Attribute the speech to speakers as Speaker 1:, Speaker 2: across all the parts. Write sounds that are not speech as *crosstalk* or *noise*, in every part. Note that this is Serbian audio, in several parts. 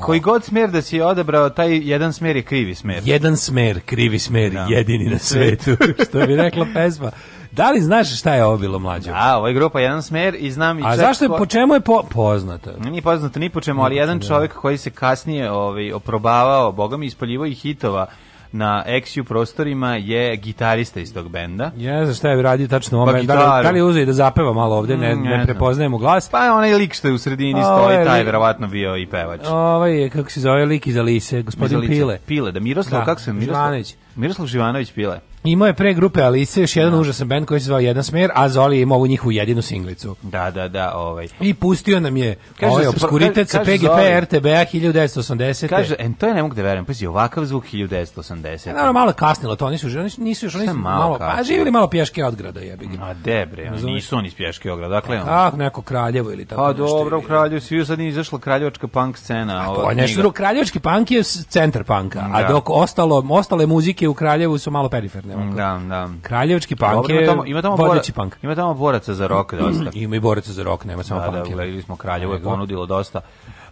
Speaker 1: koji god smer da si odabrao, taj jedan smer je krivi smer.
Speaker 2: Jedan smer, krivi smer, da. jedini na *laughs* svetu, što bi rekla pesma. Da li znaš šta je ovo bilo mlađe?
Speaker 1: Da, ovo
Speaker 2: je
Speaker 1: grupa Jedan smer i znam i
Speaker 2: A zašto je po čemu je po, poznata?
Speaker 1: Nije poznata ni po čemu, ali jedan da. čovjek koji se kasnije ovaj oprobavao, bogami ispoljivo i hitova na Exu prostorima je gitarista iz tog benda.
Speaker 2: Ja znam šta je radio tačno u pa da li, da li uzeo da zapeva malo ovde, ne, mm, ne prepoznajemo glas.
Speaker 1: Pa onaj lik što je u sredini ovaj stoji, taj
Speaker 2: je verovatno
Speaker 1: bio i pevač.
Speaker 2: Ovaj je, kako se zove, lik iz Alise, gospodin Pile.
Speaker 1: Pile, da Miroslav, da, kako
Speaker 2: se
Speaker 1: Miroslav? Živanović. Miroslav Živanović Pile.
Speaker 2: Imao je pre grupe Alice još jedan da. užasan band koji se zvao Jedan smer, a Zoli je imao ovu njihovu jedinu singlicu.
Speaker 1: Da, da, da, ovaj.
Speaker 2: I pustio nam je kaže ovaj pa, obskuritet sa PGP RTB-a 1980.
Speaker 1: Kaže, en to je ne mogu da verujem, pazi, ovakav zvuk 1980.
Speaker 2: naravno, malo kasnilo to, nisu, oni nisu još, oni su malo, malo pa živjeli malo pješke odgrada,
Speaker 1: jebi ga. A debre, ja, nisu oni iz pješke od grada, dakle.
Speaker 2: Ah, neko kraljevo ili tako.
Speaker 1: Pa dobro, u Kraljevu svi sad nije izašla kraljevačka punk scena, a,
Speaker 2: ova. Pa kraljevački punk je centar panka, a da. dok ostalo, ostale muzike u Kraljevu su malo periferne
Speaker 1: nema da, da.
Speaker 2: Kraljevački punk je ima tamo,
Speaker 1: ima tamo vodeći punk. Ima tamo boraca za rok dosta.
Speaker 2: *clears throat* ima i boraca za rok, nema samo da, punk.
Speaker 1: Da, gledali smo Kraljevo je ponudilo dosta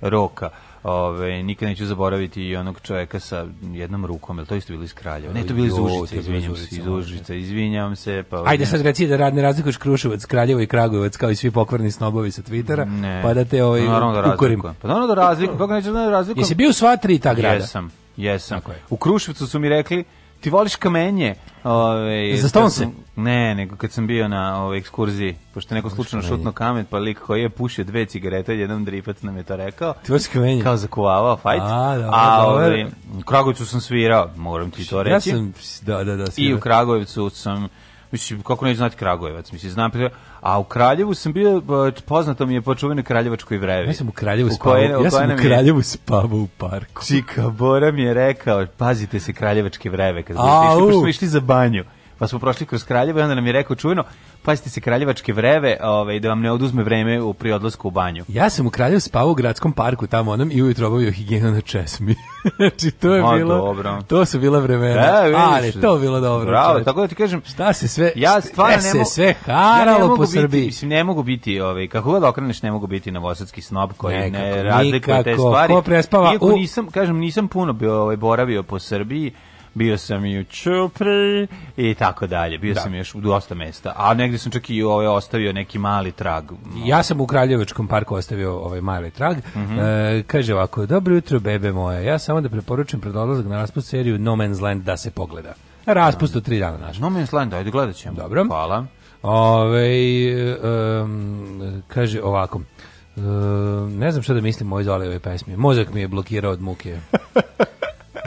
Speaker 1: roka. Ove, nikad neću zaboraviti i onog čovjeka sa jednom rukom, jel to isto bilo iz Kraljeva? Ne, to bili iz Užica, izvinjam se, iz Užice, da. izvinjam se.
Speaker 2: Pa, Ajde sad reci da radne razlikuješ Kruševac, Kraljevo i Kragujevac, kao i svi pokvarni snobovi sa Twittera, ne. pa da te pa ovaj, naravno da razlikujem.
Speaker 1: Pa naravno da razlikujem, kako neću da razlikujem? Jesi
Speaker 2: bio u sva tri ta grada?
Speaker 1: Jesam, jesam. Je. U Kruševcu su mi rekli, Ti voliš kamenje? Ove,
Speaker 2: ovaj, Za stonce? Sam,
Speaker 1: ne, nego kad sam bio na ove, ovaj, ekskurziji, pošto neko slučajno šutno kamen, pa lik koji je pušio dve cigarete, jedan dripac nam je to rekao.
Speaker 2: Ti voliš kamenje?
Speaker 1: Kao zakuvavao, fajt. A, da, A ove, ovaj, u Kragujevcu sam svirao, moram ti to reći.
Speaker 2: Ja sam, da, da, da, svirao.
Speaker 1: I u Kragujevcu sam Mislim, kako ne znate Kragujevac, mislim, znam, a u Kraljevu sam bio, pa, poznato mi je po čuvenoj Kraljevačkoj vrevi.
Speaker 2: Ja sam u Kraljevu spavao, ja sam u Kraljevu spavao u parku.
Speaker 1: Čika Bora mi je rekao, pazite se Kraljevačke vreve, kad ste išli, pošto smo išli za banju, pa smo prošli kroz Kraljevo i onda nam je rekao čujno, pazite se kraljevačke vreve, ovaj da vam ne oduzme vreme u pri odlasku u banju.
Speaker 2: Ja sam u Kraljevu spavao u gradskom parku tamo onam i ujutro obavio higijenu na česmi. *laughs* znači to je Ma, bilo. Dobro. To su bila vremena. Da, vidiš, Ali to je bilo dobro.
Speaker 1: Bravo, tako da ti kažem, šta se sve Ja stvarno e, ne mogu se sve haralo ja po biti, Srbiji. Mislim ne mogu biti, ovaj kako god okreneš ne mogu biti novosadski snob koji nekako, ne razlikuje te stvari. Ko prespava? Iako u... nisam, kažem, nisam puno bio ovaj boravio po Srbiji bio sam i u Čupri i tako dalje. Bio da. sam još u dosta mesta, a negdje sam čak i ovaj ostavio neki mali trag.
Speaker 2: Ja sam u Kraljevačkom parku ostavio ovaj mali trag. Mm -hmm. e, kaže ovako, dobro jutro bebe moja, ja samo da preporučim pred odlazak na raspust seriju No Man's Land da se pogleda. Raspust od tri dana naš. No
Speaker 1: Man's Land, ajde gledat ćemo.
Speaker 2: Dobro.
Speaker 1: Hvala.
Speaker 2: Ove, um, kaže ovako, Uh, ne znam šta da mislim o ovoj pesmi. Mozak mi je blokirao od muke. *laughs*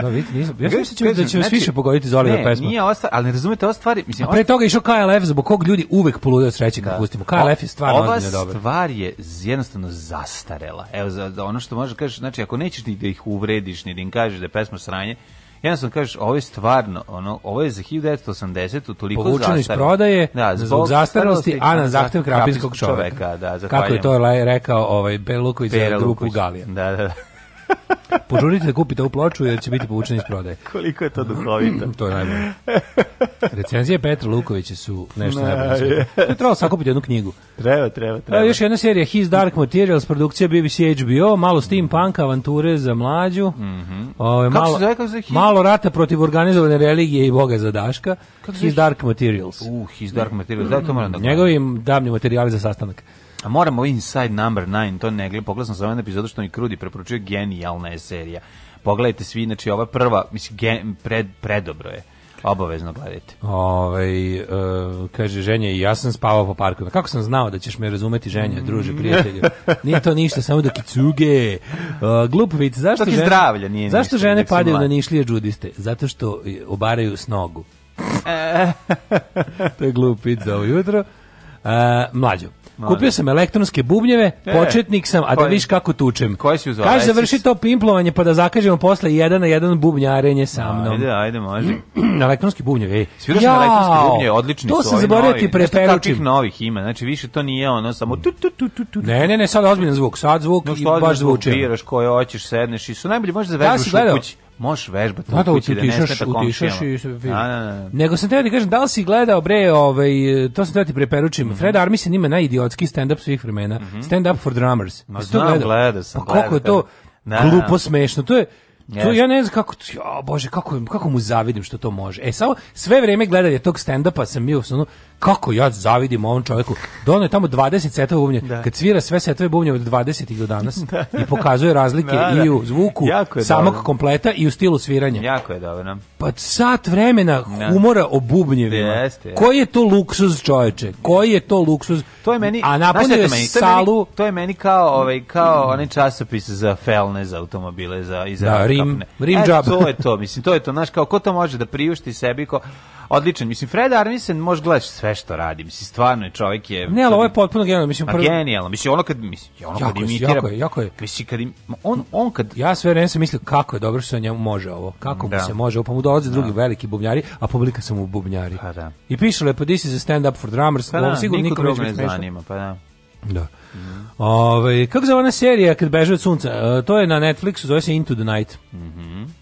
Speaker 2: Da, vidite, nisam. Ja sam mislio da će vas da znači, više pogoditi za Olivera pesma. Ne,
Speaker 1: nije osta, ali ne razumete ove stvari,
Speaker 2: mislim. pre toga išao KLF zbog kog ljudi uvek polude od sreće kad da. pustimo. KLF je stvarno
Speaker 1: ozbiljno dobro. Ova stvar je jednostavno zastarela. Evo za ono što možeš da kažeš, znači ako nećeš ni da ih uvrediš, ni da im kažeš da je pesma sranje, jednostavno kažeš ovo je stvarno ono ovo je za 1980 toliko povučeno
Speaker 2: iz prodaje da, zbog, zbog zastarelosti a na zahtev krapinskog čoveka, čoveka da, kako je to rekao ovaj Beluković za grupu Galija da da da Požurite da kupite ovu ploču jer da će biti povučena iz prodaje.
Speaker 1: Koliko je to duhovito.
Speaker 2: to je najbolje. Recenzije Petra Lukovića su nešto najbolje. Ne, treba sakupiti jednu knjigu.
Speaker 1: Treba, treba,
Speaker 2: treba. A, još jedna serija His Dark Materials, produkcija BBC HBO, malo steampunk avanture za mlađu. Mm -hmm. o, malo, Kako se zove, kako se his... malo rata protiv organizovane religije i boga za daška. His Dark Materials.
Speaker 1: Uh, His Dark Materials, da to moram da
Speaker 2: Njegovim davni materijali za sastanak.
Speaker 1: A moram ovaj Inside Number 9, to ne gledam, pogledam sam za ovaj epizodu što mi Krudi preporučio, genijalna je serija. Pogledajte svi, znači ova prva, mislim, gen, pred, predobro je. Obavezno gledajte.
Speaker 2: Ovaj e, kaže ženje ja sam spavao po parku. Kako sam znao da ćeš me razumeti ženje, druže, prijatelju. *laughs* Nije to ništa, samo da kicuge. Uh, e, glupovic, zašto žene, zdravlja nije Zašto žene padaju na nišlije džudiste? Zato što obaraju s nogu. *laughs* to je glupic za ovo jutro. Uh, mlađo, Kupio sam elektronske bubnjeve, e, početnik sam, a da viš kako tučem. Koji si uzvao? Kaže, završi to pimplovanje, pa da zakažemo posle jedan na jedan bubnjarenje sa mnom.
Speaker 1: Ajde, ajde, može.
Speaker 2: *clears throat* elektronski bubnjevi. Svirao sam elektronski
Speaker 1: bubnjevi, odlični
Speaker 2: to su. Da to sam zaboravio ti preperučim.
Speaker 1: novih ima, znači više to nije ono samo tu, tu, tu, tu,
Speaker 2: tu. Ne, ne, ne, sad ozbiljan zvuk, sad zvuk no, i baš
Speaker 1: zvuči. Biraš koje hoćeš, sedneš i su najbolje možeš da vežeš u kući možeš vežbati da da, da, da, kući
Speaker 2: utišaš, da nestata utišaš i, a, a, a. Nego sam teo da ti kažem, da li si gledao bre, ovaj, to sam teo ti preperučim, mm -hmm. Fred Armisen ima najidiotski stand-up svih vremena, mm -hmm. stand-up for drummers.
Speaker 1: Ma znam, gledao, gledao sam.
Speaker 2: Pa koliko je to na, glupo smešno, to je, Yes. To ja ne znam kako, ja bože, kako, kako mu zavidim što to može. E, samo sve vrijeme gledanje tog stand-upa sam bio, u kako ja zavidim ovom čovjeku. Dono je tamo 20 setova bubnja. Da. Kad svira sve setove bubnja od 20 do danas *laughs* da. i pokazuje razlike da, da. i u zvuku samog dobro. kompleta i u stilu sviranja.
Speaker 1: Jako je dobro.
Speaker 2: Pa sat vremena da. humora o bubnjevima. Jeste, jeste. Koji je to luksuz, čoveče? Koji je to luksuz?
Speaker 1: To je meni, a napunio je salu. To je meni kao ovaj kao onaj časopis za felne za automobile za
Speaker 2: i za da, rim, rim e, džab.
Speaker 1: to je to, mislim, to je to, znaš, kao ko to može da priušti sebi ko odličan. Mislim, Fred Armisen može gledaš sve što radi. Mislim, stvarno je čovjek je...
Speaker 2: Ne, ali ovo je potpuno genijalno. Mislim, pa prvi... genijalno.
Speaker 1: Mislim, ono kad,
Speaker 2: mislim,
Speaker 1: ono jako kad imitira... Jako je, jako je. Mislim, kad im, on, on kad...
Speaker 2: Ja sve vreme sam mislio kako je dobro što njemu može ovo. Kako da. mu se može ovo. Pa mu dolaze da. drugi veliki bubnjari, a publika sam u bubnjari. Pa da. I piše lepo, this is a stand up for drummers. Pa da, ovo sigurno niko, niko
Speaker 1: ne zanima. Pa da. Da.
Speaker 2: Mm. Ove, ovaj, kako se ona serija kad beže od sunca? E, to je na Netflixu, zove se Into the Night. Mhm. Mm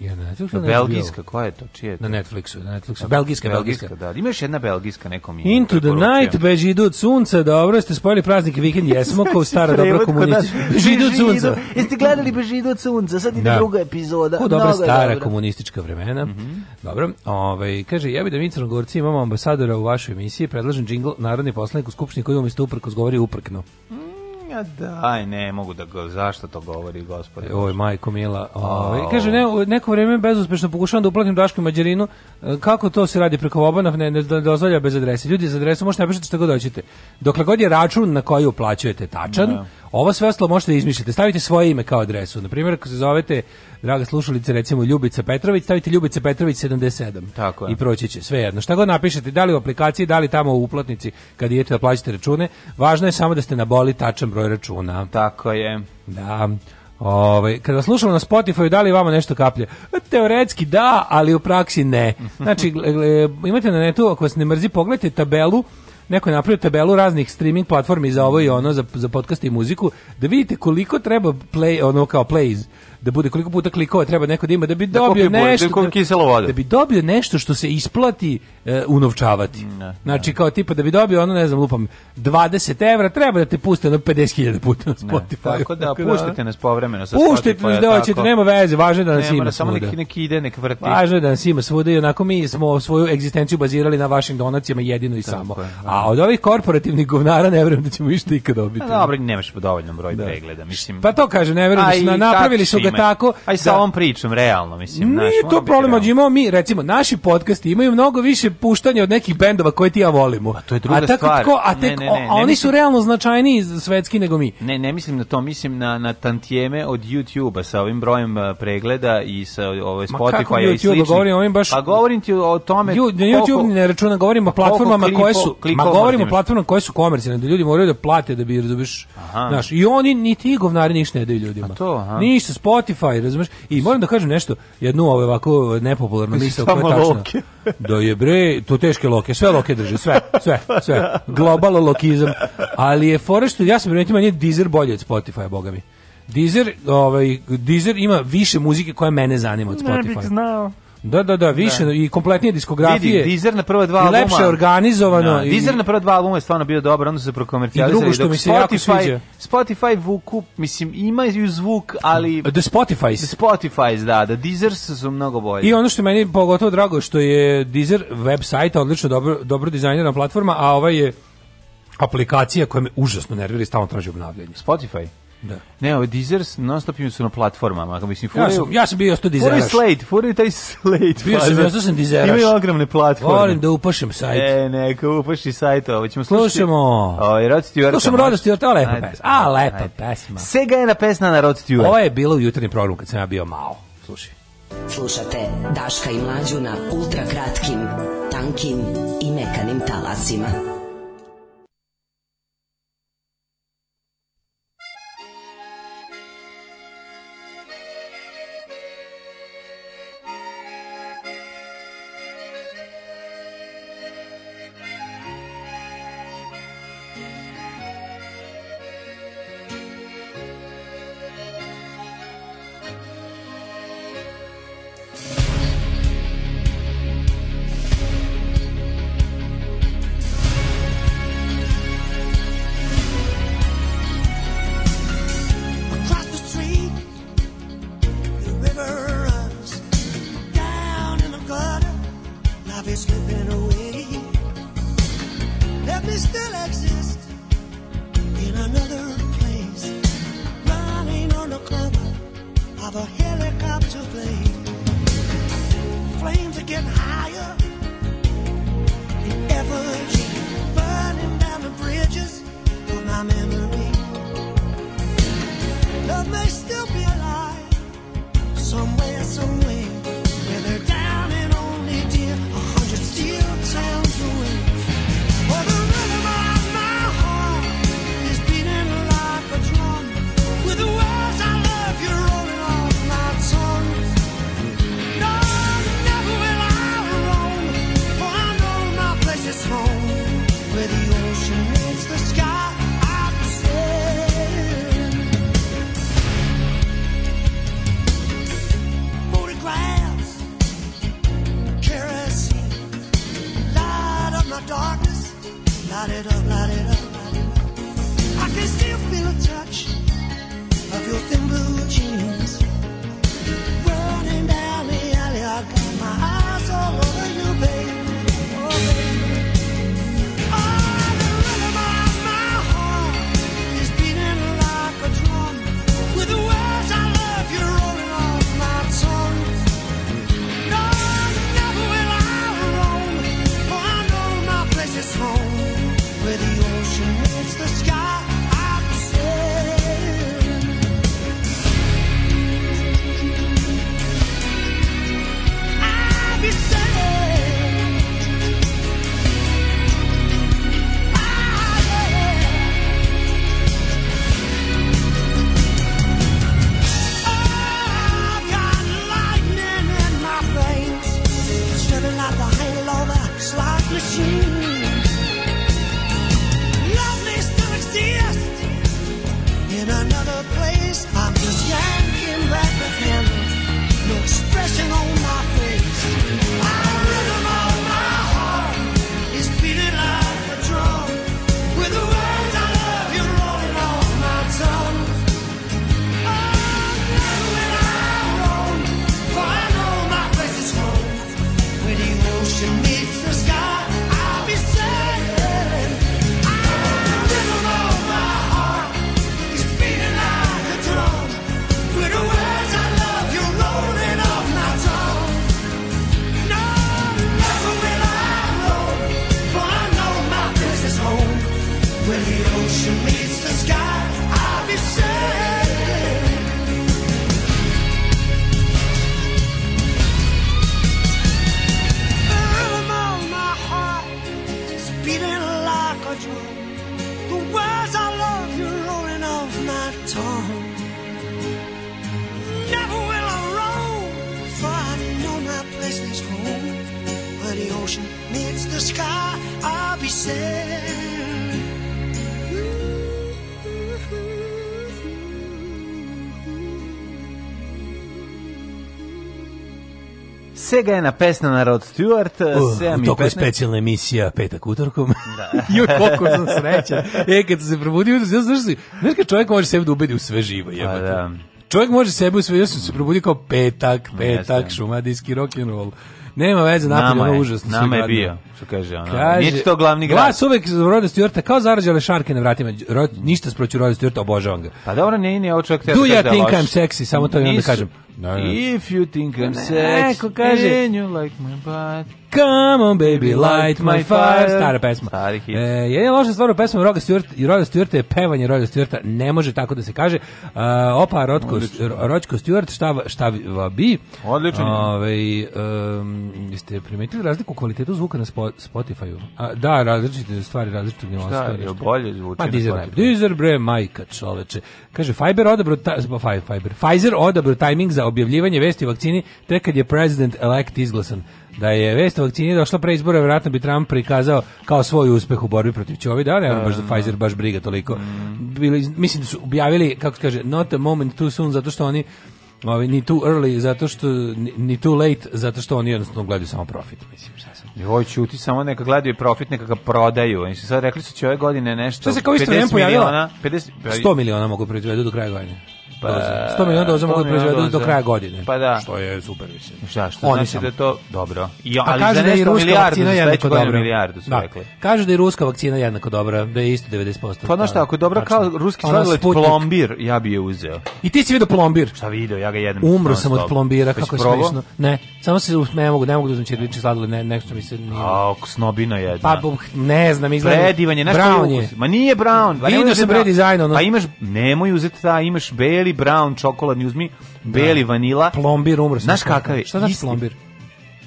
Speaker 1: Ja ne znam. Belgijska, koja je to? Čije je to? Na
Speaker 2: Netflixu, na Netflixu. Belgijska, belgijska. belgijska.
Speaker 1: Da, imaš jedna belgijska nekom
Speaker 2: ime. Into the night, beži idu od sunca, dobro, ste spojili praznik vikend, jesmo kao stara *laughs* dobra komunistička. Beži idu od sunca.
Speaker 1: Jeste gledali beži idu od sunca, sad ide da. druga epizoda.
Speaker 2: Ko dobra stara komunistička vremena. Mm -hmm. Dobro, ovaj, kaže, ja bi da mi crnogorci imamo ambasadora u vašoj emisiji, predlažem džingl narodni poslanik u skupštini koji umjesto uprkos govori uprkno. Mm.
Speaker 1: Ja da. Aj ne, mogu da go, zašto to govori gospodin?
Speaker 2: Oj, majko mila. Ovaj kaže ne, neko vreme bezuspešno pokušavam da uplatim Dašku Mađarinu. E, kako to se radi preko obana, ne, ne da dozvolja bez adrese. Ljudi za adresu možete napišete šta god hoćete. Dokle god je račun na koji uplaćujete tačan, ne. Da. Ovo sve ostalo možete da izmišljate. Stavite svoje ime kao adresu. Na primjer, ako se zovete, draga slušalice, recimo Ljubica Petrović, stavite Ljubica Petrović 77.
Speaker 1: Tako
Speaker 2: je. I proći će sve jedno. Šta god napišete, da li u aplikaciji, da li tamo u uplatnici kad idete da plaćate račune, važno je samo da ste naboli tačan broj računa.
Speaker 1: Tako je.
Speaker 2: Da. Ovaj kada slušamo na Spotify da li vama nešto kaplje? Teoretski da, ali u praksi ne. Znači imate na netu ako vas ne mrzi pogledajte tabelu neko je napravio tabelu raznih streaming platformi za ovo i ono, za, za podcast i muziku, da vidite koliko treba play, ono kao plays da bude koliko puta klikova treba neko da ima da bi da dobio nešto da, vode. da bi dobio nešto što se isplati e, unovčavati. Mm, ne, znači ne. kao tipa da bi dobio ono ne znam lupam 20 evra treba da te puste na 50.000 puta na Spotify.
Speaker 1: Tako da, da puštate nas povremeno
Speaker 2: sa Puštajte nas da hoćete, nema veze, važno je da nas nema, ima.
Speaker 1: Samo neki neki ide nek vrti.
Speaker 2: Važno je da nas ima svuda i onako mi smo svoju egzistenciju bazirali na vašim donacijama jedino i tako samo. Je, da. A od ovih korporativnih govnara ne verujem da ćemo išta ikad dobiti.
Speaker 1: Pa dobro, nemaš dovoljno broj da. pregleda,
Speaker 2: mislim. Pa to kaže, ne verujem da su napravili su ga tako.
Speaker 1: Aj sa da, ovom pričom, realno, mislim. Nije
Speaker 2: naš, to problem, imamo mi, recimo, naši podkasti imaju mnogo više puštanja od nekih bendova koje ti ja volimo.
Speaker 1: A pa to je druga a tako, stvar. Tko,
Speaker 2: a tek, ne, ne, ne, a oni mislim, su realno značajniji svetski nego mi.
Speaker 1: Ne, ne mislim na to, mislim na, na tantijeme od YouTube-a sa ovim brojem pregleda i sa ove ovaj, Spotify-a i
Speaker 2: sličnim. Govorim,
Speaker 1: ovim
Speaker 2: baš,
Speaker 1: pa
Speaker 2: govorim
Speaker 1: ti o tome...
Speaker 2: na YouTube koliko, ne računam, govorimo o pa platformama koje su... ma govorimo o platformama koje su komercijalne da ljudi moraju da plate da bi, razumiš, znaš, i oni niti govnari ništa ne daju ljudima. A to, aha. Ništa, Spotify Spotify, razumeš? I moram da kažem nešto, jednu ovaj ovako nepopularnu misao koja je tačna. *laughs* Da je bre, to teške loke, sve loke drže, sve, sve, sve. Global lokizam. Ali je fora što ja sam primetio manje Deezer bolje od Spotify, boga mi. Deezer, ovaj, Deezer ima više muzike koja mene zanima od Spotify.
Speaker 1: Ne
Speaker 2: bih
Speaker 1: znao.
Speaker 2: Da, da, da, više da. i kompletnije diskografije. Vidi,
Speaker 1: Dizer na prva dva albuma.
Speaker 2: I lepše organizovano.
Speaker 1: Da. I... Dizer na prva dva albuma je stvarno bio dobar, onda se prokomercijalizovali.
Speaker 2: I drugo što mi se Spotify, jako sviđa.
Speaker 1: Spotify vuku, mislim, imaju zvuk, ali...
Speaker 2: The Spotify's.
Speaker 1: The Spotify's, da, da, Deezer su mnogo bolje.
Speaker 2: I ono što meni pogotovo drago, što je Deezer website odlično dobro, dobro dizajnirana platforma, a ovaj je aplikacija koja me užasno nervira i stalno traži obnavljanje.
Speaker 1: Spotify?
Speaker 2: Da.
Speaker 1: Ne, ove ovaj Deezers non stop su na platformama, ako mislim furaju. Ja sam,
Speaker 2: ja sam bio sto Deezeraš.
Speaker 1: Furaju Slate, furaju taj Slate.
Speaker 2: Bio sam, ja sam Deezeraš.
Speaker 1: Imaju ogromne platforme.
Speaker 2: Volim da upašem sajt.
Speaker 1: E, neka upaši sajt, ovo ovaj ćemo
Speaker 2: slušati. Slušamo. Ovo
Speaker 1: ovaj, i Rod Stewart.
Speaker 2: Slušamo Rod Stewart, a lepa ajde, pesma. A, lepa ajde. pesma.
Speaker 1: Sega je na pesma na Rod Stewart.
Speaker 2: Ovo je bilo u jutarnjem programu kad sam ja bio malo. Slušaj. Slušate Daška i Mlađu na ultrakratkim, tankim i mekanim talasima.
Speaker 3: ocean meets the sky, I'll be sailing. Sega je na pesna na Rod Stewart, uh, 7 i 15. specijalna emisija petak utorkom. Da. *laughs* Joj, koliko sam sreća. E, kad se probudio, ja znaš, znaš kad čovjek može sebe da ubedi u sve živo, pa jebate. Da, da. Čovjek može sebe u sve, ja sam se probudio kao petak, petak, Jeste. šumadijski rock Nema veze, napolje ono užasno. Nama je bio, što kaže ona. Kaže, Nije to glavni grad. Glas uvek Roda Stewarta, kao zarađale šarke na vratima. Rod, ništa sproću Roda Stewarta, obožavam ga. Pa dobro, nije, nije ovo čovjek teo Do da you da think I'm sexy, samo to i onda kažem. No, da, no. If you think I'm sexy, and you like my butt. Come on baby, light my fire. Stara pesma. Stari hit. E, je loša stvar u pesmu Roga Stewart, i Roga Stewart je pevanje Roga Stewarta. Ne može tako da se kaže. Uh, opa, Rotko, Ročko Stewart, šta, šta bi? Odlično. ovaj um, jeste primetili razliku u kvalitetu zvuka na spo, Spotify-u? da, različite stvari, različite nivosti. Šta, je bolje zvuči? Pa, Deezer, Deezer, bre, majka čoveče. Kaže, Fiber odabro, ta, Fiber, Pfizer odabro timing za objavljivanje vesti o vakcini tek kad je president elect izglasan. Da je vest o vakcini došla pre izbora, vjerojatno bi Trump prikazao kao svoj uspeh u borbi protiv Covida, ali ne, da. baš da Pfizer baš briga toliko. Bili, mislim da su objavili, kako se kaže, not a moment too soon, zato što oni Ovi, ni too early, zato što, ni, ni too late, zato što oni jednostavno gledaju samo profit, mislim, šta sam. Joj, čuti, samo neka gledaju profit, neka ga prodaju. Oni sad rekli su će ove godine nešto... Šta se kao isto 50 miliona, 50, 100 miliona mogu proizvedu do kraja godine. Pa, doza. Da, 100 miliona doza mogu da proizvedu do kraja godine. Pa da. Što je super, mislim. Šta, što Oni znači sam. da je to dobro. Jo, ali kaže da je ruska vakcina jednako dobra. Milijardu su da. rekli. Kaže da je ruska vakcina jednako dobra, da je isto 90%. Pa znaš šta, ako je dobra da, tačno. kao ruski sladoled plombir, ja bi je uzeo. I ti si video plombir? Šta video, ja ga jedem. Umro sam od plombira, kako je smešno. Ne, samo se ne mogu, ne mogu da uzmem ćirilični sladoled, ne, nešto mi se nije. A, snobina jedna. Pa, ne znam, izgleda. Predivan je, nešto Brown je. Ma nije Brown. Vidio sam predizajn, ono. Pa imaš, nemoj uzeti ta, imaš beli, brown čokoladni, uzmi beli da. vanila. Plombir umro. Znaš kakav je? Šta znači plombir?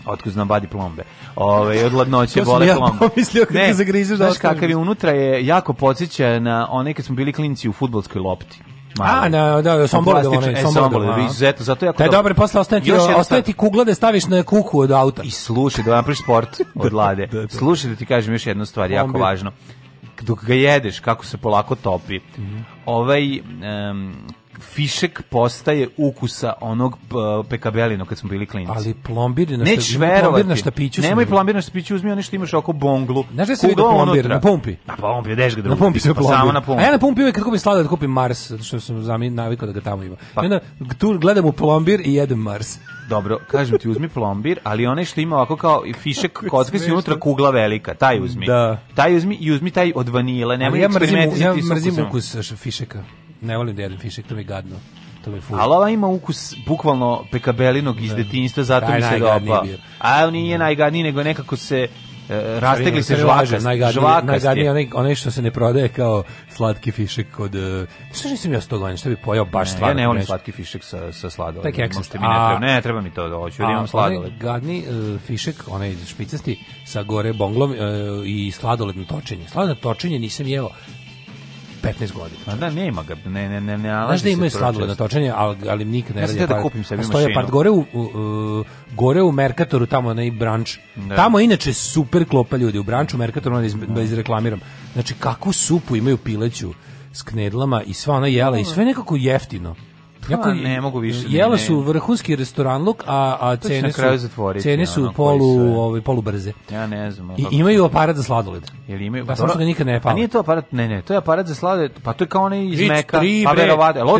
Speaker 3: otkud znam badi plombe. Ove, od ladnoće bole ja plombe. pomislio kad ne, zagriziš da kakav je unutra je jako podseća na one kad smo bili klinci u fudbalskoj lopti. Malo. A, na, da, sombole onaj, e, sombole. Izuzetno, zato ja da dobro. Da, dobro, posle ostane ti, ostaje ti kugla da staviš na kuku od auta. I slušaj, da vam priš sport *laughs* od lade. da, da, da. Slušaj da ti kažem još jednu stvar, jako važno. Dok ga jedeš, kako se polako topi. Mm -hmm. Ovaj, um, fišek postaje ukusa onog pekabelino kad smo bili klinci. Ali plombir na Neć šta, plombir na štapiću. Nemoj plombir na štapiću, uzmi ono što imaš oko bonglu. Znaš da se vidi plombir? Na pumpi. Na pumpi, deš ga drugi. Na pumpi se pa plombir. Samo na pumpi. A ja na pumpi uvek kako bi slada da kupim Mars, što sam zami navikao da ga tamo ima. Pa. I onda tu gledam u plombir i jedem Mars. Dobro, kažem ti uzmi plombir, ali onaj što ima ovako kao fišek kocka si unutra kugla velika, taj uzmi. Da. Taj uzmi i uzmi taj od vanile, nemoj ja mrzim, ja mrzim ukus fišeka. Ne volim da jedem fišek, to mi je gadno. To mi je ful. Ali ova ima ukus bukvalno pekabelinog iz da. detinjstva, zato mi se najgadniji dopa. A on nije da. najgadniji, nego nekako se e, rastegli se žvaka, žvaka. Najgadniji onaj, onaj što se ne prodaje kao slatki fišek kod... e, Što nisam ja s toga, što bi pojao baš stvar. Ja ne volim slatki fišek sa, sa sladoledom. Taj keksa. Možete mi ne treba. Ne, treba mi to da hoću, da imam sladoled. onaj gadni e, fišek, onaj špicasti, sa gore bonglom e, i sladoledno točenje. Sladoledno točenje nisam jeo 15 godina. A pa da, nema ga, ne, ne, ne, ne nalazi
Speaker 4: Znaš da
Speaker 3: imaju
Speaker 4: sladoled na točenje, ali, ali nikad ne
Speaker 3: radi. Ja da kupim sebi mašinu. Apart,
Speaker 4: gore u, u, u, gore u Merkatoru, tamo na i branč. Da. Tamo inače super klopa ljudi, u branču Merkatoru, onda iz, da izreklamiram. Znači, kakvu supu imaju pileću s knedlama i sva ona jela i sve nekako jeftino.
Speaker 3: Pa, jako, ne mogu više.
Speaker 4: Jela su vrhunski restoranluk, a, a cene su,
Speaker 3: zatvoriti, cene
Speaker 4: su ono, polu, su, ovaj, polu brze.
Speaker 3: Ja ne
Speaker 4: znam. I imaju aparat za sladoled.
Speaker 3: Jel imaju? Pa
Speaker 4: sam ga nikad ne pala. A nije
Speaker 3: to aparat, ne, ne, to je aparat za sladoled, pa to je kao onaj iz Meka, pa verovatno.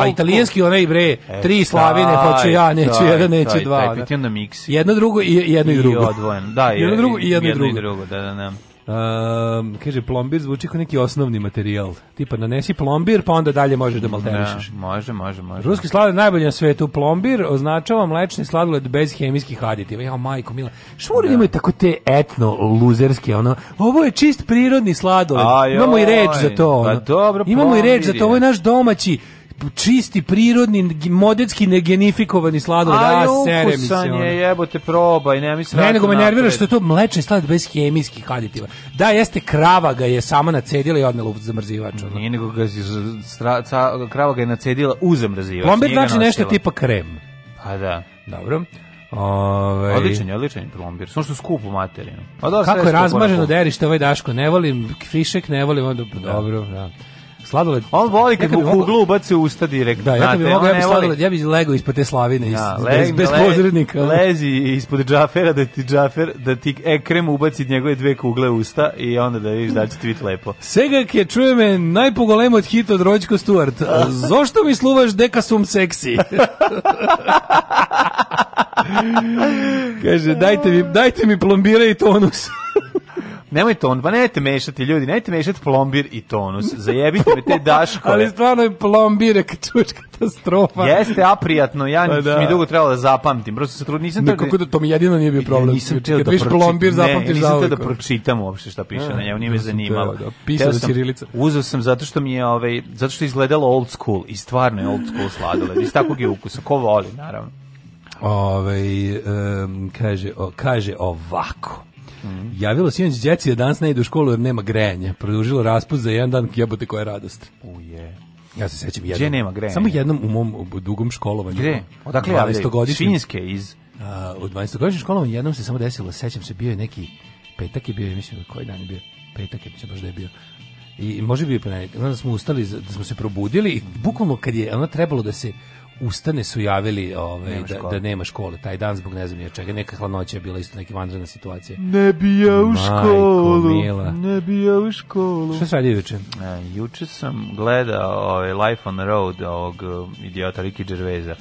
Speaker 3: A
Speaker 4: italijanski onaj bre, e, tri slavine, hoće ja, neću jedan, neću dva. Taj,
Speaker 3: taj, da.
Speaker 4: jedno drugo i jedno i drugo. I odvojen.
Speaker 3: Da, jedno drugo i jedno drugo. Da, da, da.
Speaker 4: Um, kaže, plombir zvuči kao neki osnovni materijal. Tipa, nanesi plombir, pa onda dalje možeš da malterišeš. Da,
Speaker 3: može, može, može.
Speaker 4: Ruski sladoled najbolji na svetu. Plombir označava mlečni sladoled bez hemijskih aditiva. Ja, majko, mila. Šmuri da. imaju tako te etno, luzerske, ono, ovo je čist prirodni sladoled. Aj,
Speaker 3: Imamo
Speaker 4: i reč za to. Pa ono. Pa
Speaker 3: dobro,
Speaker 4: Imamo i reč za
Speaker 3: to.
Speaker 4: Ovo je naš domaći čisti, prirodni, modetski negenifikovani sladoled. A, ukusan
Speaker 3: je, jebote, probaj, ne mislim. Ne,
Speaker 4: nego me
Speaker 3: nervira
Speaker 4: što je to mlečni sladoled bez hemijskih aditiva. Da, jeste, krava ga je sama nacedila i odnela u zamrzivač.
Speaker 3: Ono. Nije, nego ga stra, ca, krava ga je nacedila u zamrzivač.
Speaker 4: Plombir znači nešto tipa krem.
Speaker 3: Pa da.
Speaker 4: Dobro.
Speaker 3: Ove... Ovaj- odličan je, odličan je plombir. Samo što pa skupo materijalno.
Speaker 4: A da, Kako je razmaženo derište ovaj Daško, ne volim frišek, ne volim, onda, da. dobro, da. Sladoled.
Speaker 3: On voli kad mu kuglu ubaci u usta direkt.
Speaker 4: Da, ja bi mogao ja bi sladoled, ja bih legao ispod te slavine ja, da, iz, bez, bez pozrednika.
Speaker 3: Lezi ispod džafera da ti džafer da ti ekrem ubaci njegove dve kugle u usta i onda da vidiš da će tvit lepo.
Speaker 4: Sega je čuje me najpogolem od hit od Rođko Stuart. *laughs* Zašto mi sluvaš deka sum seksi? *laughs* Kaže dajte mi dajte mi plombire tonus
Speaker 3: nemoj ton, pa nemojte mešati ljudi, nemojte mešati plombir i tonus. Zajebite me te *laughs* daškove.
Speaker 4: Ali stvarno je plombir je čuč katastrofa.
Speaker 3: Jeste aprijatno, ja pa
Speaker 4: da.
Speaker 3: mi dugo trebalo da zapamtim. Prosto se trud nisam
Speaker 4: Nekako da, da to mi jedino nije bio problem. Da nisam teo da pročitam. plombir zapamtiš ne, nisam
Speaker 3: da pročitam uopšte šta piše na njemu, nije me zanimalo.
Speaker 4: Da, pisao sam, Cirilica.
Speaker 3: Uzeo sam zato što mi je ovaj zato što je izgledalo old school i stvarno je old school sladoled. Iz takvog je ukusa, ko voli, naravno.
Speaker 4: Ove, ovaj, um, kaže, o, kaže ovako. Mm -hmm. Javilo sinoć djeci da danas ne idu u školu jer nema grejanja. Produžilo raspust za jedan dan, jebote koja je radost. Uje. Ja se sećam jednom. Gde nema grejanja? Samo jednom u mom dugom školovanju.
Speaker 3: Gde? Odakle javljaju? Svinjske iz...
Speaker 4: Uh, u 12-godišnjem školovanju jednom se samo desilo, sećam se, bio je neki petak je bio, mislim, koji dan je bio? Petak je, mislim, baš da je bio i može bi pa znam da smo ustali da smo se probudili i bukvalno kad je ono trebalo da se ustane su javili ovaj, nema da, da, nema škole taj dan zbog ne znam čega, neka hladnoća je bila isto neka vanredna situacija.
Speaker 3: Ne bi ja u školu, Majko,
Speaker 4: ne bi ja u školu. Šta sad juče? E,
Speaker 3: juče sam gledao ovaj, Life on the Road ovog um, idiota Ricky Gervaisa.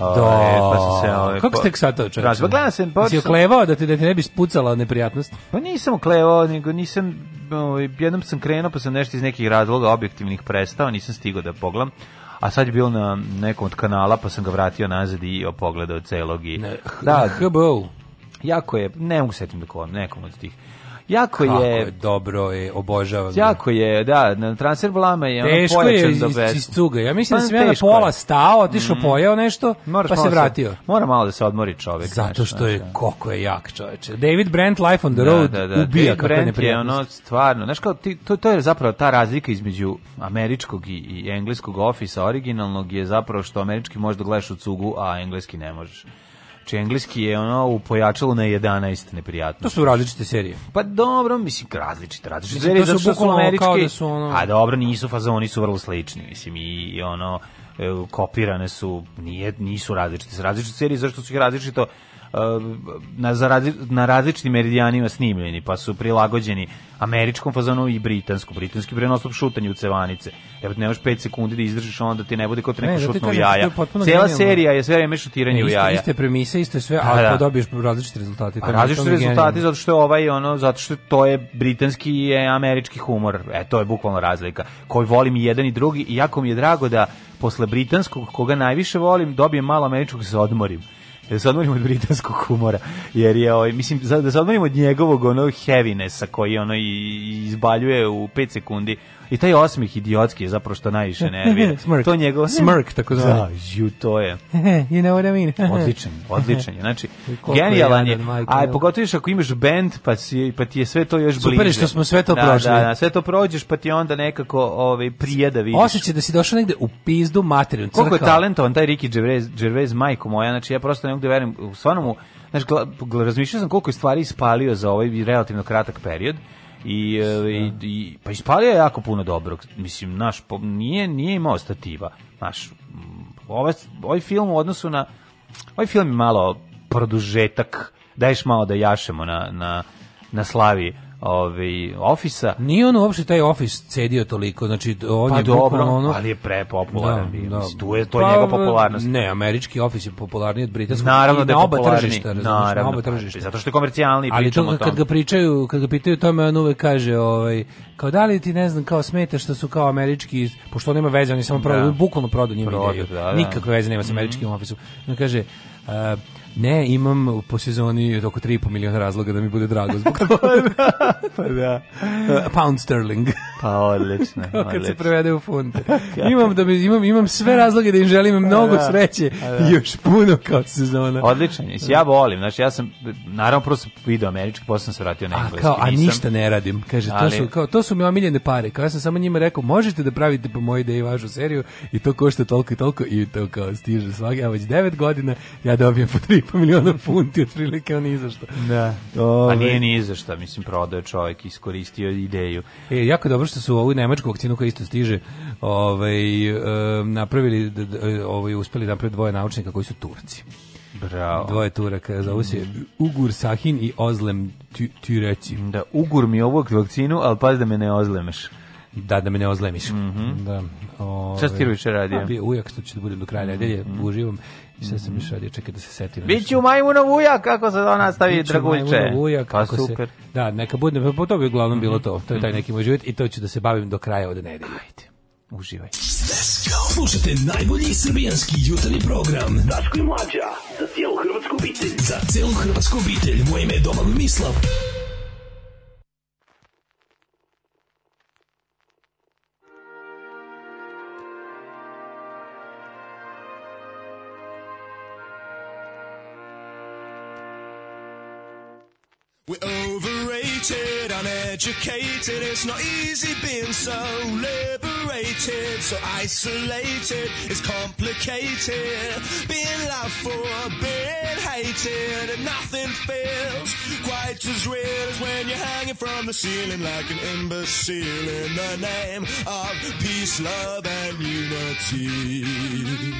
Speaker 4: Ovaj, da. Pa se, ove, ovaj, Kako ste tek sad to čovječe?
Speaker 3: Pa gledam sam... Pa, si
Speaker 4: oklevao da ti, da te ne bi spucala neprijatnost?
Speaker 3: Pa nisam oklevao, nego nisam... Ovaj, jednom sam krenuo, pa sam nešto iz nekih razloga objektivnih prestao, nisam stigao da pogledam a sad je bio na nekom od kanala, pa sam ga vratio nazad i pogledao celog i... Ne,
Speaker 4: da, HBO.
Speaker 3: Jako je, ne mogu setim da nekom od tih Jako Kako je,
Speaker 4: dobro je, obožavam.
Speaker 3: Jako je, da, na transfer blama je teško ono pojačan do bez.
Speaker 4: Iz, cuga. Ja mislim da pa da sam ja na pola je. stao, otišao mm. pojeo nešto, pa Moraš pa se vratio. Se,
Speaker 3: mora malo da se odmori čovjek.
Speaker 4: Zato što je da. koliko je jak čoveče. David Brent Life on the da, Road da, da, da. ubija kako je ono
Speaker 3: stvarno. Znaš kao ti, to, to je zapravo ta razlika između američkog i, i engleskog ofisa originalnog je zapravo što američki možeš da gledaš u cugu, a engleski ne možeš. Či znači, engleski je ono u pojačalu na 11 neprijatno.
Speaker 4: To su različite serije.
Speaker 3: Pa dobro, mislim različite, različite mislim, serije, zato što su američki. Kao da su ono... A dobro, nisu fazoni, su vrlo slični, mislim i ono e, kopirane su, nije, nisu različite, različite serije, zašto su ih različito Ehm, na, razli, na različitim meridijanima snimljeni, pa su prilagođeni američkom fazonu i britanskom. Britanski prenosop šutanje u cevanice. Evo, nemaš 5 sekundi da izdržiš, onda ti ne bude kao te neko ne, šutno u da jaja. Cela serija je sve vreme šutiranje ne, u jaja.
Speaker 4: Iste premise, iste sve, a, da. dobiješ različite rezultate.
Speaker 3: A različite rezultate zato što je ovaj, ono, zato što to je britanski i američki humor. E, to je bukvalno razlika. Koji volim i jedan i drugi i jako mi je drago da posle britanskog, koga najviše volim, dobijem malo američkog se odmorim da se odmorimo od britanskog humora, jer je, ovaj, mislim, da se odmorimo od njegovog onog heavinessa koji ono izbaljuje u 5 sekundi, I taj osmih idiotski je zapravo što najviše nervira. *laughs* smrk. To njegov
Speaker 4: smrk, tako zvani. Da,
Speaker 3: ju, to je. *laughs*
Speaker 4: you know what I mean?
Speaker 3: *laughs* odličan, odličan je. Znači, genijalan je. A pogotovo još ako imaš band, pa, si, pa ti je sve to još Super bliže. Super
Speaker 4: što smo sve to da, prošli.
Speaker 3: Da, da, sve to prođeš, pa ti onda nekako ovaj, prije da vidiš.
Speaker 4: Osjećaj da si došao negde u pizdu materiju.
Speaker 3: Koliko je talentovan taj Ricky Gervais, Gervais majko moja, znači ja prosto ne mogu da verujem, stvarno mu, znači, razmišljao sam koliko je stvari ispalio za ovaj relativno kratak period, I, e, da. i, i pa ispalio je jako puno dobrog. Mislim, naš nije nije imao stativa. Naš ovaj, ovaj film u odnosu na ovaj film je malo produžetak. Daješ malo da jašemo na na na slavi ovaj ofisa.
Speaker 4: Ni on uopšte taj ofis cedio toliko, znači on
Speaker 3: pa
Speaker 4: je
Speaker 3: dobro, ono... ali je prepopularan da, bio. Da, Tu je to pa, njega popularnost.
Speaker 4: Ne, američki ofis je popularniji od britanskog. Naravno da je na oba tržišta, naravno, znači, na oba pa, tržišta.
Speaker 3: Zato što je komercijalni ali to, kad, kad
Speaker 4: ga pričaju, kad ga pitaju tome on uvek kaže, ovaj kao da li ti ne znam kao smeta što su kao američki, pošto nema veze, oni samo prodaju, da. bukvalno prodaju njima ideju. Da, da. Nikakve veze nema sa mhm. američkim mm -hmm. ofisom. On kaže uh, Ne, imam po sezoni oko 3,5 miliona razloga da mi bude drago zbog toga. *laughs* pa da.
Speaker 3: Pa da.
Speaker 4: Uh, pound sterling.
Speaker 3: Pa odlično.
Speaker 4: Kako *laughs* kad se prevede u funte. *laughs* imam, da mi, imam, imam sve razloge da im želim pa mnogo da, sreće pa da. i još puno kao sezona.
Speaker 3: Odlično. Jesi, ja volim. Znači, ja sam, naravno, prvo sam video američki, posle sam se vratio na engleski. A,
Speaker 4: kao, a ništa ne radim. Kaže, to, su, kao, to su mi omiljene pare. Kao ja sam samo njima rekao, možete da pravite po mojoj ideji važu seriju i to košta toliko i toliko i to kao stiže svaki. Evo već 9 godina ja dobijem po 3 3,5 miliona funti, otprilike on ni za
Speaker 3: Da. Ove. A nije ni za što, mislim, prodao je čovjek, iskoristio ideju.
Speaker 4: E, jako dobro što su ovu nemačku vakcinu koja isto stiže ovaj, napravili, ovaj, uspeli napraviti dvoje naučnika koji su Turci.
Speaker 3: Bravo.
Speaker 4: Dvoje Turaka, zovu se Ugur Sahin i Ozlem Tyreci.
Speaker 3: Da, Ugur mi ovu vakcinu, ali pazi da me ne ozlemeš.
Speaker 4: Da, da me ne ozlemiš.
Speaker 3: Mm -hmm.
Speaker 4: da.
Speaker 3: Ove, Šta si ti ovaj. radio?
Speaker 4: Pa ujak, što
Speaker 3: će
Speaker 4: da budem do kraja mhm, nedelje, mm -hmm. uživam. I sad sam još radio, čekaj da se setim.
Speaker 3: Biće u majmuna vuja, kako se ona nastavi Biću vuja, pa
Speaker 4: kako pa, super. da, neka bude, po pa to bi uglavnom bilo to. To je taj neki moj život i to ću da se bavim do kraja od nedelje. Ajde,
Speaker 3: uživaj. Slušajte najbolji srbijanski jutarnji program. Daško i Mlađa, za cijelu hrvatsku obitelj. Za cijelu hrvatsku obitelj, moje ime je Domagoj Mislav. uneducated. It's not easy being so liberated, so isolated. It's complicated. Being loved for being hated, and nothing feels quite as real as when you're hanging from the ceiling like an imbecile in the name of peace, love, and unity.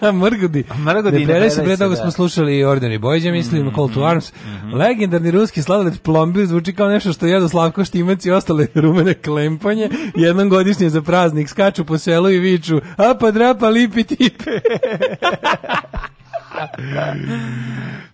Speaker 4: *laughs* Mrgodi.
Speaker 3: Mrgodi.
Speaker 4: Ne se, pre toga smo da. slušali Ordeni Boyđa, mhm, mislim, mm, Call to Arms. Mm, Legendarni ruski sladoled plombir zvuči kao nešto što jedu Slavko Štimac i ostale *laughs* rumene klempanje. Jednom godišnje za praznik skaču po selu i viču, a pa drapa lipi tipe. *laughs*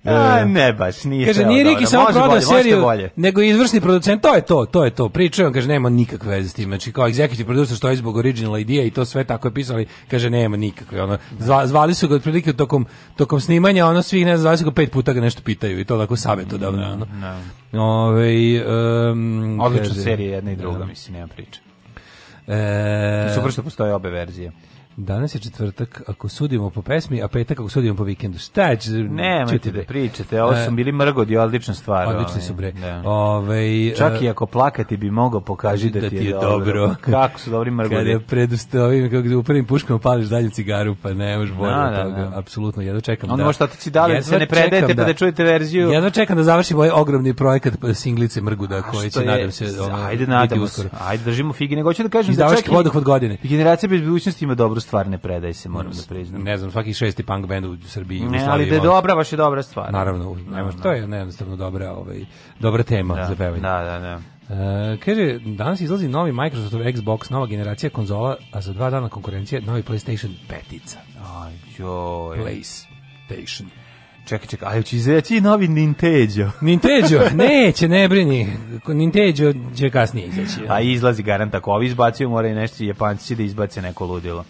Speaker 3: A, ne baš, nije Kaže, nije Riki samo prodao seriju, bolje.
Speaker 4: nego izvrsni producent, to je to, to je to. Pričaju, kaže, nema nikakve veze s tim. Znači, kao executive producer što je zbog original idea i to sve tako je pisali, kaže, nema nikakve. Ono, zvali su ga otprilike tokom, tokom snimanja, ono, svih, ne znam, zvali su ga pet puta ga nešto pitaju i to tako savjetodavno. No, ono. no. Da. Ove, ovaj, um, Odlična
Speaker 3: serije jedna i druga, da. mislim, nema priče. E... To super što postoje obe verzije.
Speaker 4: Danas je četvrtak ako sudimo po pesmi, a petak ako sudimo po vikendu. Šta će?
Speaker 3: Nemojte da pričate, ovo su e, bili mrgodi, odlična stvar.
Speaker 4: Odlični ovaj, su bre. Da.
Speaker 3: Ove, ovaj, Čak e, i ako plakati bi mogao pokaži da, da ti je, je dobro.
Speaker 4: Kako su dobri mrgodi. Kada
Speaker 3: predustovim, kako u prvim puškama pališ dalje cigaru, pa ne možeš bolje da, da, toga. Da. Apsolutno, jedno čekam
Speaker 4: ono da... Ono što ti dali da se ne predajete da, pa da čujete verziju. Jedno čekam da završim ovaj ogromni projekat pa singlice Mrguda, koji će,
Speaker 3: je, nadam
Speaker 4: se,
Speaker 3: ajde, nadamo se. Ajde, držimo figi, nego hoću da kažem da
Speaker 4: čak i... Vodohvat godine.
Speaker 3: Generacija bez budućnosti ima dobro stvar ne predaje se, moram da priznam.
Speaker 4: Ne znam, svaki šesti punk band u Srbiji.
Speaker 3: Ne, ali da je dobra, baš je dobra stvar.
Speaker 4: Naravno, nema, to je jednostavno dobra, ovaj, dobra tema
Speaker 3: da,
Speaker 4: za
Speaker 3: pevanje. Da, da, da. E,
Speaker 4: kaže, danas izlazi novi Microsoftov Xbox, nova generacija konzola, a za dva dana konkurencija novi PlayStation petica.
Speaker 3: Aj, joj.
Speaker 4: PlayStation
Speaker 3: čekaj, čekaj, aj će izaći novi Nintendo.
Speaker 4: *laughs* Nintendo, neće, ne brini. Nintendo će kasnije izaći.
Speaker 3: A izlazi garant ako ovi izbacuju, moraju nešto, Japanci će da izbace neko ludilo.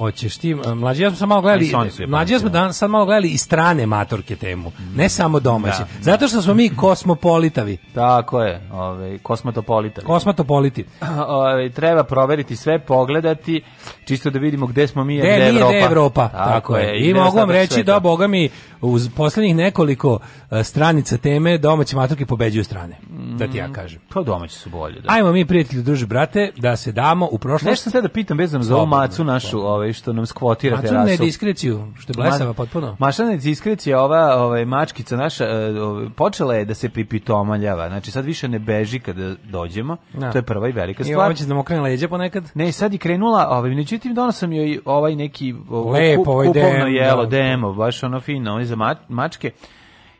Speaker 4: Hoćeš ti, mlađi ja smo sad malo gledali, mlađi ja smo dan, sad malo gledali i strane matorke temu, ne samo domaće. Da. Zato što smo mi kosmopolitavi.
Speaker 3: Tako je, ovaj kosmotopolitavi.
Speaker 4: Kosmotopoliti. *clears throat*
Speaker 3: Ove, ovaj, treba proveriti sve, pogledati, čisto da vidimo gde smo mi, gde, gde
Speaker 4: Evropa.
Speaker 3: Evropa,
Speaker 4: tako, tako je. I, mogu vam da reći da, boga mi, uz poslednjih nekoliko e, stranica teme domaće matorke pobeđuju strane, mm. da ti ja mm, kažem.
Speaker 3: Pa domaće su bolje, da.
Speaker 4: Ajmo mi, prijatelji, druži, brate, da se damo u prošlost.
Speaker 3: Nešto sve da pitam, vezam za ovu macu našu, ovaj, ovaj što nam
Speaker 4: skvotira
Speaker 3: terasu. Mačana je
Speaker 4: diskreciju, što je blesava potpuno.
Speaker 3: Mačana je diskrecija, ova ovaj mačkica naša e, ovaj, počela je da se pipitomaljava. Znači sad više ne beži kada dođemo. Ja. Da. To je prva i velika stvar. I ovo ovaj
Speaker 4: će
Speaker 3: nam
Speaker 4: da okrene leđa ponekad.
Speaker 3: Ne, sad je krenula, ovaj međutim donosam joj ovaj neki ovaj, Lepo, ovaj kupovno dem, jelo, da. demo, baš ono fino, ovaj za mačke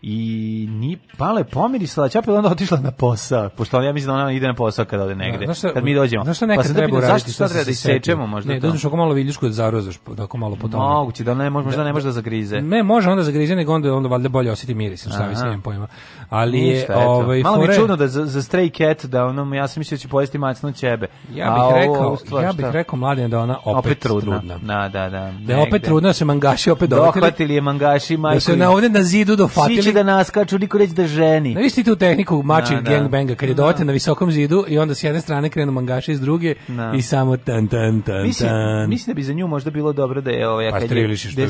Speaker 3: i ni pale pomirisala Čapel onda otišla na posao pošto ja mislim da ona ide na posao kad ode negde ja, da, šta, kad mi dođemo znaš
Speaker 4: šta neka
Speaker 3: pa treba da
Speaker 4: uraditi zašto
Speaker 3: šta treba da isečemo možda
Speaker 4: ne dođeš da oko malo viljušku
Speaker 3: da
Speaker 4: zarozaš tako da malo po tome moguće
Speaker 3: da ne može možda ne može da zagrize
Speaker 4: ne može onda zagrize nego onda onda valjda bolje oseti miris šta već nemam pojma ali je ovaj
Speaker 3: malo
Speaker 4: mi
Speaker 3: čudno da za, za stray cat da ona ja sam mislio će pojesti macno ćebe
Speaker 4: ja bih
Speaker 3: rekao
Speaker 4: ja bih rekao mladine da ona opet trudna
Speaker 3: da da da da opet trudna
Speaker 4: se mangaši opet
Speaker 3: dohvatili je mangaši majko
Speaker 4: da se na ovde na zidu dofatili
Speaker 3: neće da naskaču, niko neće da ženi.
Speaker 4: Na, vi tu tehniku mačih da, da. gangbanga, kad je da. dovate na visokom zidu i onda s jedne strane krenu mangaše iz druge na. Da. i samo tan, tan, tan, mislim, tan.
Speaker 3: Mislim da bi za nju možda bilo dobro da je, ovaj,
Speaker 4: pa
Speaker 3: kad, je, da je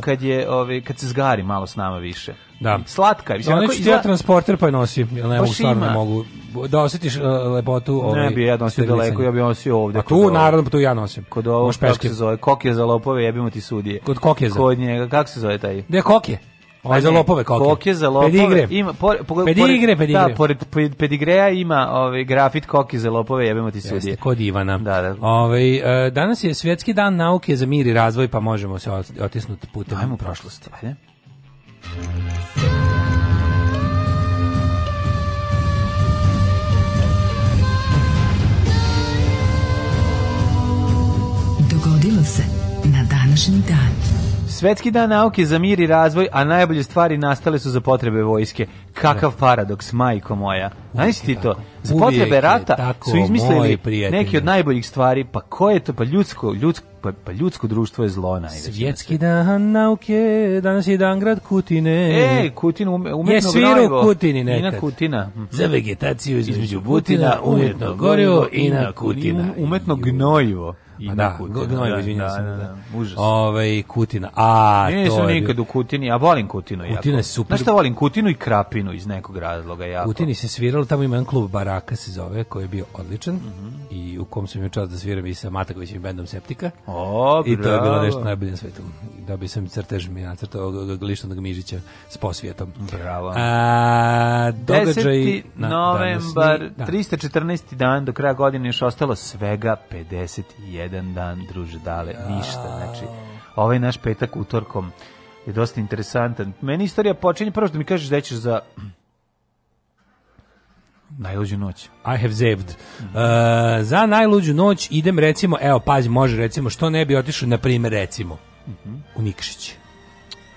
Speaker 3: kad, je, ovaj, kad se zgari malo s nama više.
Speaker 4: Da.
Speaker 3: Slatka. Mislim,
Speaker 4: onako izgleda... transporter pa je nosi, ja ne pa mogu, stvarno ne mogu. Da osjetiš uh, e, lepotu. Ovaj,
Speaker 3: ne bi ja nosio daleko, ja bi nosio ovdje.
Speaker 4: A tu, naravno, pa tu ja nosim.
Speaker 3: Kod ovog, kako se zove, kokje za lopove, jebimo ti sudije.
Speaker 4: Kod kokje
Speaker 3: za. Kod njega, kako se zove taj?
Speaker 4: Gde kokje? Ovo je
Speaker 3: za lopove
Speaker 4: koke. Koke za lopove. Pedigre. Ima, por, po, pedigre, pored,
Speaker 3: Da, pored pedigreja ima ovaj, grafit koke za lopove, jebemo ti sudije. Jeste,
Speaker 4: kod Ivana.
Speaker 3: Da, da. Ove,
Speaker 4: ovaj, e, danas je svjetski dan nauke za mir i razvoj, pa možemo se otisnuti putem. Ajmo u
Speaker 3: prošlost. Ajde. Dogodilo se na današnji dan. Svetski dan nauke za mir i razvoj, a najbolje stvari nastale su za potrebe vojske. Kakav da. paradoks, majko moja. Znaš ti to? Za potrebe rata tako, su izmislili neki od najboljih stvari. Pa ko je to? Pa ljudsko, ljudsko pa, pa ljudsko društvo je zlo najveće.
Speaker 4: Svjetski
Speaker 3: dan
Speaker 4: nauke, danas je dan grad Kutine.
Speaker 3: E, Kutin, umetno je sviru
Speaker 4: Kutini nekad.
Speaker 3: Ina Kutina. Mhm.
Speaker 4: Za vegetaciju između Butina, umetno gorivo i na Kutina.
Speaker 3: Um, umetno gnojivo.
Speaker 4: I A da, Gnojbo, da, izvinjam da, se. Da, da, da. da.
Speaker 3: Ovaj Kutina. A,
Speaker 4: ne, to je nikad u Kutini, a volim Kutinu
Speaker 3: Kutina jako. je super.
Speaker 4: Znaš
Speaker 3: šta
Speaker 4: volim Kutinu i Krapinu iz nekog razloga jako.
Speaker 3: Kutini se sviralo, tamo ima jedan klub Baraka se zove, koji je bio odličan mm -hmm. i u kom sam imao čast da sviram i sa Matakovićem bendom Septika.
Speaker 4: O,
Speaker 3: I to je bilo nešto najbolje na svetu. Da bi sam crtež mi nacrtao glišnog mižića s posvijetom.
Speaker 4: Bravo.
Speaker 3: A, događaj, 10.
Speaker 4: Na, novembar, danas, da. 314. dan do kraja godine još ostalo svega 51 jedan dan, druže, dale, ništa, znači, ovaj naš petak utorkom je dosta interesantan. Meni istorija počinje, prvo što mi kažeš da ćeš za Najluđu noć.
Speaker 3: I have saved. Mm
Speaker 4: -hmm. uh, za najluđu noć idem recimo, evo pazi, može recimo, što ne bi otišao, na primjer recimo, mm -hmm. u Nikšić.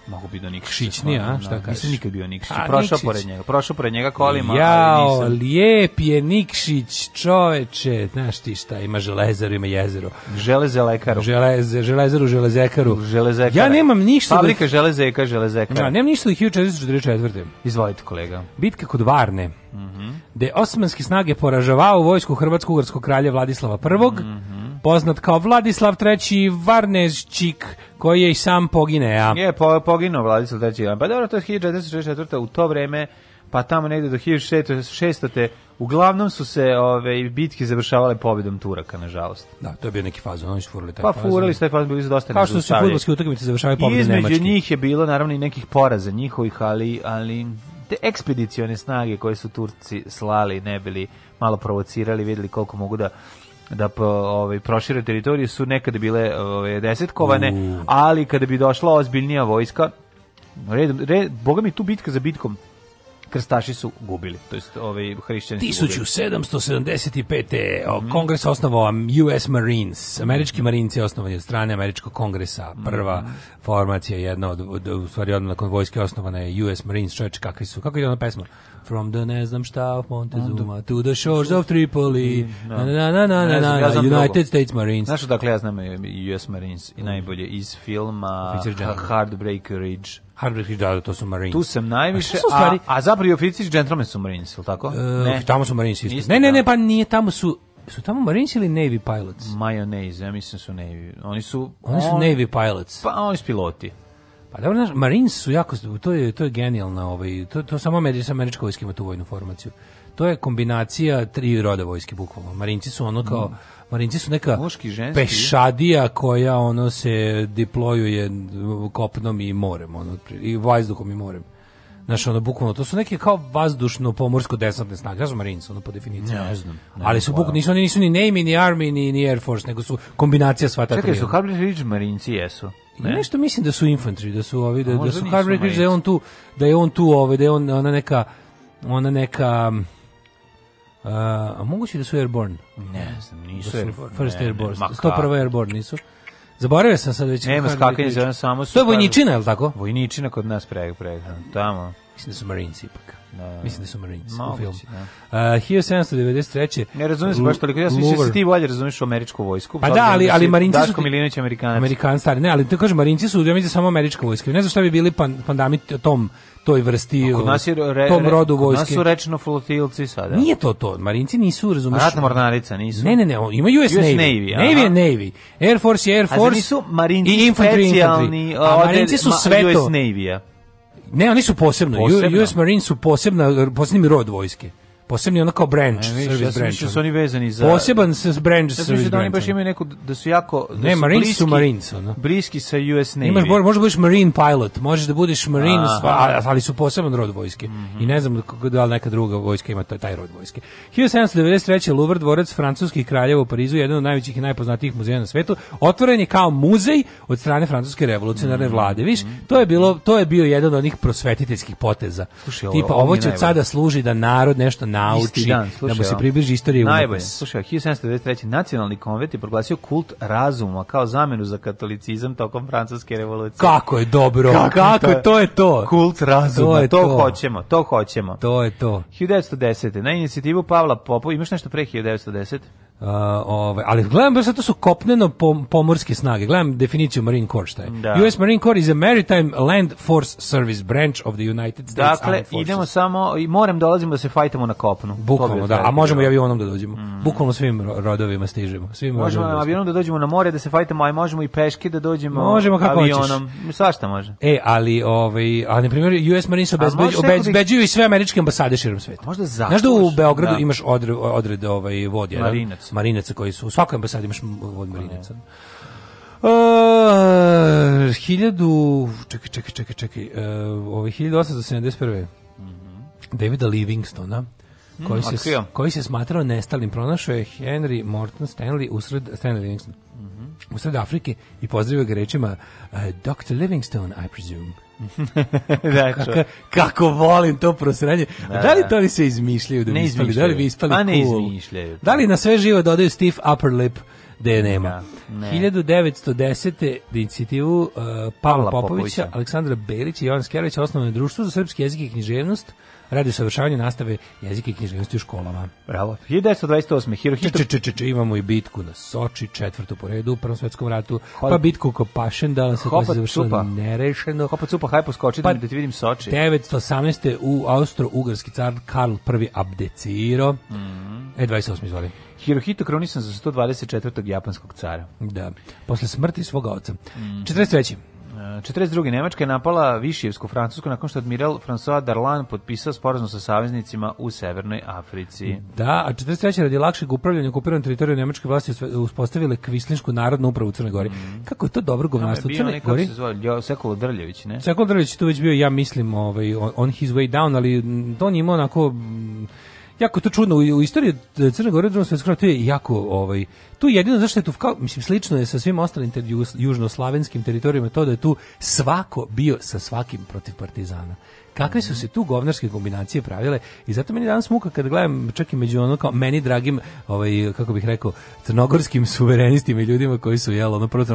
Speaker 3: Mogu biti do Nikšića.
Speaker 4: Šićni, a? Da. Šta kažeš?
Speaker 3: Nisam nikad bio
Speaker 4: Nikšić.
Speaker 3: Prošao pored njega. Prošao pored njega kolima,
Speaker 4: Jao, ali nisam. lijep je Nikšić, čoveče. Znaš ti šta, ima železaru, ima jezero.
Speaker 3: Železe lekaru.
Speaker 4: Železe, železaru,
Speaker 3: železekaru. Železekara.
Speaker 4: Ja nemam ništa...
Speaker 3: Da- Fabrika do... železeka, železekara.
Speaker 4: Ja, nemam ništa do da 1444.
Speaker 3: Izvolite, kolega.
Speaker 4: Bitka kod Varne. Mm -hmm. Gde osmanske snage poražavao vojsku Hrvatsko-Ugarskog kralja Vladislava I. Mm poznat kao Vladislav III Varneščik, koji je i sam pogineo. Je,
Speaker 3: po, poginuo Vladislav III. Pa dobro, to je 1964. u to vreme, pa tamo negde do 1600. Uglavnom su se ove bitke završavale pobedom Turaka, nažalost.
Speaker 4: Da, to je bio neki fazon, oni
Speaker 3: su
Speaker 4: furali
Speaker 3: taj pa, fazon. Pa furali su taj fazon, bili
Speaker 4: su
Speaker 3: dosta Kao
Speaker 4: što su fudbalske utakmice završavali pobedom
Speaker 3: Nemačke.
Speaker 4: Između
Speaker 3: njih je bilo naravno i nekih poraza njihovih, ali ali te ekspedicione snage koje su Turci slali, ne bili malo provocirali, videli koliko mogu da da ovaj prošire teritorije su nekada bile ovaj desetkovane, mm. ali kada bi došla ozbiljnija vojska, red, red, boga mi tu bitka za bitkom krstaši su gubili, to jest ovaj hrišćani 1775.
Speaker 4: Mm. Kongres osnovao US Marines, američki marinci osnovani od strane američkog kongresa. Prva mm. formacija jedna od, od u stvari odmah nakon vojske osnovana je US Marines, čoveče, kakvi su, kako je ona pesma? From the ne znam šta of Montezuma to the shores of Tripoli. Mm, no. Da. Na na na na na, ja United States Marines.
Speaker 3: Znaš dakle ja znam e, US Marines i najbolje iz filma Heartbreak Ridge. Heartbreak
Speaker 4: Ridge, da, to su Marines.
Speaker 3: Tu sam najviše, a, stvari, a, a zapravo i oficiri gentlemen su Marines, ili tako?
Speaker 4: E, ne. Tamo su Marines isto. ne, ne, da. ne, pa nije, tamo su su tamo Marines ili Navy Pilots? Mayonnaise,
Speaker 3: ja mislim da su Navy. Oni su...
Speaker 4: Oni su on, Navy Pilots.
Speaker 3: Pa oni su piloti.
Speaker 4: Pa dobro, znaš, Marines su jako, to je, to je genijalna, ovaj, to, to samo američka, američka vojska ima tu vojnu formaciju. To je kombinacija tri roda vojske, bukvalno. Marinci su ono kao, mm. Marinci su neka
Speaker 3: Moški, ženski.
Speaker 4: pešadija koja ono se diplojuje kopnom i morem, ono, i vazduhom i morem. Znaš, ono, bukvalno, to su neke kao vazdušno-pomorsko-desantne snage, znaš, Marines, ono, po definiciji. Ne, ne znam. Ali su bukvalno, nisu, oni nisu ni Navy, ni Army, ni, ni Air Force, nego su kombinacija sva ta
Speaker 3: Čekaj, su Ridge Marinci, jesu?
Speaker 4: Ne? Nešto mislim da su infantry, da su ovi da, da su Harvard da je on tu, da je on tu, ovaj da je on ona neka ona neka Uh, a moguće da su Airborne?
Speaker 3: Ne znam, nisu da Airborne.
Speaker 4: First
Speaker 3: ne,
Speaker 4: Airborne, 101. Airborne nisu. Zaboravio sam sad već.
Speaker 3: Nema skakanje, da samo
Speaker 4: su... To je vojničina, je li tako?
Speaker 3: Vojničina kod nas preg, preg, tamo.
Speaker 4: Mislim da su Marines ipak. Da. Mislim da su Marines Mogući, u filmu. Da. Uh, 1793.
Speaker 3: Ne razumijem se baš toliko. Ja sam mislim da ti bolje razumiješ američku vojsku.
Speaker 4: Pa da, da, ali, ali Marinci su...
Speaker 3: Daško Milinović Amerikanac.
Speaker 4: Amerikan stari. Ne, ali to kažem, Marinci su, ja mislim, samo američka vojska. Ne znam šta bi bili pan, pandami tom toj vrsti
Speaker 3: kod nas je re, tom rodu re, vojske. Nas su rečno flotilci sada.
Speaker 4: Nije to to. Marinci nisu, razumeš. Ratna
Speaker 3: mornarica nisu.
Speaker 4: Ne, ne, ne, ima US, US Navy. Navy, Navy je Navy. Air Force je Air Force.
Speaker 3: A nisu Marinci i A Marinci su sve to.
Speaker 4: US Navy-a. Ne, oni su posebno. posebno. US Marines su posebna, posebni rod vojske posebni ono branch, ne, service
Speaker 3: ja da branch. Su oni vezani za
Speaker 4: Poseban se branch ja
Speaker 3: service da
Speaker 4: oni baš
Speaker 3: imaju neku da su jako
Speaker 4: da ne, su Marines bliski, su Marines,
Speaker 3: ono. Bliski sa US Navy.
Speaker 4: Imaš možeš da budeš Marine pilot, možeš da budeš Marine, ali su poseban rod vojske. Mm -hmm. I ne znam da li neka druga vojska ima taj rod vojske. 1793. Louvre dvorac francuskih kraljeva u Parizu, jedan od najvećih i najpoznatijih muzeja na svetu, otvoren je kao muzej od strane francuske revolucionarne mm -hmm. vlade. Viš, to je bilo to je bio jedan od onih prosvetiteljskih poteza. Slušaj, Tipa ovo, ovo će od sada služi da narod nešto nauči, dan, slušaj, da mu se približi istorija umetnosti. Najbolje,
Speaker 3: slušaj, 1793. nacionalni konvent je proglasio kult razuma kao zamenu za katolicizam tokom francuske revolucije.
Speaker 4: Kako je dobro,
Speaker 3: kako, kako to, to je to.
Speaker 4: Kult razuma,
Speaker 3: to, je to, to hoćemo, to hoćemo.
Speaker 4: To je to.
Speaker 3: 1910. Na inicijativu Pavla Popova, imaš nešto pre 1910?
Speaker 4: Uh, ovaj, ali gledam baš to su kopneno pomorske snage. Gledam definiciju Marine Corps šta je. Da. US Marine Corps is a maritime land force service branch of the United States dakle, Armed Forces.
Speaker 3: idemo samo i moram da dolazimo da se fajtamo na kopnu.
Speaker 4: Bukvalno, da, a možemo i avionom da dođemo. Mm. Bukvalno svim rodovima stižemo. Svim možemo
Speaker 3: rodovima avionom da dođemo na more da se fajtamo, a možemo i peške da dođemo možemo kako avionom. Hoćeš. Svašta može.
Speaker 4: E, ali ovaj, a na primjer US Marines obezbeđuju i sve američke ambasade širom
Speaker 3: svijeta. Možda
Speaker 4: zato. Znaš da u Beogradu da. imaš odred, odred ovaj, vodi, Marinac marinaca koji su, u svakoj ambasadi imaš od marinaca. Pa uh, 1000 čekaj, čekaj, čekaj, čekaj. Uh, ovaj 1871. Mm -hmm. Davida Livingstona mm, koji mm, se, koji se smatrao nestalim pronašao je Henry Morton Stanley usred Stanley Livingston mm -hmm. usred Afrike i pozdravio ga rečima uh, e, Dr. Livingstone, I presume da, kako, kako volim to prosranje. Da, da li da. to oni se izmišljaju da ne ispali, da li bi ispali pa ne
Speaker 3: cool.
Speaker 4: izmišljaju. Da li na sve živo dodaju stiff upper lip da je nema. Da, ne. 1910. inicijativu uh, Pavla, Popovića, Popovića, Aleksandra Belića i Jovan Skerovića osnovno društvo za srpski jezik i književnost radi usavršavanje nastave jezika i književnosti u školama.
Speaker 3: Bravo.
Speaker 4: 1928. Hirohito...
Speaker 3: Če, če, če, če, imamo i bitku na Soči, četvrtu po redu u Prvom svetskom ratu, Hol... pa bitku oko Pašendala se koja se
Speaker 4: završila nerešeno. Hopa cupa, hajpo skoči da pa, da ti vidim Soči. 918. u Austro-Ugarski car Karl I abdeciro. Mm
Speaker 3: -hmm.
Speaker 4: E, 28. izvoli.
Speaker 3: Hirohito kronisan za 124. japanskog cara.
Speaker 4: Da. Posle smrti svog oca. Mm. 43.
Speaker 3: 42. Nemačka je napala Višijevsku Francusku nakon što admiral François Darlan potpisao sporazum sa saveznicima u Severnoj Africi.
Speaker 4: Da, a 43. radi lakšeg upravljanja okupiranom teritorijom Nemačke vlasti uspostavile Kvislinsku narodnu upravu u Crnoj Gori. Mm. Kako je to dobro govnarstvo
Speaker 3: u Crnoj Gori? Se zove
Speaker 4: Sekolo Drljević,
Speaker 3: ne?
Speaker 4: Sekolo Drljević tu već bio, ja mislim, ovaj, on his way down, ali on je imao onako jako to čudno u, istoriji Crne Gore drugog svetskog to je jako ovaj tu jedino zašto je tu kao, mislim slično je sa svim ostalim ter, južnoslavenskim teritorijama to da je tu svako bio sa svakim protiv partizana Kakve su se tu govnarske kombinacije pravile i zato meni danas muka kad gledam čak i među ono kao meni dragim, ovaj, kako bih rekao, crnogorskim suverenistima i ljudima koji su, jelo ono prvo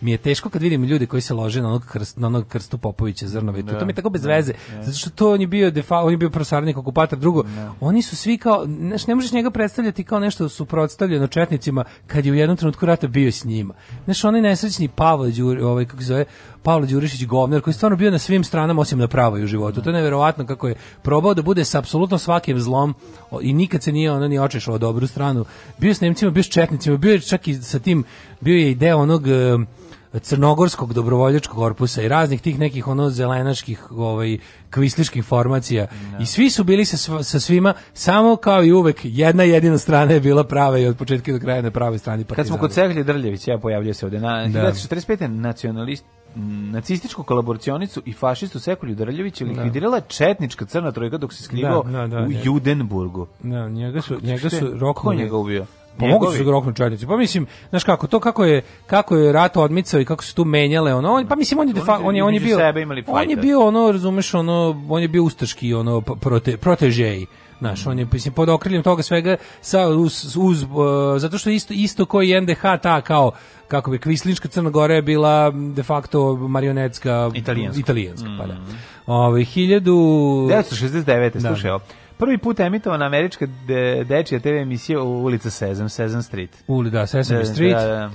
Speaker 4: mi je teško kad vidim ljude koji se lože na onog, krst, na onog krstu Popovića Zrnove. Da, to, mi je tako bez da, veze. Da. Zato što to on je bio, defa, on je bio prosarnik, okupator, drugo. Da. Oni su svi kao, znaš, ne možeš njega predstavljati kao nešto suprotstavljeno četnicima kad je u jednom trenutku rata bio s njima. Znaš, onaj nesrećni Pavle, ovaj, kako se zove, Pavle Đurišić govnar koji je stvarno bio na svim stranama osim na pravoj u životu. To je neverovatno kako je probao da bude sa apsolutno svakim zlom i nikad se nije ona ni očešao dobru stranu. Bio je s Nemcima, bio je s Četnicima, bio je čak i sa tim, bio je ideja onog e, crnogorskog dobrovoljačkog korpusa i raznih tih nekih ono zelenaških ovaj kvisliških formacija no. Da. i svi su bili sa, sa svima samo kao i uvek jedna jedina strana je bila prava i od početka do kraja na pravoj strani partizana.
Speaker 3: Kad
Speaker 4: smo
Speaker 3: kod Cehlje Drljević ja pojavljuje se ovde na da. 1945. nacionalist nacističku kolaboracionicu i fašistu Sekulju Drljevića da. likvidirala četnička crna trojka dok se skrivao da, da, da, u da. Judenburgu.
Speaker 4: Da, njega su, njega su roknuli.
Speaker 3: njega ubio?
Speaker 4: Pa Pomogu su roknu četnici. Pa mislim, znaš kako, to kako je kako je rat odmicao i kako se tu menjale ono, on, pa mislim on je defa, on je on je bio on je bio ono, razumeš, ono on je bio ustaški ono prote protežej Naš, on je mislim, pod okriljem toga svega sa, uz, uz uh, zato što isto, isto kao i NDH ta kao kako bi Kvislinska Crna Gora je bila de facto marionetska italijanska, italijanska mm. pa da. Mm. Ove, ovaj,
Speaker 3: 1969. Da. slušaj, prvi put emitovana američka de, dečija TV emisija u ulica Sezam, Sezam Street.
Speaker 4: Uli, da, Sesame da, Street. Da,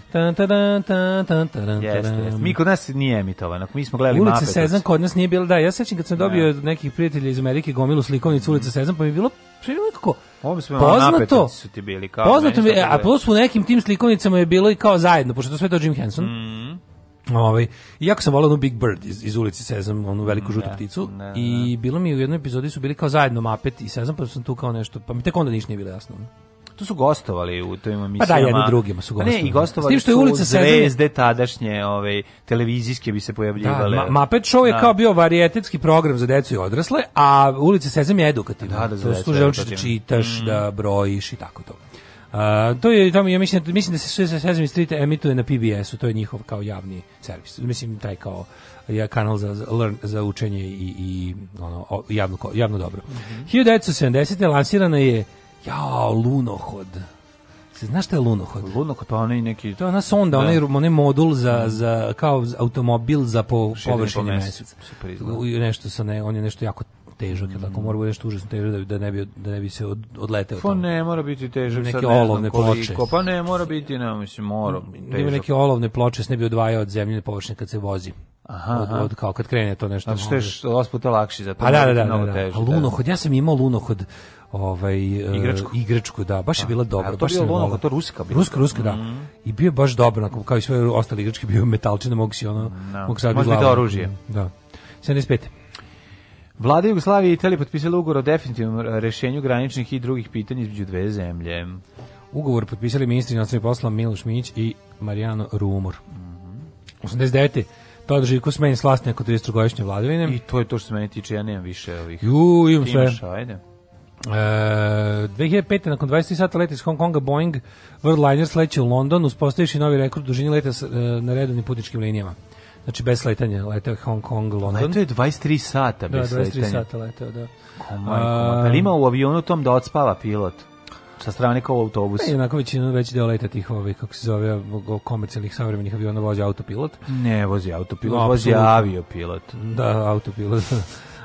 Speaker 4: da.
Speaker 3: Mi kod nas nije emitovana, mi smo gledali Ulica
Speaker 4: Sezam kod nas nije bila, da, ja sećam kad sam da. dobio od nekih prijatelja iz Amerike gomilu slikovnicu Ulica Sezam, pa mi je bilo Prirodno kako?
Speaker 3: Poznato. Su ti bili
Speaker 4: kao poznato mi, a plus u nekim tim slikovnicama je bilo i kao zajedno, pošto to sve to Jim Henson.
Speaker 3: Mm
Speaker 4: Ovaj, jako sam volao onu Big Bird iz, iz ulici Sezam, onu veliku mm, žutu ne, da, pticu. Ne, da, I da, bilo mi u jednoj epizodi su bili kao zajedno Mapet i Sezam, pa sam tu kao nešto, pa mi tek onda ništa nije bilo jasno. Tu
Speaker 3: su gostovali u tim emisijama. Pa da,
Speaker 4: jedni drugima su
Speaker 3: gostovali. Pa
Speaker 4: ne,
Speaker 3: i gostovali S tim što je ulica Sezam. Zvezde tadašnje ovaj, televizijske bi se pojavljivali.
Speaker 4: Da,
Speaker 3: Ma
Speaker 4: Mapet Show je kao bio varijetetski program za decu i odrasle, a ulica Sezam je edukativna. Da, da, za decu. Da, da, čitaš, mm. da brojiš i tako to. A, to je tamo ja mislim mislim da se sve sa Sesame Street emituje na PBS-u, to je njihov kao javni servis. Mislim taj kao ja kanal za za, learn, za učenje i, i ono o, javno javno dobro. Mm -hmm. 1970. lansirana je jao lunohod. Se znaš šta je lunohod?
Speaker 3: Lunohod pa onaj neki
Speaker 4: to je ona sonda, da. onaj, onaj modul za, mhm. za kao automobil za po površini meseca. Nešto sa ne, on je nešto jako težak, mm. tako mora budeš užasno težak da, da, ne bi, da ne bi se od, odleteo.
Speaker 3: Pa ne mora biti težak, neke sad ne olovne
Speaker 4: znam koliko, ploče.
Speaker 3: pa ne mora biti, ne, mislim, mora da
Speaker 4: težak. Ima neke olovne ploče, se ne bi odvajao od zemljine površine kad se vozi. Aha, od, od, kao kad krene to nešto.
Speaker 3: Znači što je što puta lakši za to. Pa
Speaker 4: da, da, da, da, da. Teži, lunohod, ja sam imao lunohod ovaj e, igračku. igračku da baš je bila dobra a, to je bilo ono
Speaker 3: to ruska bila
Speaker 4: ruska ruska da mm. i bio baš dobro onako kao i sve ostale igračke bio metalčina mogu
Speaker 3: si
Speaker 4: ono no. mogu sad oružje da
Speaker 3: 75 Vlada Jugoslavije i Italije potpisala ugovor o definitivnom rešenju graničnih i drugih pitanja između dve zemlje.
Speaker 4: Ugovor potpisali ministri nacionalnih poslova Miloš Mić i Mariano Rumor. Mm -hmm. 89. Todor Živko smenjen s vlasti neko 30-godišnje vladavine.
Speaker 3: I to je to što se meni tiče, ja
Speaker 4: nemam
Speaker 3: više ovih. Ju, imam sve. Imaš,
Speaker 4: ajde. E, 2005. nakon 23 sata leta iz Hong Konga Boeing Worldliner sleće u London uspostaviši novi rekord dužini leta e, na redovnim putničkim linijama znači bez sletanja, letao Hong Kong, London. Letao
Speaker 3: je 23 sata da, bez da, 23 sletanja.
Speaker 4: sata
Speaker 3: letao, da.
Speaker 4: Komaj,
Speaker 3: um, ima u avionu tom da odspava pilot? sa strane kao autobus. Ne,
Speaker 4: onako većinu već deo leta tih ovih, kako se zove, komercijalnih savremenih aviona vozi autopilot.
Speaker 3: Ne, vozi autopilot, no, vozi aviopilot.
Speaker 4: Da, autopilot. Uh,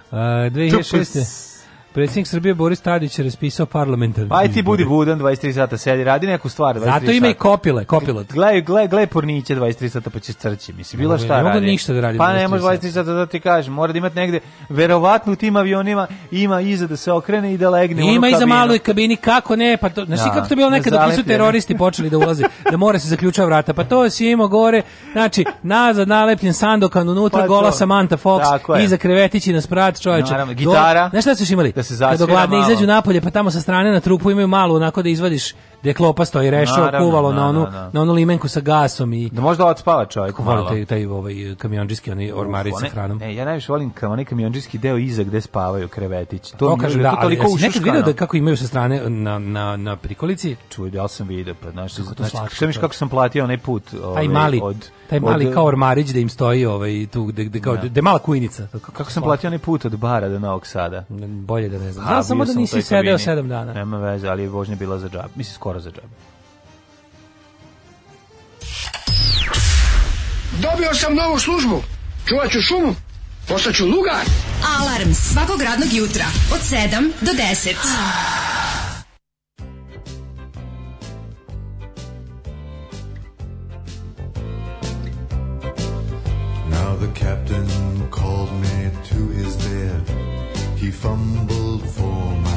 Speaker 4: *laughs* 2006. Predsjednik Srbije Boris Tadić je raspisao parlamentarni.
Speaker 3: Pa aj ti budi budan 23 sata sedi, radi neku stvar 23
Speaker 4: Zato ima i kopile,
Speaker 3: kopilot. Gledaj gle, gle porniće 23 sata pa će crći, mislim, bilo šta radi. Ne mogu
Speaker 4: ništa da radi.
Speaker 3: Pa ne može 23 sata da ti kažem, mora da imati negde verovatno u tim avionima ima iza da se okrene i da legne u
Speaker 4: Ima
Speaker 3: iza
Speaker 4: maloj kabini, kako ne, pa to, znači ja, da, kako to bilo nekad dok su teroristi počeli da ulaze, *laughs* da mora se zaključava vrata. Pa to si imao gore, znači nazad nalepljen sandokan unutra pa gola Samantha Fox, iza krevetići na sprat, čoveče. Gitara. Znaš šta su imali? Da se zasvira Kada gladne izađu napolje, pa tamo sa strane na trupu imaju malu, onako da izvadiš gde klopa stoji rešao Naravno, kuvalo na, na, da, onu na, da, da. na onu limenku sa gasom i
Speaker 3: da možda odspava čovjek
Speaker 4: kako malo taj taj ovaj kamiondžijski onaj ormarić sa hranom
Speaker 3: ne ja najviše volim kao onaj kamiondžijski deo iza gde spavaju krevetić.
Speaker 4: to, to pa kaže da, to toliko ušuškano nekad video da kako imaju sa strane na na na prikolici
Speaker 3: čuj da sam video pa znaš kako to znači kako, kako sam platio onaj put
Speaker 4: ovaj, taj mali od taj mali od, kao ormarić da im stoji ovaj tu gde gde kao da mala kujnica
Speaker 3: kako, kako sam platio onaj put od bara do Novog Sada
Speaker 4: bolje da ne
Speaker 3: znam
Speaker 4: samo da nisi sedeo 7 dana
Speaker 3: nema veze ali vožnja bila za džab mislim skoro mora za džabe.
Speaker 5: Dobio sam novu službu. Čuvat ću šumu. Postaću lugar.
Speaker 6: Alarm svakog radnog jutra od 7 do 10. Now the captain called me to his bed. He fumbled for my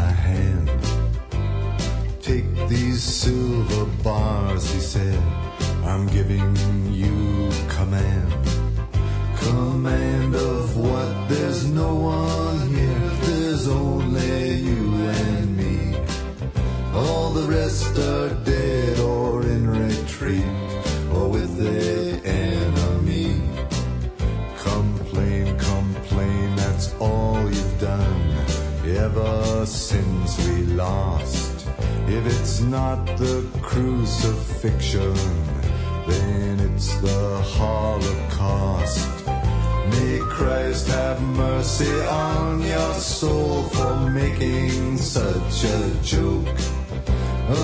Speaker 6: Take these silver bars, he
Speaker 7: said. I'm giving you command. Command of what? There's no one here. There's only you and me. All the rest are dead or in retreat or with the enemy. Complain, complain, that's all you've done ever since we lost. If it's not the crucifixion, then it's the Holocaust. May Christ have mercy on your soul for making such a joke.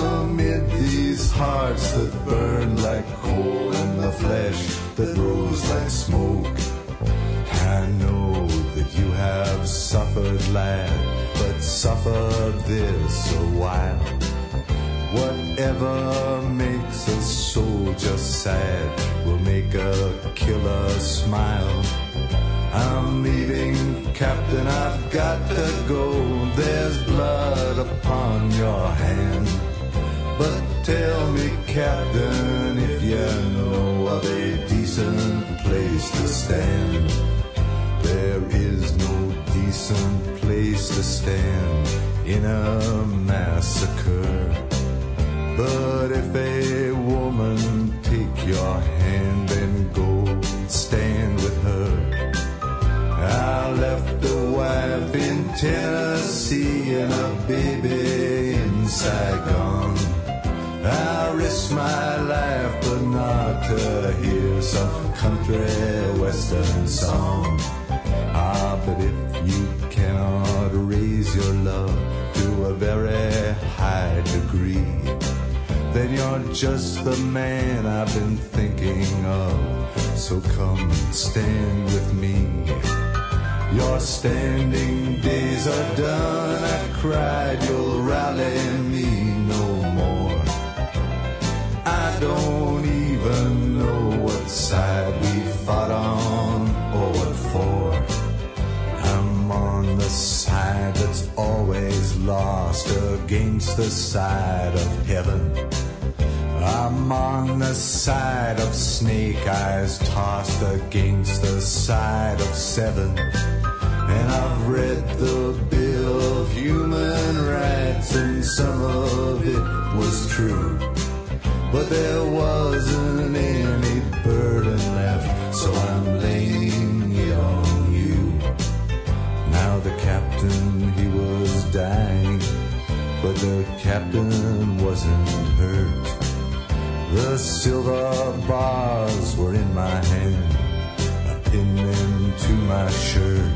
Speaker 7: Amid these hearts that burn like coal and the flesh that rose like smoke. I know that you have suffered, lad, but suffer this a while. Whatever makes a soldier sad will make a killer smile. I'm leaving, Captain, I've got to go. There's blood upon your hand. But tell me, Captain, if you know of a decent place to stand. There is no decent place to stand in a massacre. But if a woman take your hand and go stand with her, I left a wife in Tennessee and a baby in Saigon. I risked my life, but not to hear some country western song. Ah, but if you cannot raise your love to a very high then you're just the man I've been thinking of. So come and stand with me. Your standing days are done. I cried, you'll rally me no more. I don't even know what side we fought on or what for. I'm on the side that's always lost against the side of heaven. I'm on the side of snake eyes, tossed against the side of seven. And I've read the Bill of Human Rights, and some of it was true. But there wasn't any burden left, so I'm laying it on you. Now the captain, he was dying, but the captain wasn't hurt. The silver bars were in my hand. I pinned them to my shirt.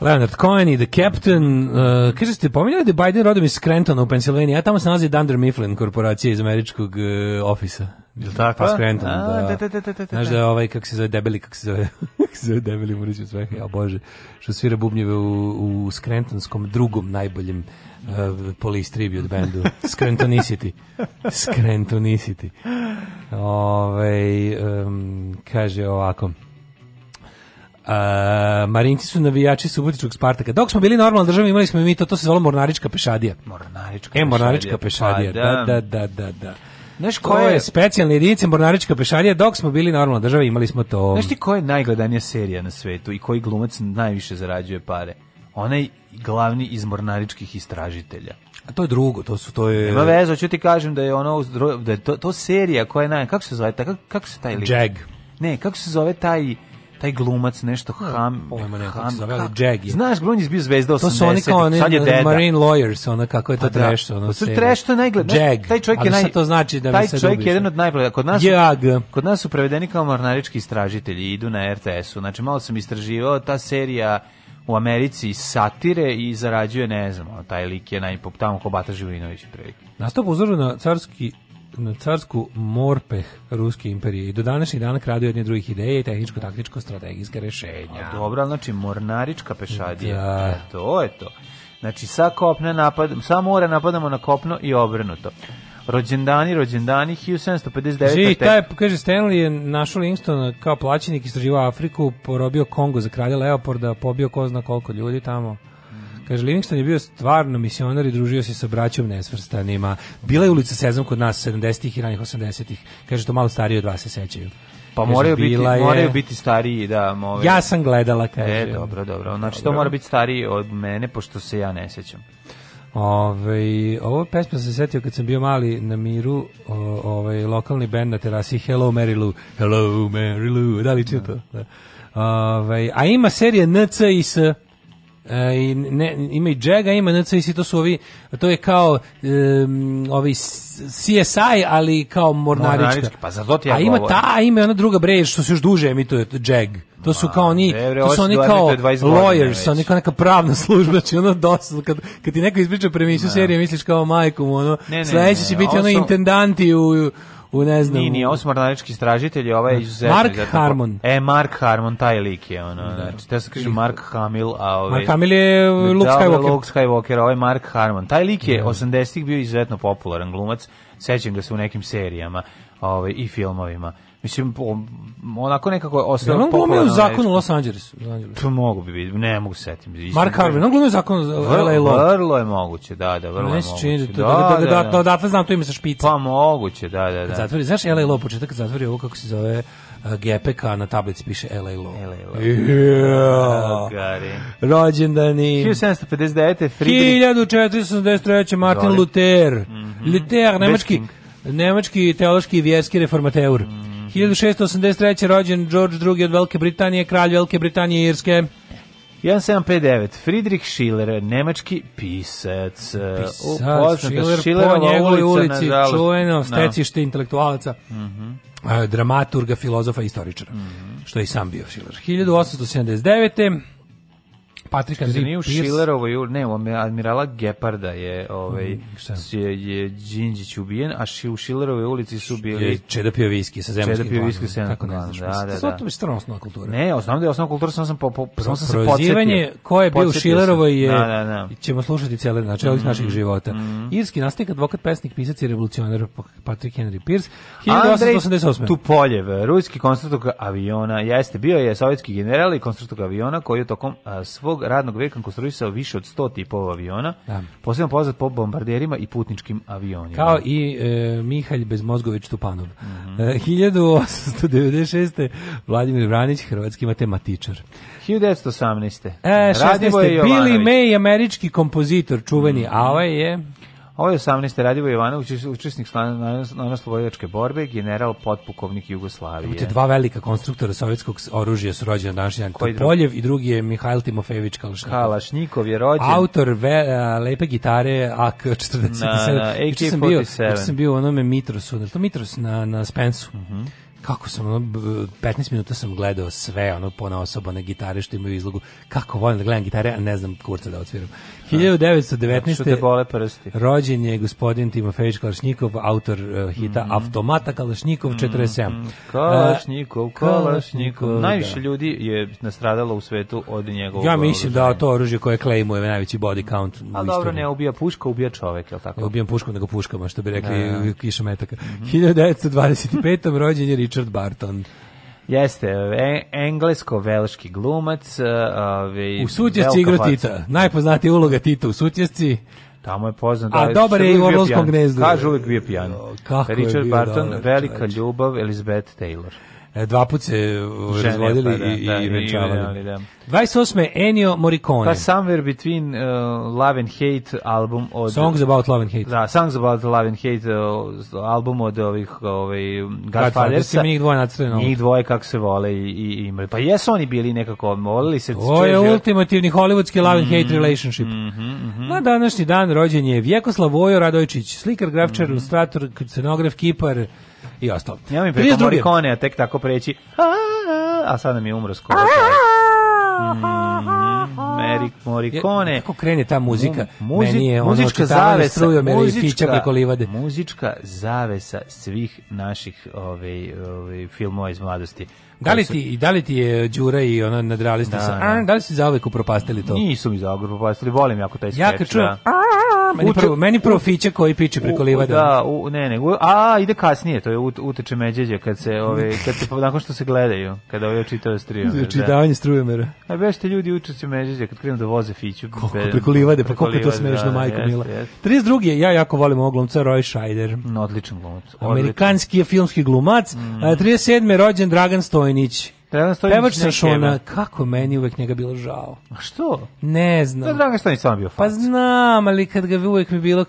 Speaker 4: Leonard Cohen i The Captain. Uh, kaže ste, pominjali da je Biden rodom iz Scrantona u Pensilvaniji, a tamo se nalazi Dunder Mifflin korporacija iz američkog uh, ofisa.
Speaker 3: Jel tako? Pa
Speaker 4: Scranton, da. Da, da, da, da, Znaš da je ovaj, kako se zove, debeli, kako se zove, *laughs* kako se zove debeli murić od svega, ja bože, što svira bubnjeve u, u Scrantonskom drugom najboljem uh, police tribute bandu *laughs* Scrantonicity Scrantonicity Ove, ovaj, um, kaže ovako Uh, Marinci su navijači Subotičkog Spartaka. Dok smo bili normalna država imali smo i mi to, to se zvalo Mornarička pešadija.
Speaker 3: Mornarička
Speaker 4: e, Mornarička pešadija. pešadija. Da, da, da, da. da, da. Znaš ko je, je specijalna jedinica Mornarička pešadija, dok smo bili normalna država imali smo to.
Speaker 3: Znaš ti ko je najgledanija serija na svetu i koji glumac najviše zarađuje pare? Onaj glavni iz Mornaričkih istražitelja.
Speaker 4: A to je drugo, to su to je.
Speaker 3: Nema veze, hoću ti kažem da je ono da je to, to serija koja je naj kako se zove ta kako, kako se taj
Speaker 4: lik? Jag.
Speaker 3: Ne, kako se zove taj taj glumac nešto ham
Speaker 4: pojma ne ham Jag
Speaker 3: znaš Grunjić bio zvezda 80
Speaker 4: to su oni kao oni marine lawyers ona kako je to pa da. trash ono pa
Speaker 3: se trash to najgleda taj čovjek je naj to
Speaker 4: znači da taj čovjek
Speaker 3: je jedan od najboljih kod nas jag kod nas su prevedeni kao mornarički istražitelji idu na RTS-u znači malo sam istraživao ta serija u Americi satire i zarađuje, ne znam, taj lik je najpop, tamo ko Bata Živinović prilike.
Speaker 4: Nastup uzoru na carski na carsku morpeh Ruske imperije i do današnjih dana kradu jedne drugih ideje i tehničko-taktičko-strategijska rešenja. A
Speaker 3: dobro, znači mornarička pešadija. Da. E, to je to. Znači, sa, kopne napad, sa more napadamo na kopno i obrnuto. Rođendani, rođendani, 1759.
Speaker 4: Živi, taj, kaže, Stanley je našao Livingstone kao plaćenik, istraživao Afriku, porobio Kongo za kralja Leoporda, pobio ko zna koliko ljudi tamo. Kaže, Livingston je bio stvarno misionar i družio se sa braćom nesvrstanima. Bila je ulica Sezam kod nas 70-ih i ranih 80-ih. Kaže, to malo stariji od vas se sećaju.
Speaker 3: Pa kaže, moraju biti, je... moraju biti stariji, da.
Speaker 4: Move. Ja sam gledala, e, kaže.
Speaker 3: E, dobro, dobro. Znači, dobro. to mora biti stariji od mene, pošto se ja ne sećam.
Speaker 4: Ove, ovo pesma se setio kad sam bio mali na miru, o, ovaj, lokalni band na terasi Hello Mary Lou. Hello Mary Lou, da li čito? Da. da. Ove, a ima serija NC i S. E, i ne, ima i Jega, ima NCIC, to su ovi, to je kao um, ovi CSI, ali kao mornarička. mornarička
Speaker 3: pa za to ti
Speaker 4: ja a ima ta, ima ona druga bre, što se još duže
Speaker 3: emituje,
Speaker 4: Jag. To su kao oni, to su oni da kao lawyers, oni kao neka pravna služba, znači ono doslovno, kad, kad ti neko ispriča premisu da. serije, misliš kao majkom, ono, ne, ne, sledeće će biti ono intendanti u u ne znam...
Speaker 3: Nije, nije, ovo su stražitelji, ovaj je da. izuzetno. Mark zato, Harmon. E,
Speaker 4: Mark Harmon,
Speaker 3: taj lik je, ono, da. znači, te se kaže Mark Hamill, a ovaj... Mark
Speaker 4: Hamill je
Speaker 3: Luke da, Skywalker. Luke Skywalker, ovaj Mark Harmon. Taj lik je 80-ih da. bio izuzetno popularan glumac, sećam ga se u nekim serijama ovaj, i filmovima. Mislim, onako nekako
Speaker 4: ostao ja, on glumio u zakonu u Los Angelesu.
Speaker 3: To pa mogu bi biti, ne mogu se setim.
Speaker 4: Mark Harvey, on glumio u zakonu za LA Law.
Speaker 3: Vrlo
Speaker 4: je
Speaker 3: moguće, da, da, vrlo je moguće. Da, da,
Speaker 4: da, da, odatle da, da- da. znam to ime
Speaker 3: sa špice. Pa moguće, da, da, da.
Speaker 4: Zatvori, znaš LA Law početak zatvori ovo kako se zove eh, GPK na tablici piše LA
Speaker 3: Law. LA Law.
Speaker 4: Yeah. Rođendani. 1759. Friedrich. 1473. Martin Luther. Mm -hmm. Luther, nemački, nemački teološki i vjerski reformateur. Mm 1683. rođen George II od Velike Britanije, kralj Velike Britanije i Irske.
Speaker 3: 1759. Friedrich Schiller, nemački pisac.
Speaker 4: Pisac, Schiller, Schillerova po njegovoj ulici, nažalost. čuveno da. stecište no. intelektualaca. Mm -hmm. dramaturga, filozofa i istoričara, mm -hmm. što je i sam bio Schiller. 1879. Patrika Andrej Nije u
Speaker 3: Šilerovoj, ne, u admirala Geparda je, ovaj, mm, je, je Đinđić ubijen, a ši, u Šilerovoj ulici su bili...
Speaker 4: Čeda pio viski sa zemljskim Čeda pio viski sa
Speaker 3: zemljskim da,
Speaker 4: da, da. Sve to je strano osnovna kultura.
Speaker 3: Ne, osnovna je osnovna kultura, sam sam, po, po, sam, sam se podsjetio.
Speaker 4: ko je bio u Šilerovoj je, da, da, da. ćemo slušati cijele znači, čelu mm -hmm. naših života. Mm -hmm. Irski nastavnik, advokat, pesnik, pisac i revolucionar Patrick Henry Pierce.
Speaker 3: 1888. Tupoljev, ruski konstruktor aviona, jeste, bio je sovjetski general i konstruktor aviona koji je tokom a, svog svog radnog veka konstruisao više od 100 tipova aviona, da. posebno poznat po bombarderima i putničkim avionima.
Speaker 4: Kao i e, Mihalj Bezmozgović Tupanov. Mm -hmm. e, 1896. Vladimir Vranić, hrvatski matematičar.
Speaker 3: 1918.
Speaker 4: E, 16. Billy May, američki kompozitor, čuveni, mm -hmm. a ovaj
Speaker 3: je... Ovo je 18. Radivo Jovanović, učesnik slavno-slobodačke borbe, general potpukovnik Jugoslavije. Imate
Speaker 4: dva velika konstruktora sovjetskog oružja su rođena danas, jedan Topoljev i drugi je Mihajl Timofejević Kalašnikov.
Speaker 3: Kalašnikov je rođen.
Speaker 4: Autor ve, uh, lepe gitare AK-47. Na, na,
Speaker 3: AK-47. Sam bio, sam
Speaker 4: bio u onome Mitrosu, to Mitros na, na Spensu. Uh mhm. -huh kako sam ono, 15 minuta sam gledao sve ono pona osoba na gitare što imaju izlogu kako volim da gledam gitare a ne znam kurca da odsviram 1919. rođen je gospodin Timofejić Kalašnikov, autor uh, hita mm -hmm. Automata Kalašnikov 47. Mm -hmm.
Speaker 3: Kalašnikov, Kalašnikov. Najviše da. ljudi je nastradalo u svetu od njegovog
Speaker 4: Ja mislim da oružja. da to oružje koje Claymore je najveći body count. A
Speaker 3: dobro, ne ubija puška, ubija čovek, je li tako? Ne
Speaker 4: ubijam puškom, nego puškama, što bi rekli ne. kišometaka. Mm -hmm. 1925. rođen je Richard Barton.
Speaker 3: Jeste, e, englesko-velški glumac. E,
Speaker 4: u Sutjesci igro Tita. Najpoznatija uloga Tita u Sutjesci.
Speaker 3: Tamo je poznat. A da,
Speaker 4: dobar je i u Orlovskom gnezdu.
Speaker 3: Kaže uvijek bio pijan. Kako Richard je bio Barton, dobar, velika čoveč. ljubav, Elizabeth Taylor.
Speaker 4: E, dva put se razvodili pa da, i, da, i venčavali. Da. 28. Ennio Morricone.
Speaker 3: Pa Somewhere Between uh, Love and Hate album od...
Speaker 4: Songs About Love and Hate.
Speaker 3: Da, Songs About Love and Hate uh, album od ovih ovaj, Godfathersa. Godfathersa,
Speaker 4: njih
Speaker 3: dvoje nacrljeno. Njih
Speaker 4: dvoje
Speaker 3: kako se vole i, i imali. Pa jesu oni bili nekako, volili se...
Speaker 4: To je život. ultimativni hollywoodski love and hate mm -hmm. relationship. Mm -hmm, mm -hmm. Na današnji dan rođen je Vjekoslav Vojo Radojčić, slikar, grafčar, mm -hmm. ilustrator, scenograf, kipar i ostalo.
Speaker 3: Ja mi preko Morricone, a tek tako preći a, a, a sad nam je umro skoro. Mm-hmm. Erik Morikone.
Speaker 4: Kako krene ta muzika? Muzi, meni je ono muzička zavesa,
Speaker 3: strujo,
Speaker 4: muzička, fića preko livade.
Speaker 3: Muzička zavesa svih naših ove, ovaj, ove, ovaj, filmova iz mladosti.
Speaker 4: Da li, ti, da li ti je Đura i ona nadrealista ste da, se? Da. da li si zauvek upropastili to?
Speaker 3: Nisu mi zauvek upropastili, volim jako taj skreč.
Speaker 4: Ja kad čujem, da. Meni prvo, meni prvo fiće koji piče preko livade.
Speaker 3: Da, u, ne, nego a ide kasnije, to je ut, uteče međeđe kad se ove kad se nakon što se gledaju, kada ove čitave strujomere.
Speaker 4: Znači, da. Čitavanje strujomera.
Speaker 3: A baš te ljudi uče se međeđe kad krenu da voze fiću
Speaker 4: Koliko, preko livade, pa koliko to smešno, da, majko mila. 32 ja jako volim ovog glumca Roy Scheider.
Speaker 3: No, odličan glumac.
Speaker 4: Amerikanski je filmski glumac. Mm. 37. rođen Dragan Stojnić. Dragan Stojić Pevač sa Šona, da. kako meni uvek njega bilo žao.
Speaker 3: A što?
Speaker 4: Ne znam. Da
Speaker 3: Dragan Stojić sam bio fac.
Speaker 4: Pa znam, ali kad ga uvek mi bilo...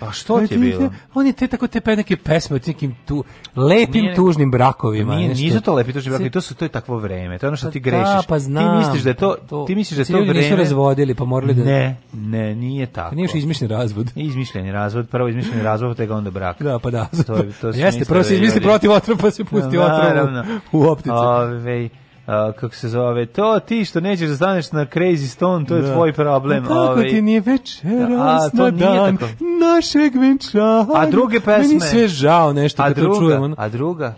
Speaker 3: Pa što ti je bilo?
Speaker 4: On je te tako te neke pesme o nekim tu, lepim nije, tužnim brakovima.
Speaker 3: Nije, nisu to lepi tužni brakovi, to, su, to je takvo vreme, to je ono što pa ti grešiš. Da, pa znam. Ti misliš da je to, to ti misliš da to vreme... nisu
Speaker 4: razvodili, pa morali da...
Speaker 3: Ne, ne, nije tako.
Speaker 4: Nije što izmišljen razvod.
Speaker 3: Izmišljeni razvod, prvo izmišljeni razvod, tega onda brak.
Speaker 4: Da, pa da. To, je, to Jeste, prvo se izmisli protiv otrova, pa se pusti otrov u optici.
Speaker 3: Ove, a, kako se zove, to ti što nećeš da staneš na Crazy Stone, to da. je tvoj problem. Pa
Speaker 4: kako ovaj. ti nije večeras a, to na dan tako. našeg venčanja.
Speaker 3: A druge pesme?
Speaker 4: Meni
Speaker 3: sve
Speaker 4: žao nešto kad to čujem.
Speaker 3: A druga?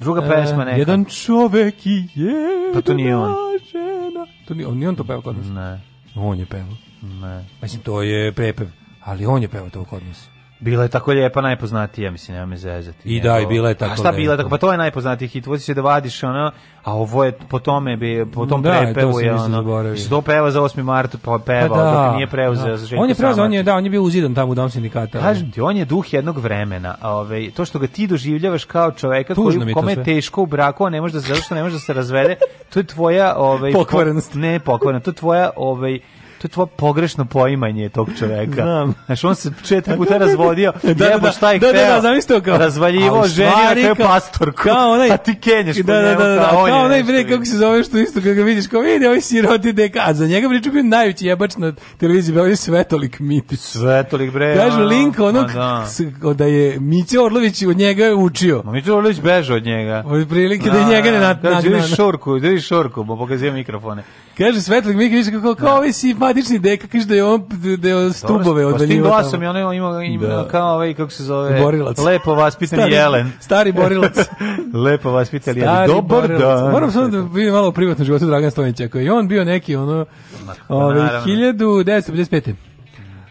Speaker 3: Druga e, pesma neka.
Speaker 4: Jedan čovek i jedna pa to nije on. žena. To nije on, nije on to peva kod nas?
Speaker 3: Ne.
Speaker 4: On je pevao. Ne. Mislim, to je prepev, ali on je pevao to kod nas.
Speaker 3: Bila je tako lijepa, najpoznatija, mislim, nema me zezati.
Speaker 4: I da, i bila je tako. A
Speaker 3: šta bila tako? Pa to je najpoznatiji hit, vozi se da vadiš, ono, a ovo je po tome, bi, po tom da, prepevu je, ono, se to peva za 8. mart, pa peva, pa da, dok nije preuzeo da.
Speaker 4: On je
Speaker 3: preuzeo,
Speaker 4: on je, da, on je bio uzidan tamo u dom sindikata.
Speaker 3: Kažem ti, on je duh jednog vremena, a ovaj, to što ga ti doživljavaš kao čoveka koji, kome je teško u braku, a ne može da, zato što ne može da se razvede, to je tvoja, ovaj,
Speaker 4: pokvarenost. Po, ne,
Speaker 3: pokvarenost, to je tvoja, ovaj, to je tvoje pogrešno poimanje tog čoveka. Znaš, on se četiri puta da, da, da. razvodio,
Speaker 4: da, da,
Speaker 3: jebo šta je
Speaker 4: da, hteo, da, da, zamislio kao,
Speaker 3: razvaljivo ženja, to je pastorka, kao onaj, a ti kenješ
Speaker 4: da, da, da, da, kao, on kao onaj bre, kako se zove što isto, kada ga vidiš, kao vidi, ovaj siroti deka, a za njega priču koji je najveći jebač na televiziji, ovaj Svetolik Mitić.
Speaker 3: Svetolik, bre.
Speaker 4: Kažu, link onog, da je Mićo Orlović od njega učio.
Speaker 3: Mićo Orlović beže od njega. Od
Speaker 4: prilike da njega ne
Speaker 3: nadnadna. vidiš šorku, da šorku,
Speaker 4: pokazuje mikrofone. Kaže, Svetlik Svetolik Mitić, kao, kao, kao, sporadični deka, kaže da je on, da je on stubove
Speaker 3: odvaljivo. Pa s tim glasom je ono ima, ima
Speaker 4: da.
Speaker 3: kao ovaj, kako se zove,
Speaker 4: borilac.
Speaker 3: lepo vas stari, jelen.
Speaker 4: Stari borilac. *laughs*
Speaker 3: lepo vas pitali jelen.
Speaker 4: Dobar dan. Moram samo da vidim malo privatno privatnom životu Dragan Stojnića, koji on bio neki, ono, ove, 1955.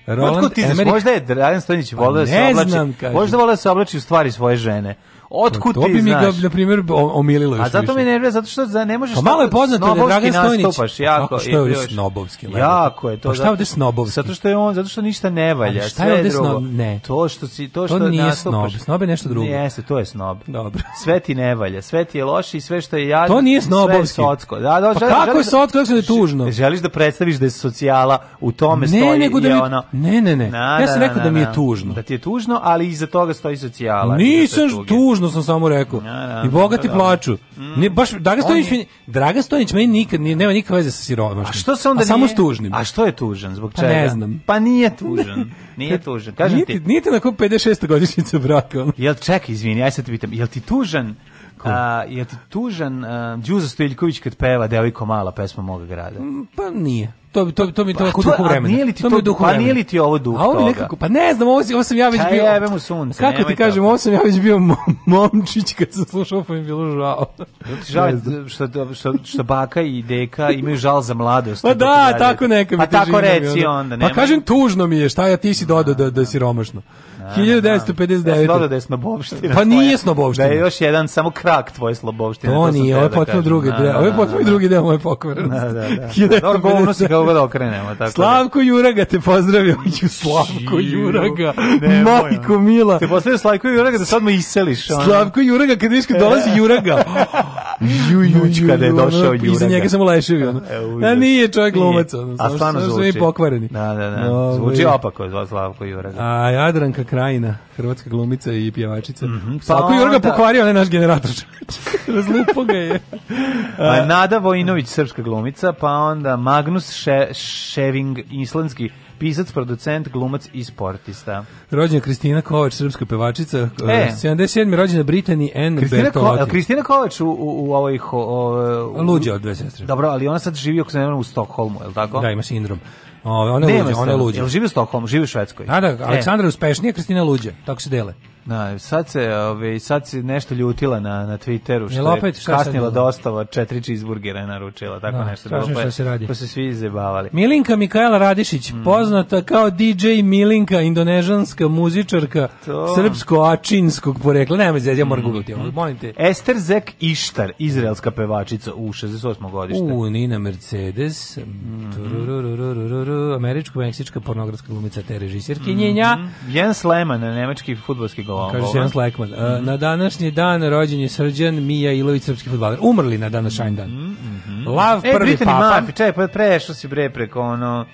Speaker 4: Roland Emmerich. Možda
Speaker 3: je Dragan Stojnić volio pa da se oblači, možda volio da se oblači u stvari svoje žene. Otkud to
Speaker 4: ti
Speaker 3: znaš? To
Speaker 4: bi mi ga, na primjer, omililo još
Speaker 3: A zato mi nervira, zato što ne možeš... Pa
Speaker 4: malo je poznato
Speaker 3: da je Dragan Stojnić... Nastupaš, jako,
Speaker 4: što je ovdje snobovski?
Speaker 3: Jako je to.
Speaker 4: Pa šta je ovdje snobovski?
Speaker 3: Zato što je on, zato što ništa ne valja, ali šta je ovdje Snob, ne. To što si, to što to nije nastupaš, snob,
Speaker 4: snob je nešto drugo.
Speaker 3: Jeste, to je snob. Dobro. Sve ti ne valja, sve ti je loše i sve što je jadno. To nije snobovski. Sve je socko.
Speaker 4: Da,
Speaker 3: da,
Speaker 4: pa kako je socko,
Speaker 3: kako je tužno? Želiš da predstaviš da je socijala u tome ne, stoji
Speaker 4: nego da je ono. Ne, ne, ne. Ja sam rekao da mi je tužno.
Speaker 3: Da ti je tužno, ali iza toga stoji socijala.
Speaker 4: Nisam tužno ružno sam samo rekao. Da, da, I bogati da, plaču. Mm. Ne baš Draga Stojanić, Draga Stojanić meni nikad nema nikakve veze sa siromašnim. A što se onda samo nije...
Speaker 3: tužnim? A što je tužan zbog pa čega? ne znam. Pa nije tužan. Nije tužan. Kažem nije, ti.
Speaker 4: Nije ti nakon 56. godišnjice braka.
Speaker 3: Jel čekaj, izvini, aj sad te pitam, jel ti tužan a, jel ti tužan Đuza Stojiljković kad peva Devojko mala pesma moga grada?
Speaker 4: Pa nije to to to mi to tako pa dugo vremena.
Speaker 3: Nije li ti
Speaker 4: to, to dugo
Speaker 3: vremena? Pa nije li ti ovo dugo? A
Speaker 4: ovo mi
Speaker 3: nekako,
Speaker 4: pa ne znam, ovo,
Speaker 3: ovo
Speaker 4: sam
Speaker 3: ja
Speaker 4: već Kaj pa bio. Jebe mu sunce. Kako ti kažem, ovo sam ja već bio momčić kad sam slušao pa mi bilo žao.
Speaker 3: Žao što, što što baka i deka imaju žal za mladost.
Speaker 4: Pa da, tako neka mi
Speaker 3: Pa tako reci onda, ne.
Speaker 4: Pa kažem tužno mi je, šta ja ti si dodao da da si romašno. 1959. Ja sam dodao
Speaker 3: da je snobovština.
Speaker 4: Pa nije snobovština.
Speaker 3: Da je još jedan samo krak tvoje snobovštine.
Speaker 4: To, to nije, ovo je da potpuno drugi da, deo. Ovo je da,
Speaker 3: potpuno
Speaker 4: drugi deo moje pokvarenosti.
Speaker 3: Da, da, da. Dobro, govno se kako da okrenemo. Tako
Speaker 4: Slavko Juraga te pozdravio. *laughs* Slavko Juraga. Majko Mila.
Speaker 3: Te pozdravio Slavko Juraga da sad me iseliš.
Speaker 4: Slavko Juraga, kad viš dolazi *laughs* Juraga ju, ju, kada je došao Juraga. Iza njega sam ulešio. A nije čovjek glumac. A stvarno zvuči.
Speaker 3: Svi pokvareni. Da, da, da. Zvuči opako Slavko Juraga. A
Speaker 4: Jadranka Krajina, hrvatska glumica i pjevačica. Mm -hmm. Slavko Juraga pokvario, ne naš generator. Razlupo ga je.
Speaker 3: Nada Vojinović, srpska glumica, pa onda Magnus Sheving, islandski pisac, producent, glumac i sportista.
Speaker 4: Rođena Kristina Kovač, srpska pevačica, eh, e. 77. rođena Britani N. Kristina
Speaker 3: Kristina Kovač u, u, u ovoj...
Speaker 4: Luđa od dve sestre.
Speaker 3: Dobro, ali ona sad živi u Stokholmu, je li tako?
Speaker 4: Da, ima sindrom. O, ona je luđa, ona je luđa. Jel
Speaker 3: živi u Stokholmu, živi u Švedskoj.
Speaker 4: Da, da, e. Aleksandra je uspešnija, Kristina luđa, tako se dele.
Speaker 3: Na, sad se, ove, ovaj, sad se nešto ljutila na, na Twitteru, što Jel opet, je kasnila dostava, četiri čizburgera je naručila, tako da, nešto.
Speaker 4: bilo. što pa
Speaker 3: se radi. Pa
Speaker 4: se
Speaker 3: svi izjebavali.
Speaker 4: Milinka Mikaela Radišić, mm. poznata kao DJ Milinka, indonežanska muzičarka, to... srpsko-ačinskog porekla, nema izgleda, ja moram mm. molim te.
Speaker 3: Ester Zek Ištar, izraelska pevačica u 68. godište.
Speaker 4: U, Nina Mercedes, mm. američko-meksička pornografska glumica te režisirkinjenja. Mm.
Speaker 3: Jens Lehmann, nemački futbolski to. Kaže se Jans
Speaker 4: Lekman. E, mm -hmm. Na današnji dan rođen je Srđan Mija Ilović, srpski futbaler. Umrli na današnji dan.
Speaker 3: Mm -hmm. Lav e, prvi Britani papa. Mafi, čaj, pa prešao si bre preko ono...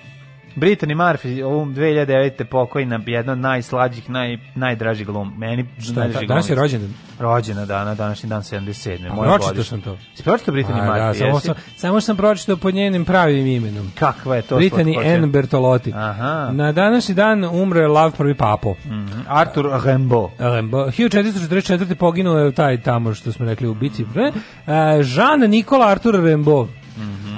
Speaker 3: Brittany Murphy, ovom 2009. pokojna, jedna od najslađih, naj, najdražih glum. Meni Šta, najdraži
Speaker 4: danas je rođendan?
Speaker 3: Rođena dana, da, današnji dan
Speaker 4: 77. A, moja pročito sam to.
Speaker 3: Si pročito Brittany da, Murphy? Da,
Speaker 4: samo, sam, samo sam pročito pod njenim pravim imenom.
Speaker 3: Kakva je to?
Speaker 4: Brittany N. Bertolotti. Aha. Na današnji dan umre Lav prvi papo. Mm
Speaker 3: -hmm. Artur Rimbaud. Rimbaud.
Speaker 4: 1444. poginuo je taj tamo što smo rekli u bici. Mm -hmm. E, uh, Jean Nikola Artur Rembo.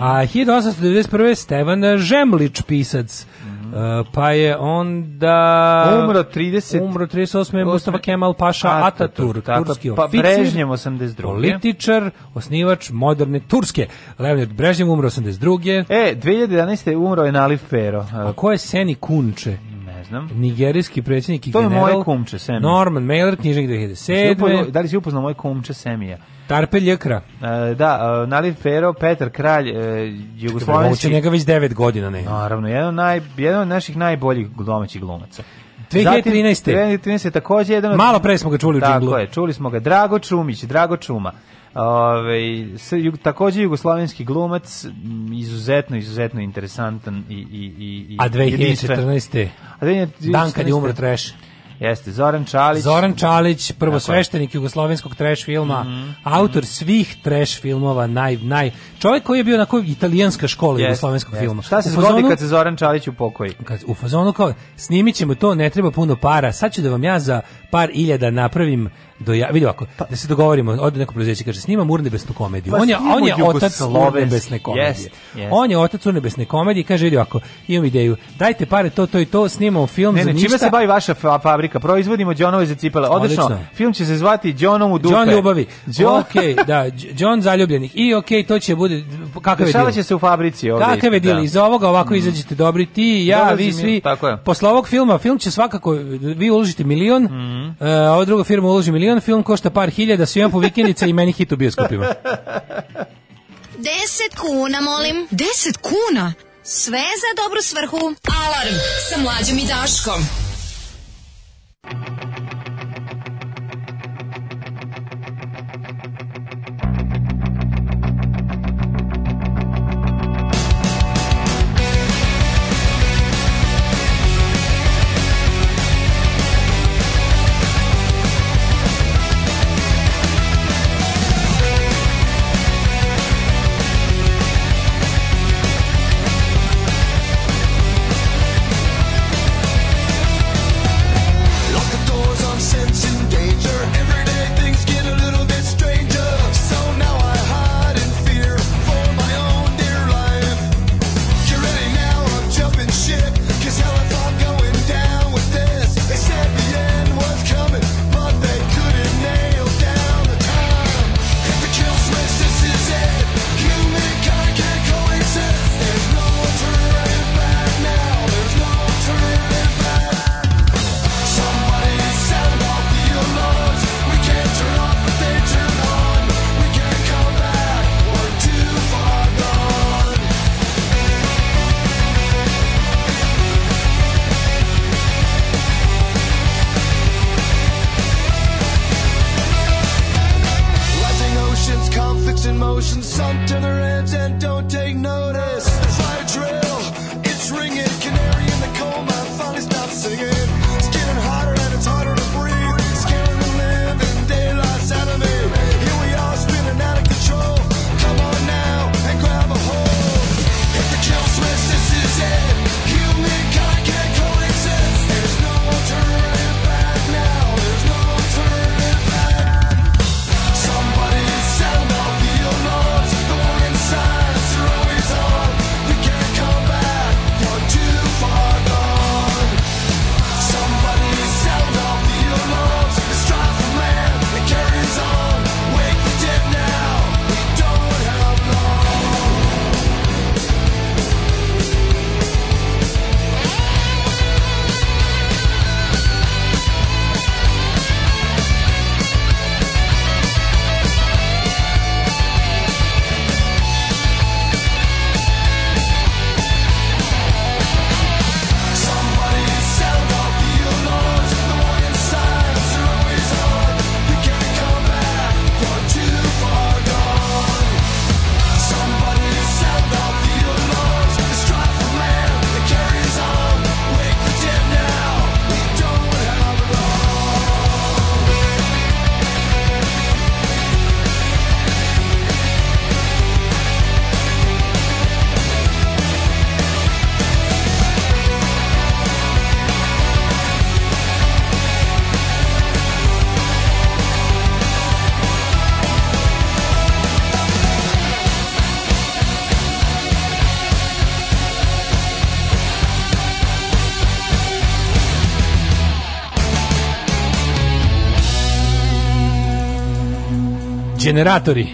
Speaker 4: A 1891. Stevan Žemlić pisac. Mm -hmm. uh, pa je onda
Speaker 3: umro 30
Speaker 4: umro 38. Mustafa Kemal Paša Atatürk, Ataturk turski pa oficir, Brežnjev 82. političar, osnivač moderne Turske. Leonard Brežnjev umro 82.
Speaker 3: E, 2011. umro je Nalif Pero.
Speaker 4: A ko je Seni Kunče? znam. Nigerijski predsjednik i
Speaker 3: general.
Speaker 4: To
Speaker 3: je moj kumče Semija.
Speaker 4: Norman Mailer, knjižnik 2007. Da,
Speaker 3: da li si upoznao moj kumče Semija?
Speaker 4: Tarpe Ljekra. E,
Speaker 3: da, e, Nalir Fero, Petar Kralj, e, jugoslovenski.
Speaker 4: njega već 9 godina, ne.
Speaker 3: Naravno, jedan, naj, jedan od naših najboljih domaćih glumaca.
Speaker 4: 2013.
Speaker 3: Zatim, 2013 je takođe jedan od...
Speaker 4: Malo pre smo ga čuli u džinglu. Tako je,
Speaker 3: čuli smo ga. Drago Čumić, Drago Čuma. Ove, s, jug, takođe jugoslovenski glumac, izuzetno, izuzetno interesantan i... i, i, i
Speaker 4: A 2014. A 2014. Dan kad je umro Treš.
Speaker 3: Jeste, Zoran Čalić.
Speaker 4: Zoran Čalić, prvosveštenik jugoslovenskog trash filma, mm -hmm. autor svih trash filmova, naj, naj, čovjek koji je bio na kojoj italijanska škola yes, jugoslovenskog yes. filma.
Speaker 3: Šta se zgodi kad se Zoran Čalić upokoji? Kad, u
Speaker 4: fazonu kao, snimit ćemo to, ne treba puno para, sad ću da vam ja za par iljada napravim do ja, vidi ovako, pa, da se dogovorimo, od neko preduzeće kaže snimam urnebesnu komediju. Pa, on je on je otac urnebesne komedije. Yes, yes. On je otac urne besne komedije kaže vidi ovako, imam ideju. Dajte pare to to i to, snimamo film ne, ne, ništa. Ne, čime se
Speaker 3: bavi vaša fabrika? Proizvodimo đonove za cipele. Odlično. Odlično. Film će se zvati Đonom u dupe.
Speaker 4: Đon ljubavi. John... Okej, okay, da, Đon zaljubljenih. I okej, okay, to će bude kakav je će se
Speaker 3: u fabrici
Speaker 4: ovde. Kakav je deal? Da. Iz ovoga ovako mm. izađete dobri ti, ja, Dolazi vi svi. Posle ovog filma film će svakako vi uložite milion, mm. E, a ova druga firma uloži milion avion film košta par hiljada, svi imam po vikendice i meni hit u bioskopima. 10
Speaker 8: kuna, molim. 10 kuna? Sve za dobru svrhu. Alarm sa mlađom i Daškom.
Speaker 4: generatori.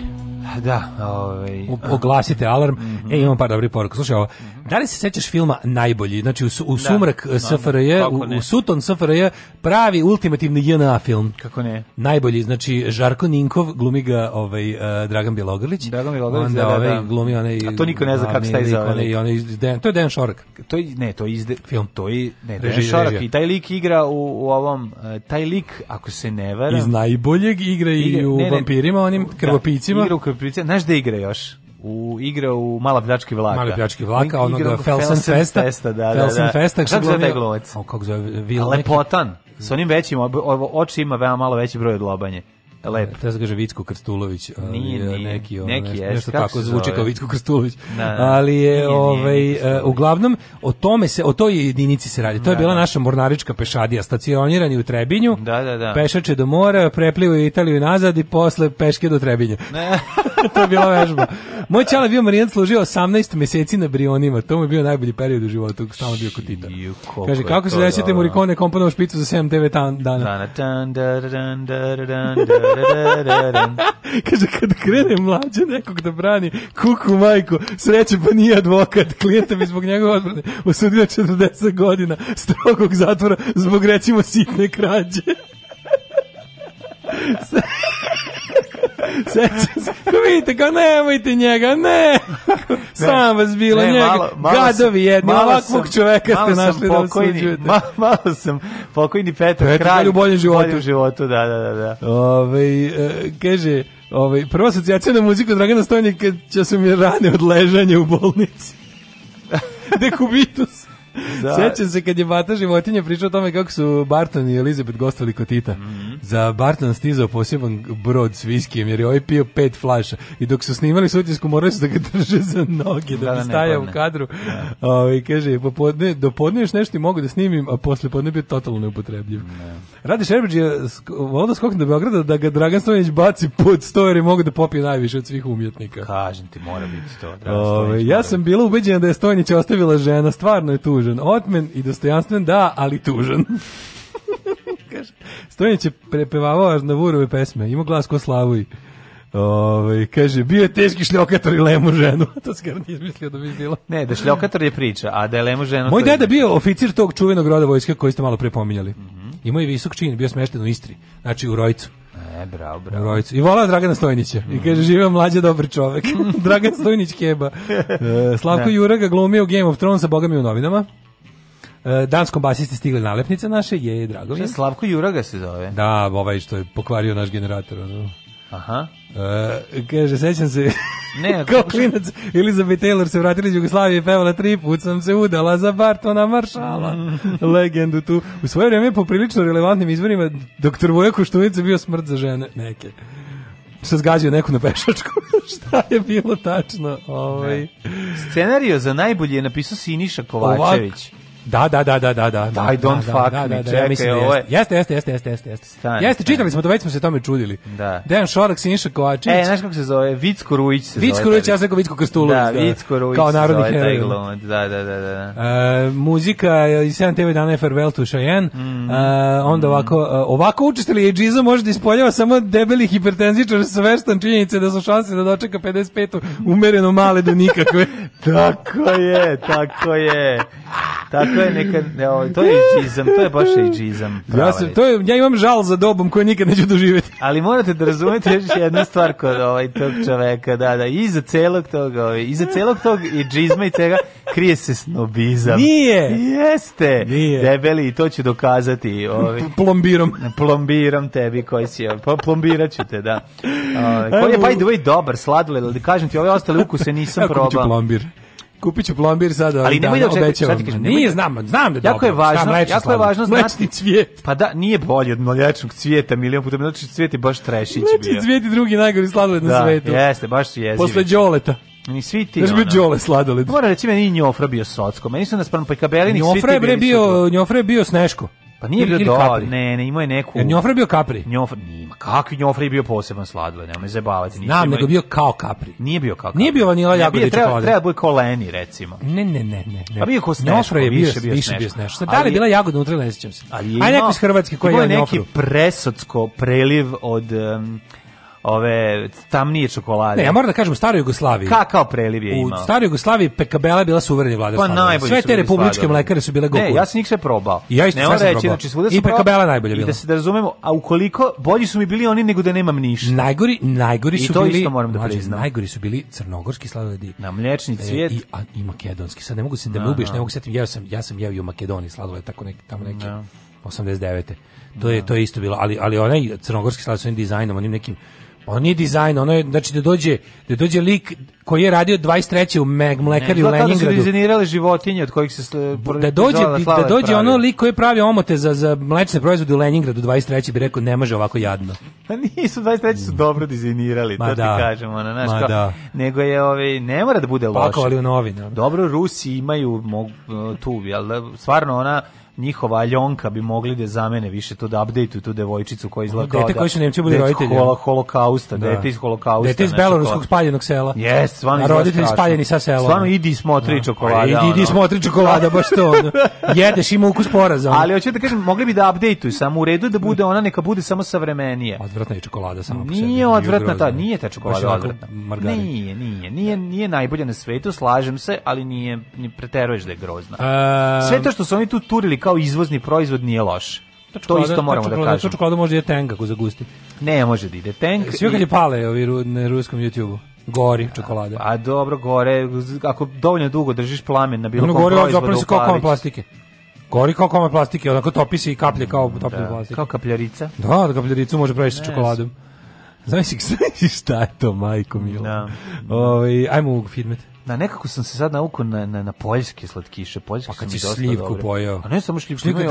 Speaker 3: Da, ovaj,
Speaker 4: oglasite alarm. Mm -hmm. E, imamo par dobrih poruka. Slušaj, ovo, Da li se sećaš filma Najbolji? Znači u, u da, Sumrak da, eh, SFRJ, u, u Suton SFRJ, pravi ultimativni JNA film.
Speaker 3: Kako ne?
Speaker 4: Najbolji, znači Žarko Ninkov glumi ga ovaj, uh, Dragan Bjelogrlić.
Speaker 3: Dragan Bjelogrlić, onda, da, da, ovaj, da,
Speaker 4: glumi onaj...
Speaker 3: A to niko ne zna
Speaker 4: kako šta je za onaj, onaj, onaj, To je Dan Šorak.
Speaker 3: To je, ne, to je izde, film. To je, ne,
Speaker 4: Dan Šorak režija.
Speaker 3: i taj lik igra u, u ovom, uh, taj lik, ako se ne varam...
Speaker 4: Iz Najboljeg igra i igra, u ne, ne, Vampirima, onim da, krvopicima.
Speaker 3: Da, igra u krvopicima, znaš da igra još? u igra u Mala pljački vlaka.
Speaker 4: Mala pljački vlaka, ono da Felsen Festa. Festa
Speaker 3: da, da Felsen da, da. Festa,
Speaker 4: kako se zove
Speaker 3: glumac? O,
Speaker 4: kako zove? Vil
Speaker 3: Lepotan. Sa onim većim, ovo oči ima veoma malo veći broj od lobanje. E, Lep. Treba
Speaker 4: se da kaže Vicko Krstulović,
Speaker 3: ali nije, e,
Speaker 4: nije. neki, ono, neki nešto, jest, nešto tako zvuči kao Vicko Krstulović. Da, da. Ali je nije, ovaj nije, uh, uglavnom o tome se o toj jedinici se radi. To da, je bila da. naša mornarička pešadija, stacionirani u Trebinju.
Speaker 3: Da, da, da.
Speaker 4: Pešače do mora, preplivo Italiju nazad i posle peške do Trebinja. *laughs* *laughs* to je bila vežba. Moj čale je bio marijanac, služio 18 meseci na brionima. To mu je bio najbolji period u životu, stalno bio kod Tita. Kaže, kako se desite murikone, komponovao špicu za 7-9 dana? Kaže, kad krene mlađe nekog da brani kuku majku, sreće pa nije advokat, klijenta bi zbog njegove odbrane osudio 40 godina strogog zatvora zbog recimo sitne krađe. Sećam se. Ko vidite, kao nemojte njega, ne. Sam vas bilo ne, njega. Malo, malo Gadovi jedni, ovakvog sam, čoveka ste našli
Speaker 3: da osuđujete. Ma, malo sam pokojni Petar, Petar kralj.
Speaker 4: u boljem životu. Boljem
Speaker 3: životu, da, da, da. da. Ove, ovaj,
Speaker 4: e, kaže, ove, ovaj, prva asocijacija na muziku Dragana Stojnika, će su mi rane od ležanja u bolnici. *laughs* Dekubitus da. Sećam se kad je Bata životinja pričao o tome kako su Barton i Elizabeth gostovali kod Tita. Mm -hmm. Za Barton stizao poseban brod s viskijem jer je ovaj pio pet flaša i dok su snimali sutisku morali su da ga drže za noge da, da, da bi stajao u kadru. Da. O, ovaj, i kaže, popodne, do podne još nešto mogu da snimim, a posle podne bio totalno neupotrebljiv. Ne. Da. Radi Šerbić je volao skokne do Beograda da ga Dragan Stojanić baci pod sto jer mogu da popije najviše od svih umjetnika.
Speaker 3: Kažem ti, mora biti to.
Speaker 4: Dragan o, ovaj, ja sam bila ubeđena da je Stojanić ostavila žena, stvarno je tužno tužan otmen i dostojanstven da, ali tužan. *laughs* Kaže, Stojnić je prepevavao Aznavurove pesme, imao glas ko slavuj. Ove, ovaj, kaže, bio je teški šljokator i lemu ženu. *laughs* to se kada izmislio da bi bilo.
Speaker 3: Ne, da šljokator je priča, a da je lemu ženu...
Speaker 4: Moj deda je... bio oficir tog čuvenog roda vojske koji ste malo prepominjali. Mm -hmm. Imao je visok čin, bio smešten u Istri, znači u Rojcu.
Speaker 3: E, bravo,
Speaker 4: bravo. Rojicu. I vola Dragana Stojnića. Mm. I kaže, živa mlađa dobar čovek. *laughs* Dragan Stojnić keba. E, Slavko da. Juraga glumio Game of Thrones, a boga mi u novinama. E, danskom basisti stigla nalepnica naše, je, drago mi.
Speaker 3: Slavko Juraga se zove?
Speaker 4: Da, ovaj što je pokvario naš generator. Ono. Aha. Uh, kaže, sećam se ne, *laughs* kao klinac Elizabeth Taylor se vratila iz Jugoslavije pevala tri put sam se udala za Bartona Maršala mm. *laughs* legendu tu u svoje vreme, po prilično relevantnim izvorima doktor Vojko Štunica bio smrt za žene neke se zgađio neku na pešačku. *laughs* Šta je bilo tačno? Ovaj.
Speaker 3: Scenario za najbolje je napisao Siniša Kovačević. Ovak
Speaker 4: Da, da, da, da, da, da. I da. don't da, da,
Speaker 3: fuck
Speaker 4: da, me, da, da,
Speaker 3: čekaj, da,
Speaker 4: ovo je... Jeste, jeste, jeste, jeste, jeste. jeste. Stani, jeste, čitali smo to, već smo se tome čudili. Da. Dejan Šorak, Siniša Kovačić.
Speaker 3: E, znaš kako se zove? Vicko Rujić se
Speaker 4: Vicko zove. Rujić, ja
Speaker 3: sam
Speaker 4: Vicko Krstulović.
Speaker 3: Da, da, Vicko Rujić kao narodni se zove taj glumac. Da, da, da, da, da. E,
Speaker 4: muzika iz 7 TV dana je Farewell to Cheyenne. Mm. E, onda ovako, e, ovako učestvili i Džizo može da ispoljava samo debeli hipertenzičar sa svestan činjenice da su šanse da dočeka 55 umereno male do nikakve.
Speaker 3: *laughs* tako je, tako je. Tako to je neka ne, to je džizam, to je baš džizam.
Speaker 4: Ja sam to je, ja imam žal za dobom koji nikad neću doživeti.
Speaker 3: Ali morate da razumete još jednu stvar kod ovaj tog čoveka, da da, iza celog tog, ovaj, iza celog tog i džizma i cega krije se snobizam.
Speaker 4: Nije.
Speaker 3: Jeste. Nije. Debeli i to će dokazati,
Speaker 4: ovaj plombirom.
Speaker 3: Plombirom tebi koji si, ovaj, pa plombiraću te, da. Ovaj, koji je by the way dobar sladoled, ali kažem ti, ove ostale ukuse nisam probao.
Speaker 4: Kako Kupiću ću plombir sad ovih
Speaker 3: Ali nemoj da, da obećavam. Nije,
Speaker 4: da- znam, znam da jako Je
Speaker 3: važno, jako je važno
Speaker 4: znati. Mlečni cvijet.
Speaker 3: Pa da, nije bolje od mlečnog cvijeta milion puta. znači cvijet je baš trešić bio.
Speaker 4: Mlečni cvijet je drugi najgori sladoled na da, svetu.
Speaker 3: Da, jeste, baš je. jezivi.
Speaker 4: Posle đoleta.
Speaker 3: Ni svi ti.
Speaker 4: Znaš bi Đole sladoled.
Speaker 3: Moram reći meni Njofra bio socko. Meni su nas pa i kabeli ni svi ti. Njofra je
Speaker 4: bio, Njofra je bio Sneško.
Speaker 3: Pa nije bio Dori. Ne, ne, imao je neku...
Speaker 4: Jer njofra je bio Capri?
Speaker 3: Njofra, nima. Kakvi njofra je bio poseban sladoled, nema me zabavati.
Speaker 4: Znam, nego bio kao Capri.
Speaker 3: Nije bio kao Capri.
Speaker 4: Nije bio vanila jagode i
Speaker 3: čokolade. Treba da bude koleni recimo.
Speaker 4: Ne, ne, ne, ne.
Speaker 3: ne. Pa bio kao Sneško,
Speaker 4: je bio, više bio više bio Da li bila jagoda unutra, ne sjećam se. Ali je Aj neko iz Hrvatske koji je njofru. Neki
Speaker 3: presocko preliv od ove tamnije čokolade. Ne,
Speaker 4: ja moram da kažem staroj Jugoslaviji.
Speaker 3: Kakao preliv je imao.
Speaker 4: U staroj Jugoslaviji pekabela je bila suverena vlada.
Speaker 3: Pa najbolje
Speaker 4: sve te republičke sladoled. mlekare su bile gokule.
Speaker 3: Ne, ja sam njih
Speaker 4: sve
Speaker 3: probao.
Speaker 4: I ja isto ne
Speaker 3: reći, znači svuda I
Speaker 4: pekabela najbolje bila.
Speaker 3: I da se da razumemo, a ukoliko bolji su mi bili oni nego da nemam ništa.
Speaker 4: Najgori, najgori su
Speaker 3: I to Isto moram da
Speaker 4: priznam. Najgori su bili crnogorski sladoledi.
Speaker 3: Na mlečni e, cvijet
Speaker 4: e, i, a, i makedonski. Sad ne mogu da se da me da, ubiješ, ne da. mogu setim. Ja sam ja sam jeo i u Makedoniji sladoled tako neki tamo neki. 89. To je to je isto bilo, ali ali onaj crnogorski sladoled sa onim dizajnom, onim nekim On pa nije dizajn, ono je, znači da dođe, da dođe lik koji je radio 23. u Meg Mlekari u Leningradu.
Speaker 3: Da su dizajnirali životinje od kojih se
Speaker 4: da dođe da dođe ono lik koji pravi omote za za mlečne proizvode u Leningradu 23. bi rekao ne može ovako jadno.
Speaker 3: Pa nisu 23. su dobro dizajnirali, ma to da. ti kažem, ona znaš kao, da. nego je ovaj ne mora da bude loše.
Speaker 4: Pakovali u novine.
Speaker 3: Dobro, Rusi imaju mog, tu, jel da stvarno ona njihova aljonka bi mogli da zamene više to da updateuju tu devojčicu koja
Speaker 4: izgleda kao dete da koji su Nemci bili roditelji holo, holokausta da. dete iz
Speaker 3: holokausta dete iz
Speaker 4: znači, beloruskog spaljenog sela
Speaker 3: jes
Speaker 4: stvarno roditelji spaljeni sa sela
Speaker 3: stvarno idi smotri da. čokolada
Speaker 4: idi ono. idi smotri čokolada baš to ono. *laughs* jedeš ima ukus poraza
Speaker 3: ali hoću da kažem mogli bi da updateuju samo u redu da bude ona neka bude samo savremenije
Speaker 4: odvratna je čokolada samo
Speaker 3: nije odvratna ta nije ta čokolada
Speaker 4: odvratna
Speaker 3: nije nije nije nije najbolja na svetu slažem se ali nije ni preteruješ da je grozna sve to što su oni tu turili kao izvozni proizvod nije loš. To, čokolada, to isto moramo
Speaker 4: da kažemo.
Speaker 3: To
Speaker 4: čokolada može da je tank ako zagusti.
Speaker 3: Ne, može da ide tank.
Speaker 4: Svi kad je pale ovi ru, na ruskom YouTube-u. Gori čokolada.
Speaker 3: A, a dobro, gore, ako dovoljno dugo držiš plamen na bilo ono kom gori, proizvodu.
Speaker 4: Gori, zapravo se plastike. Gori kao kome plastike, onako topi se i kaplje kao toplje da, plastike.
Speaker 3: Kao kapljarica.
Speaker 4: Da, da kapljaricu može praviti sa čokoladom. *laughs* Znaš šta je to, majko milo? Da. No. Ovaj, ajmo u fitmet.
Speaker 3: Na nekako sam se sad naukao na na na poljske slatkiše, poljske
Speaker 4: pa kad si slivku pojeo.
Speaker 3: A ne samo šljivku,
Speaker 4: šljivku je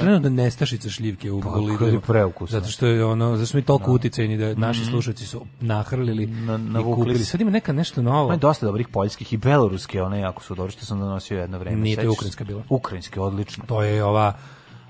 Speaker 4: trenutno da nestašica šljivke u pa, Bolidu. Zato što je ono, zato što mi toliko no. Da. uticajni da naši mm -hmm. slušatelji su nahrlili na, na i kupili. Sad ima neka nešto novo.
Speaker 3: Ima dosta dobrih poljskih i beloruske, one jako su dobre što sam donosio jedno vreme.
Speaker 4: Nije to ukrajinska bila. Ukrajinske,
Speaker 3: odlično.
Speaker 4: To je ova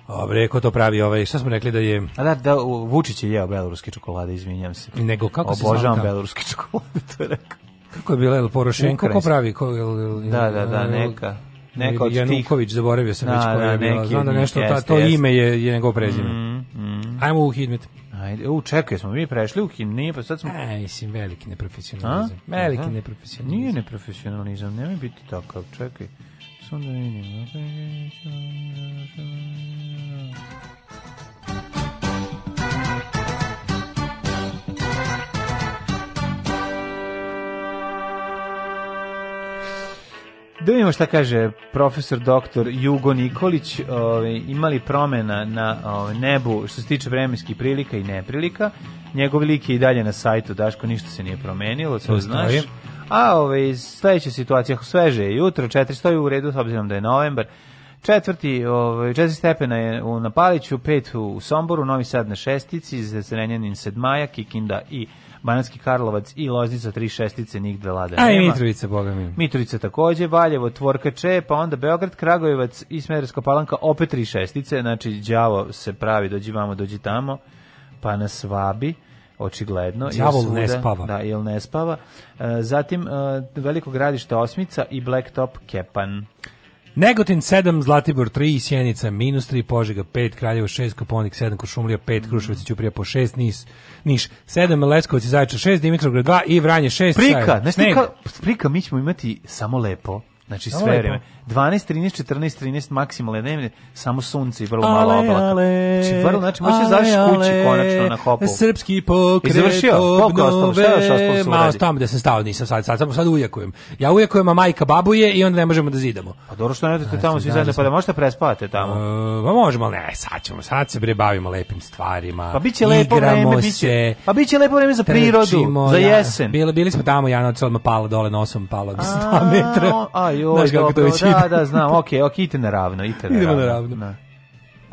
Speaker 4: Dobre, ko to pravi ovaj, šta smo rekli da je...
Speaker 3: A da, da, Vučić je jeo beloruske čokolade, izvinjam se.
Speaker 4: Nego kako Obožavam se
Speaker 3: Obožavam beloruske čokolade,
Speaker 4: *laughs* to je rekao. Kako je bila El Porošenko?
Speaker 3: Ko pravi? Ko, el, el, da, da, da, neka. Neko od
Speaker 4: Januković, zaboravio sam da, već da, koja je bila. Znam da nešto, ta, to ime je, je njegovo prezime. Mm, mm. Ajmo u Hidmet.
Speaker 3: Ajde, u čekaj, smo mi prešli u himni, pa sad smo
Speaker 4: Ej, mislim veliki neprofesionalizam.
Speaker 3: A? Veliki Aha. Da. neprofesionalizam.
Speaker 4: Nije neprofesionalizam, nemoj biti takav, čekaj. Samo da vidim. Da
Speaker 3: Da vidimo šta kaže profesor doktor Jugo Nikolić, ovaj, imali promena na ovaj, nebu što se tiče vremenskih prilika i neprilika. Njegov lik je i dalje na sajtu, Daško, ništa se nije promenilo, to znaš. A ovaj, sledeća situacija, sveže je jutro, 400 je u redu, s obzirom da je novembar, Četvrti, ovaj, četiri stepena je u Napaliću, pet u Somboru, Novi Sad na šestici, Zrenjanin sedmaja, Kikinda i Bananski Karlovac i Loznica 3 šestice, nigde lada nema.
Speaker 4: A i Mitrovica, boga mi.
Speaker 3: Mitrovica takođe, Valjevo, Tvorka Če, pa onda Beograd, Kragujevac i Smederska palanka, opet 3 šestice, znači đavo se pravi, dođi vamo, dođi tamo, pa nas svabi očigledno. Djavol
Speaker 4: ne spava.
Speaker 3: Da,
Speaker 4: jel
Speaker 3: ne spava. E, zatim, e, veliko gradište Osmica i Blacktop Kepan.
Speaker 4: Negotin 7, Zlatibor 3, Sjenica minus 3, Požega 5, Kraljevo 6, Koponik 7, Košumlija 5, Kruševac i Ćuprija po 6, Nis, Niš 7, Leskovac i Zaječar 6, Dimitrovgrad 2 i Vranje 6.
Speaker 3: Prika, znači prika mi ćemo imati samo lepo. Znači sve vreme. 12, 13, 14, 13 maksimalne dnevne, samo sunce i vrlo ale, malo oblaka. Znači vrlo, znači možeš završiš kući konačno na kopu.
Speaker 4: Srpski pokret
Speaker 3: I završio, koliko ostalo, šta još ostalo da se
Speaker 4: uradi? tamo gde sam stao, nisam sad, sad samo sad ujakujem. Ja ujakujem, a majka babuje i onda ne možemo da zidamo.
Speaker 3: Pa dobro što ne odete pa, tamo svi da zajedno, pa da možete da prespavate tamo.
Speaker 4: Uh, pa možemo, ali ne, sad ćemo, sad se bre bavimo lepim stvarima.
Speaker 3: Pa biće lepo vreme, biće, pa biće lepo vreme za prirodu, za jesen.
Speaker 4: Ja, bili, bili smo tamo, Jana od Solma pala dole nosom, pala 100 *laughs*
Speaker 3: metra. A, joj, dobro, da, da, znam, okej, ok, idite naravno, idite naravno. Idemo naravno. Na.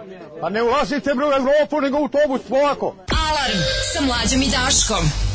Speaker 9: Da. Pa ne ulazite bre u Evropu, nego u autobus, polako. Alarm sa mlađom i Daškom.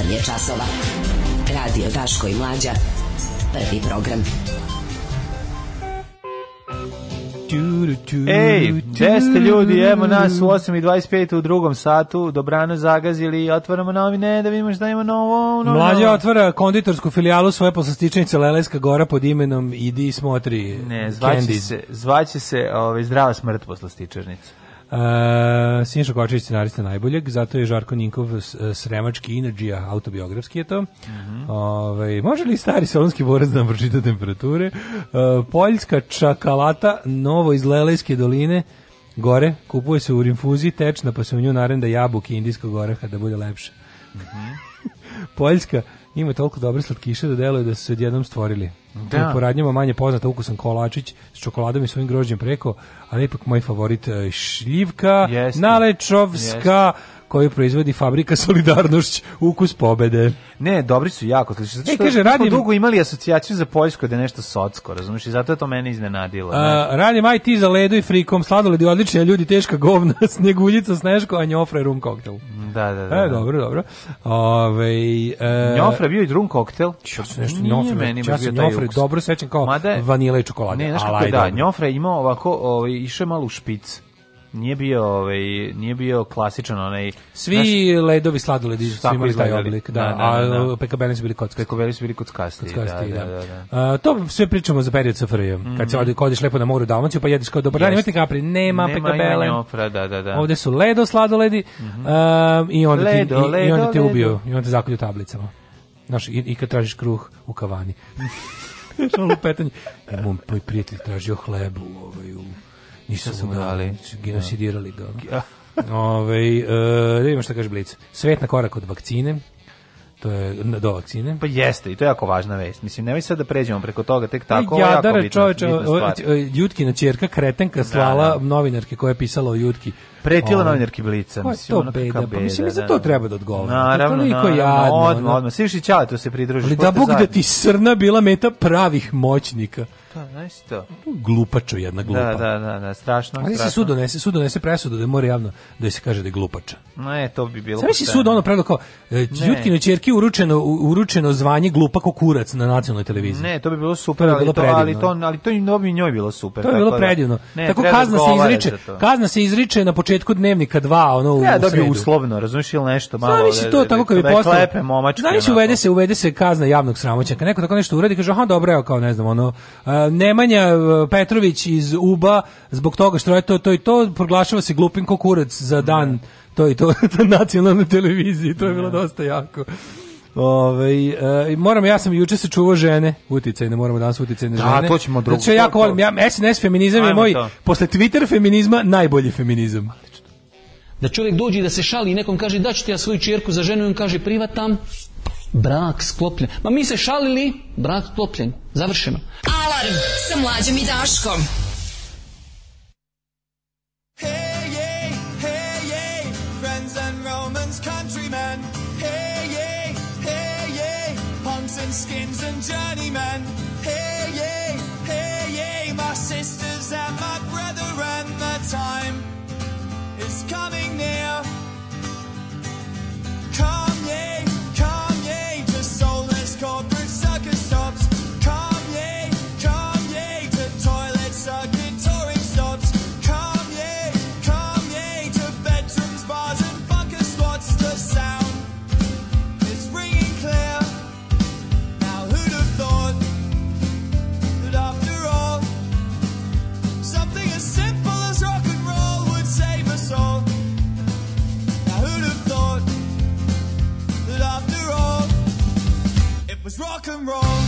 Speaker 3: 8 je časova. Radio Daško i Mlađa. Prvi program. Ej, česte ljudi, evo nas u 8.25 u drugom satu, dobrano zagazili i otvaramo novine da vidimo šta ima novo. novo Mlađa
Speaker 4: otvara konditorsku filijalu svoje poslastičnice Leleska gora pod imenom Idi Smotri.
Speaker 3: Ne, zvaće Candy. se, zvaće se ove, ovaj, zdrava smrt poslastičarnica.
Speaker 4: E, Sinša Kočić, scenarista najboljeg, zato je Žarko Ninkov e, sremački inadžija, autobiografski je to. Mm -hmm. Ove, ovaj, može li stari solonski borac da nam pročita temperature? E, Poljska čakalata, novo iz Lelejske doline, gore, kupuje se u rinfuzi, tečna, pa se u nju narenda jabuke indijskog oreha da bude lepše. Mm -hmm. *laughs* Poljska ima toliko dobre slatkiše da deluje da su se odjednom stvorili. Da. Po radnjama manje poznata ukusan kolačić s čokoladom i svojim grožđem preko, ali ipak moj favorit e, šljivka, Jeste. nalečovska, Jeste koju proizvodi fabrika *laughs* Solidarnošć ukus pobede.
Speaker 3: Ne, dobri su jako slični. Zato što e, kaže, radim... dugo imali asocijaciju za Poljsku da je nešto socsko, razumiješ? I zato je to mene iznenadilo.
Speaker 4: A, radim IT za ledu i frikom, sladoledi odlični, ljudi teška govna, *laughs* sneguljica, sneško, a njofra je rum koktel.
Speaker 3: Da, da, da.
Speaker 4: E,
Speaker 3: da.
Speaker 4: dobro, dobro. Ove, e...
Speaker 3: Njofra je bio i rum koktel.
Speaker 4: Ja sam nešto Nije njofra, meni ja sam njofra dobro sećam kao Mada, vanila i čokolade.
Speaker 3: Ne, znaš kako je, da, njofra je imao ovako, ovaj, išao malo u špic nije bio ovaj nije bio klasičan onaj
Speaker 4: svi naš, ledovi sladoledi su imali taj oblik da, da, da, da. a
Speaker 3: da.
Speaker 4: pekabeli su
Speaker 3: bili
Speaker 4: kockasti
Speaker 3: pekabeli su bili kockasti, kockasti da, da, da, da, da. A,
Speaker 4: to sve pričamo za period SFRJ mm -hmm. kad se mhm. odi odeš lepo na moru u Dalmaciju pa jedeš kao dobar dan imate kapri
Speaker 3: nema, nema pekabele njopra, da, da, da.
Speaker 4: ovde su ledo sladoledi mm -hmm. a, i onda ledo, ti, i, ledo, i onda te ubio, i onda te zakolju tablicama znaš i, i kad tražiš kruh u kavani *laughs* Šalo petanje. Moj prijatelj tražio hleb u, ovaj, u Ništa su mu dali. Da. Genocidirali ga. Ja. *laughs* Ove, e, da vidimo šta kaže Blic. Svet na korak od vakcine. To je do vakcine.
Speaker 3: Pa jeste, i to je jako važna vest. Mislim, nemoj sad da pređemo preko toga tek tako. Ja, da, čoveče,
Speaker 4: Jutkina čerka Kretenka slala da, da. novinarke koja je pisala o Jutki
Speaker 3: pretila ovaj, novinarki Blica.
Speaker 4: Ko je to beda?
Speaker 3: beda? Pa
Speaker 4: mislim, mi za da to da. treba da odgovaramo. Naravno, to toliko jadno. Odmah,
Speaker 3: odmah. Svi tu se pridružiš.
Speaker 4: Ali da Bog da ti srna bila meta pravih moćnika.
Speaker 3: Da, znaš da, to.
Speaker 4: Glupačo jedna glupa.
Speaker 3: Da, da, da,
Speaker 4: da
Speaker 3: strašno. Ali
Speaker 4: se sud donese, sud donese presudu da mora javno da se kaže da je glupača. je,
Speaker 3: to bi bilo.
Speaker 4: Sve si sud ono pravilo kao Jutkino e, ćerki uručeno uručeno zvanje glupa kurac na nacionalnoj televiziji.
Speaker 3: Ne, to bi bilo super, to bi bilo ali, to, ali to ali to i novi njoj bilo super.
Speaker 4: To je bilo predivno. Ne, tako kazna se izriče, kazna se izriče na početku početku dnevnika dva, ono
Speaker 3: u Ja dobio uslovno, razumiješ ili nešto malo. Znaš
Speaker 4: si da, to da, tako da, kad bi postao.
Speaker 3: Znaš,
Speaker 4: uvede se, uvede se kazna javnog sramoća. Kad neko tako nešto uradi, kaže, aha, dobro, evo, kao ne znam, ono, e, Nemanja e, Petrović iz UBA, zbog toga što je to, to i to, proglašava se glupim kokurac za dan to i to *laughs* na nacionalnoj televiziji, to je bilo dosta jako. Ove, ovaj, e, moram, ja sam juče se čuvao žene, uticaj, ne moramo danas uticaj na da, žene. Da,
Speaker 3: to ćemo drugo. Znači,
Speaker 4: ja jako volim, ja, SNS feminizam Ajmo je moj, to. posle Twitter feminizma, najbolji feminizam.
Speaker 10: Da čovjek dođe da se šali i nekom kaže da ću ti ja svoju čerku za ženu i on kaže privatam, brak sklopljen. Ma mi se šalili, brak sklopljen. Završeno.
Speaker 11: Alarm sa mlađom i Daškom. Hey. and roll.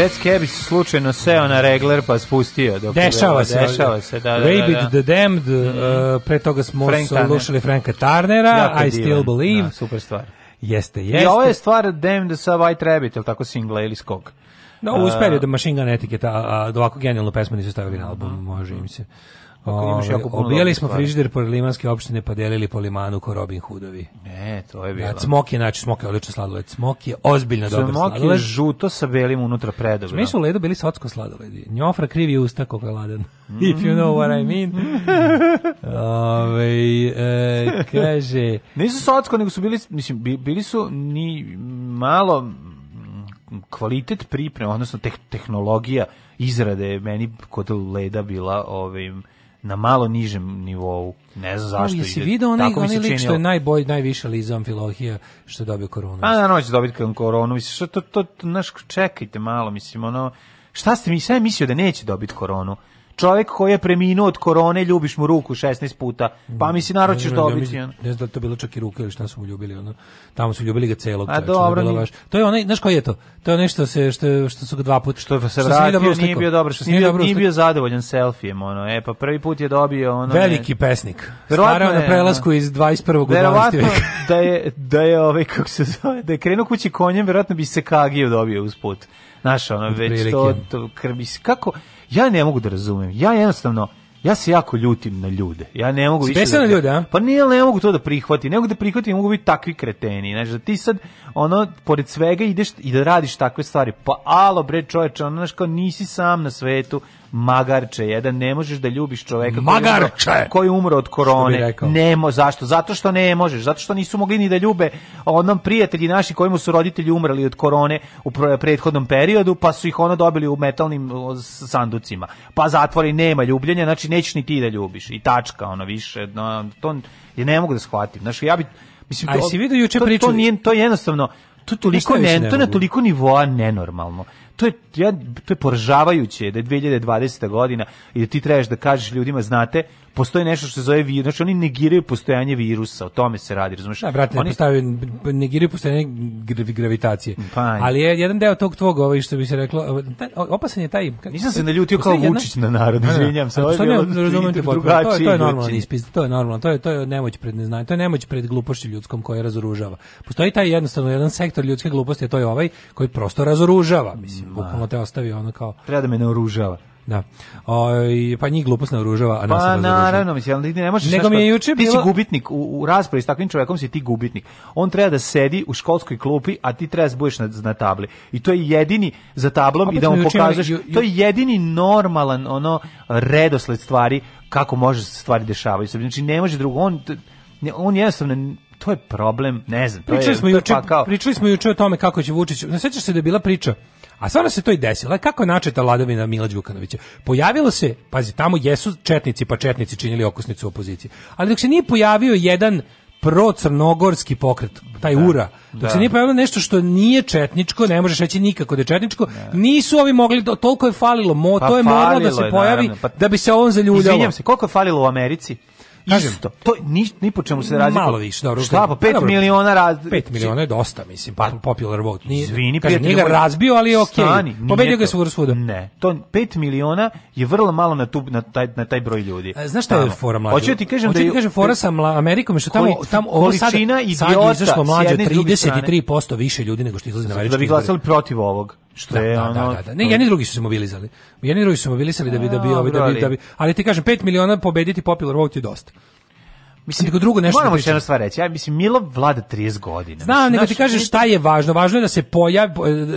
Speaker 3: Red Skebis slučajno seo na regler pa spustio.
Speaker 4: Dok dešava se. Dešava se, da, da, Rabid da, da. the Damned, mm -hmm. uh, pre toga smo Frank slušali Franka Tarnera, Jaka I Still Believe. Da,
Speaker 3: super stvar.
Speaker 4: Jeste, jeste.
Speaker 3: I
Speaker 4: ovo je
Speaker 3: stvar Damned sa White Rabbit, ili tako singla ili skog.
Speaker 4: Da, no, uz eh. period Machine Gun etiketa, a, a ovako genijalnu pesmu nisu stavili na album, mhm. može im se. Ako ovaj, imaš jako puno obijali smo frižider pored limanske opštine pa delili po limanu ko Robin Hoodovi.
Speaker 3: E, to je da, bilo. Ja,
Speaker 4: cmok
Speaker 3: je,
Speaker 4: znači, cmok je odlično sladoled. Cmok je ozbiljno dobar sladoled. Cmok
Speaker 3: je žuto sa belim unutra predobro.
Speaker 4: Mi su ledo bili sotsko sladoledi. Njofra krivi usta kako je ladan. Mm. *laughs* If you know what I mean. Ove, e, kaže...
Speaker 3: Nisu sotsko, nego su bili, mislim, bili su ni malo kvalitet pripreme, odnosno teh, tehnologija izrade meni kod leda bila ovim na malo nižem nivou.
Speaker 4: Ne znam zašto. No, jesi vidio onaj, onaj lik činio... što je najbolj, najviše Liza Amfilohija što je dobio koronu? A,
Speaker 3: pa, na da, noć dobiti koronu. Mislim, što to, to, to, naš, čekajte malo, mislim, ono, šta ste mi, sve mislio da neće dobiti koronu? čovjek koji je preminuo od korone, ljubiš mu ruku 16 puta. Pa mi si narod ćeš dobiti.
Speaker 4: Ne, ne znam da to bilo čak i ruka ili šta su mu ljubili. Ono. Tamo su ljubili ga celog. A dobro. Bilo baš. To je onaj, znaš koji je to? To je nešto se, što, što su ga dva puta. Što se vratio, nije, nije bio
Speaker 3: dobro. Što
Speaker 4: nije,
Speaker 3: bio, nije bio zadovoljan selfijem. Ono. E, pa prvi put je dobio... Ono,
Speaker 4: Veliki pesnik. Starao na prelasku iz 21. u 12. veka.
Speaker 3: da je, da je ovaj, kako se zove, da je krenuo kući konjem, verovatno bi se kagiju dobio uz put. Znaš, ono, već to, to krbi, kako, Ja ne mogu da razumem. Ja jednostavno ja se jako ljutim na ljude. Ja ne mogu
Speaker 4: više. na da- ljude, a?
Speaker 3: Pa nije, ne mogu to da prihvatim. Ne mogu da prihvatim, mogu biti takvi kreteni. Znači, da ti sad, ono, pored svega ideš i da radiš takve stvari. Pa, alo, bre, čoveče, ono, znaš, kao nisi sam na svetu magarče jedan, ne možeš da ljubiš čoveka magarče! koji umro od korone. Nemo, zašto? Zato što ne možeš, zato što nisu mogli ni da ljube onom prijatelji naši kojima su roditelji umrli od korone u prethodnom periodu, pa su ih ono dobili u metalnim sanducima. Pa zatvori nema ljubljenja, znači nećeš ni ti da ljubiš. I tačka, ono više, no, to je ne mogu da shvatim. Znači, ja bi, mislim, Aj, si vidio juče to,
Speaker 4: priču? To, nije,
Speaker 3: to je jednostavno, to toliko ne, to na toliko nivoa nenormalno to je ja, to je poražavajuće da je 2020. godina i da ti trebaš da kažeš ljudima znate postoji nešto što se zove virus, znači oni negiraju postojanje virusa, o tome se radi, razumeš?
Speaker 4: Da, brate, oni postavljaju, negiraju postojanje gravitacije. Fajn. Pa, Ali je jedan deo tog tvog, ovaj, što bi se reklo, opasan je taj...
Speaker 3: Kad, Nisam se naljutio kao jedna... Vučić na narod, da, da, da. izvinjam se,
Speaker 4: ovo je bilo drugačije. To, to je normalno ispis, to je normalno, to je, to je nemoć pred neznanjem, to je nemoć pred glupošću ljudskom koja razoružava. Postoji taj jednostavno jedan sektor ljudske gluposti, a to je ovaj koji prosto razoružava, mislim bukvalno
Speaker 3: te
Speaker 4: ostavi ono kao...
Speaker 3: Treba da me
Speaker 4: naoružava. Da. Oj, pa njih glupost naoružava, a
Speaker 3: nas Pa
Speaker 4: naravno, mislim,
Speaker 3: ne možeš Nego mi je juče bilo... Ti si gubitnik, u, u raspravi s takvim čovjekom si ti gubitnik. On treba da sedi u školskoj klupi, a ti treba da budeš na, na tabli. I to je jedini za tablom Opet i da mu pokažeš, ju, ju... to je jedini normalan ono redosled stvari kako može se stvari dešavaju. Znači, ne može drugo, on, on jednostavno to je problem, ne znam.
Speaker 4: Pričali, je, smo juče, pa pričali smo juče o tome kako će Vučić, ne sećaš se da je bila priča A stvarno se to i desilo. E, kako je načeta vladavina Mila Đukanovića? Pojavilo se, pazi, tamo jesu četnici, pa četnici činili okusnicu opozicije. Ali dok se nije pojavio jedan pro-crnogorski pokret, taj da, ura. Dok da. se nije pojavilo nešto što nije četničko, ne možeš reći nikako da je četničko, da. nisu ovi mogli, toliko je falilo, mo, pa to je moralo da se pojavi, pa, da bi se on zaljuljalo. Izvinjam
Speaker 3: se, koliko je falilo u Americi?
Speaker 4: Kažem, isto.
Speaker 3: To ni ni po čemu se razlikuje. Malo više, dobro. Šta pa 5 miliona raz
Speaker 4: 5 miliona je dosta, mislim, pa, pa popular vote. Nije, izvini, kažem, njega miliona... razbio, ali je okej. Okay. Pobedio ga svugor svuda.
Speaker 3: Ne, to 5 miliona je vrlo malo na tu na taj na taj broj ljudi.
Speaker 4: A, znaš šta je fora mlađa? Hoću da ti kažem Hoću da, da je kažem fora sa Amerikom što tamo tamo ovo sad idiota izašlo mlađe 33% više ljudi nego što izlazi na veličinu.
Speaker 3: Da bi glasali protiv ovog. Što da, je da, ono... Da, da,
Speaker 4: Ne, jedni drugi su se mobilizali. Jedni drugi su se mobilizali da bi da bi, da bi, da bi, ali ti kažem 5 miliona pobediti popular vote je dosta. Mislim, nego drugo nešto. Moramo da
Speaker 3: jednu stvar reći. Ja mislim Milo vlada 30 godina.
Speaker 4: Znam, mislim, nego ti kažeš šta je važno. Važno je da se pojavi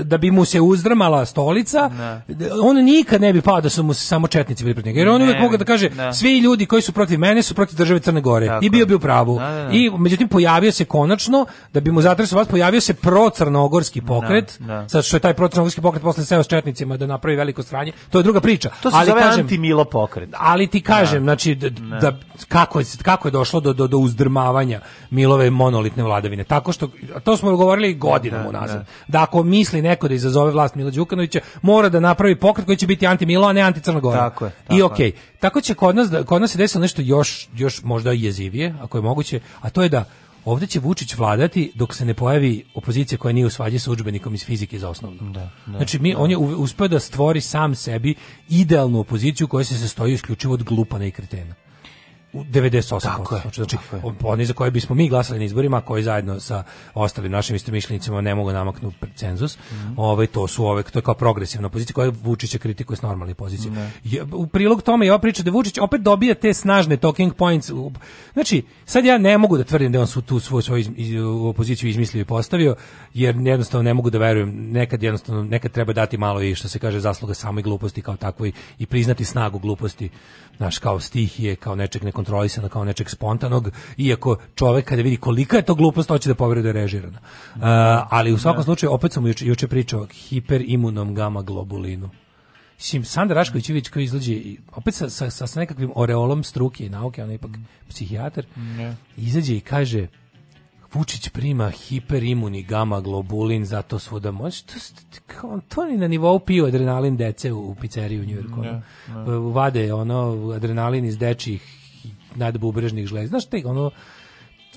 Speaker 4: da bi mu se uzdrmala stolica. Ne. On nikad ne bi pao da su mu samo četnici bili protiv njega. Jer on uvek mogao da kaže ne. svi ljudi koji su protiv mene su protiv države Crne Gore. Tako. I bio bi u pravu. Ne, da, da, I međutim pojavio se konačno da bi mu zatresao vas pojavio se procrnogorski pokret. Sa što je taj procrnogorski pokret posle seo s četnicima da napravi veliko sranje. To je druga priča.
Speaker 3: To se ali zove
Speaker 4: kažem, anti
Speaker 3: Milo pokret.
Speaker 4: Ali ti kažem, znači da, da kako je kako je došlo do, do, do uzdrmavanja Milove monolitne vladavine. Tako što, to smo govorili godinama da, unazad, da. da ako misli neko da izazove vlast Milo Đukanovića, mora da napravi pokret koji će biti anti-Milo, a ne anti crnogora Tako je. Tako I okej.
Speaker 3: Okay.
Speaker 4: Tako će kod nas, da, kod nas se desilo nešto još, još možda jezivije, ako je moguće, a to je da Ovde će Vučić vladati dok se ne pojavi opozicija koja nije u svađi sa udžbenikom iz fizike za osnovno. Da, da, znači mi da. on je uspeo da stvori sam sebi idealnu opoziciju koja se sastoji isključivo od glupana i kretena u 98%. Tako je, znači, znači tako je. oni za koje bismo mi glasali na izborima, koji zajedno sa ostalim našim istomišljenicima ne mogu namaknuti cenzus, mm -hmm. ovaj, to su ove, to je kao progresivna pozicija koja Vučića kritikuje s normalne pozicije. Mm -hmm. u prilog tome ja pričam da Vučić opet dobija te snažne talking points. Znači, sad ja ne mogu da tvrdim da on su tu svoju, svoju iz, opoziciju izmislio i postavio, jer jednostavno ne mogu da verujem, nekad jednostavno, nekad treba dati malo i što se kaže zasluga samoj gluposti kao takvoj i priznati snagu gluposti naš kao stihije, kao nečeg nekontrolisano, kao nečeg spontanog, iako čovek kada vidi kolika je to glupost, hoće da poveruje da režirana. Da. Uh, ali u svakom da. slučaju, opet sam juče, juče pričao hiperimunom gama globulinu. Mislim, Sandra Raškovićević koji izlađe, opet sa, sa, sa nekakvim oreolom struke i nauke, on je ipak mm. psihijatar, ne. izađe i kaže, Vučić prima hiperimuni gama globulin, zato svuda može. To, kao, to ni na nivou pio adrenalin dece u, pizzeriji u Njujorku. Yeah, Vade ono adrenalin iz dečih nadbubrežnih žlezda. Znaš, te, ono,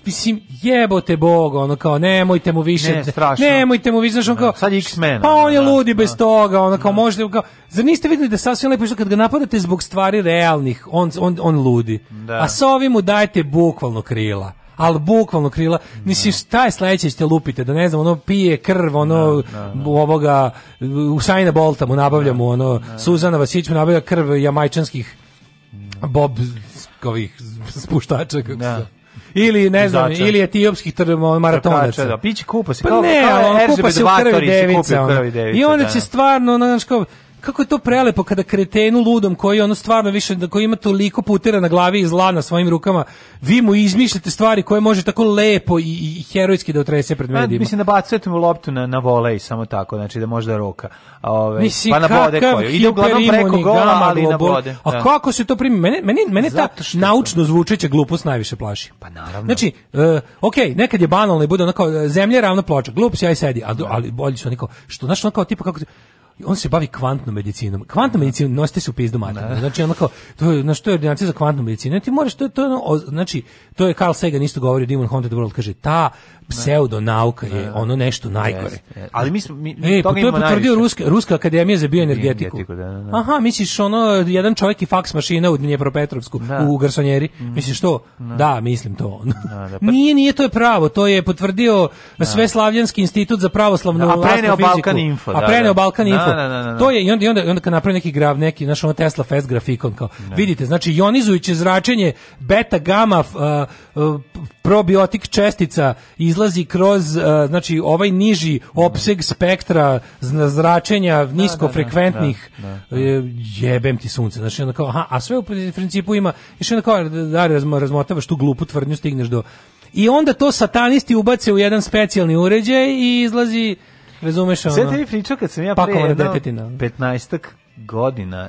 Speaker 4: mislim jebote bog ono kao nemojte mu više ne, strašno. nemojte mu više znači on da, kao
Speaker 3: sad x men
Speaker 4: pa on je da, ludi da, bez da. toga ono kao da. možete kao zar niste videli da sasvim lepo što kad ga napadate zbog stvari realnih on on on ludi a sa ovim mu dajete bukvalno krila al bukvalno krila. Mislim, da. šta je sledeće ćete lupite, da ne znam, ono pije krv, ono da, da, ovoga, Usaina Bolta mu nabavljamo, ono, Suzana Vasić mu nabavlja krv jamajčanskih mm. bob ovih spuštača, kako se ili ne znam, Zača. ili etiopskih maratonaca. Da,
Speaker 3: piće kupa se,
Speaker 4: pa kao, ne, kao, kao kupa se u krvi devica. I onda će stvarno, znaš kao, kako je to prelepo kada kretenu ludom koji ono stvarno više da koji ima toliko putera na glavi i zla na svojim rukama, vi mu izmišljate stvari koje može tako lepo i, i herojski da otrese pred pa, medijima.
Speaker 3: mislim
Speaker 4: da
Speaker 3: bacujete mu loptu na na volej samo tako, znači da možda roka. A ove mislim, pa na bode koju.
Speaker 4: Ide uglavnom preko gola, ali na bode. Da. A da. kako se to primi? Mene mene mene ta naučno zvučeća glupost najviše plaši.
Speaker 3: Pa naravno.
Speaker 4: Znači, uh, e, ok, nekad je banalno i bude onako e, zemlja ravna ploča. Glup si aj sedi, ali, ali bolji su onako što znaš onako tipa kako on se bavi kvantnom medicinom. Kvantna medicina nosite se u pizdu materinu. Da. Znači ono kao to je na što je ordinacija za kvantnu medicinu. Ti možeš to je to ono, znači to je Carl Sagan isto govori Demon Haunted World kaže ta pseudo nauka je da. ono nešto najgore.
Speaker 3: Ali mi smo mi e,
Speaker 4: pa to
Speaker 3: je
Speaker 4: potvrdio ruska ruska akademija za bioenergetiku. Da, Aha, misliš ono jedan čovjek i faks mašina u Dnjepropetrovsku u garsonjeri. Mm. Misliš što? Da, mislim to. Pa- *laughs* nije, nije to je pravo, to je potvrdio Sveslavljanski institut za pravoslavnu astrofiziku. A preneo
Speaker 3: Balkan Info.
Speaker 4: A
Speaker 3: preneo
Speaker 4: Balkan
Speaker 3: Info tako. Da
Speaker 4: da, da, da, da, to je i onda i onda, onda kad napravi neki graf neki naš ono Tesla fast grafikon kao. Ne. Vidite, znači ionizujuće zračenje beta gama uh, uh, probiotik čestica izlazi kroz uh, znači ovaj niži opseg spektra zračenja da, niskofrekventnih e, jebem ti sunce. Znači onda kao aha, a sve u principu ima i što onda kao da razmotavaš tu glupu tvrdnju stigneš do i onda to satanisti ubace u jedan specijalni uređaj i izlazi Razumeš ono. Sve
Speaker 3: tebi pričao kad sam ja pre jedno 15 godina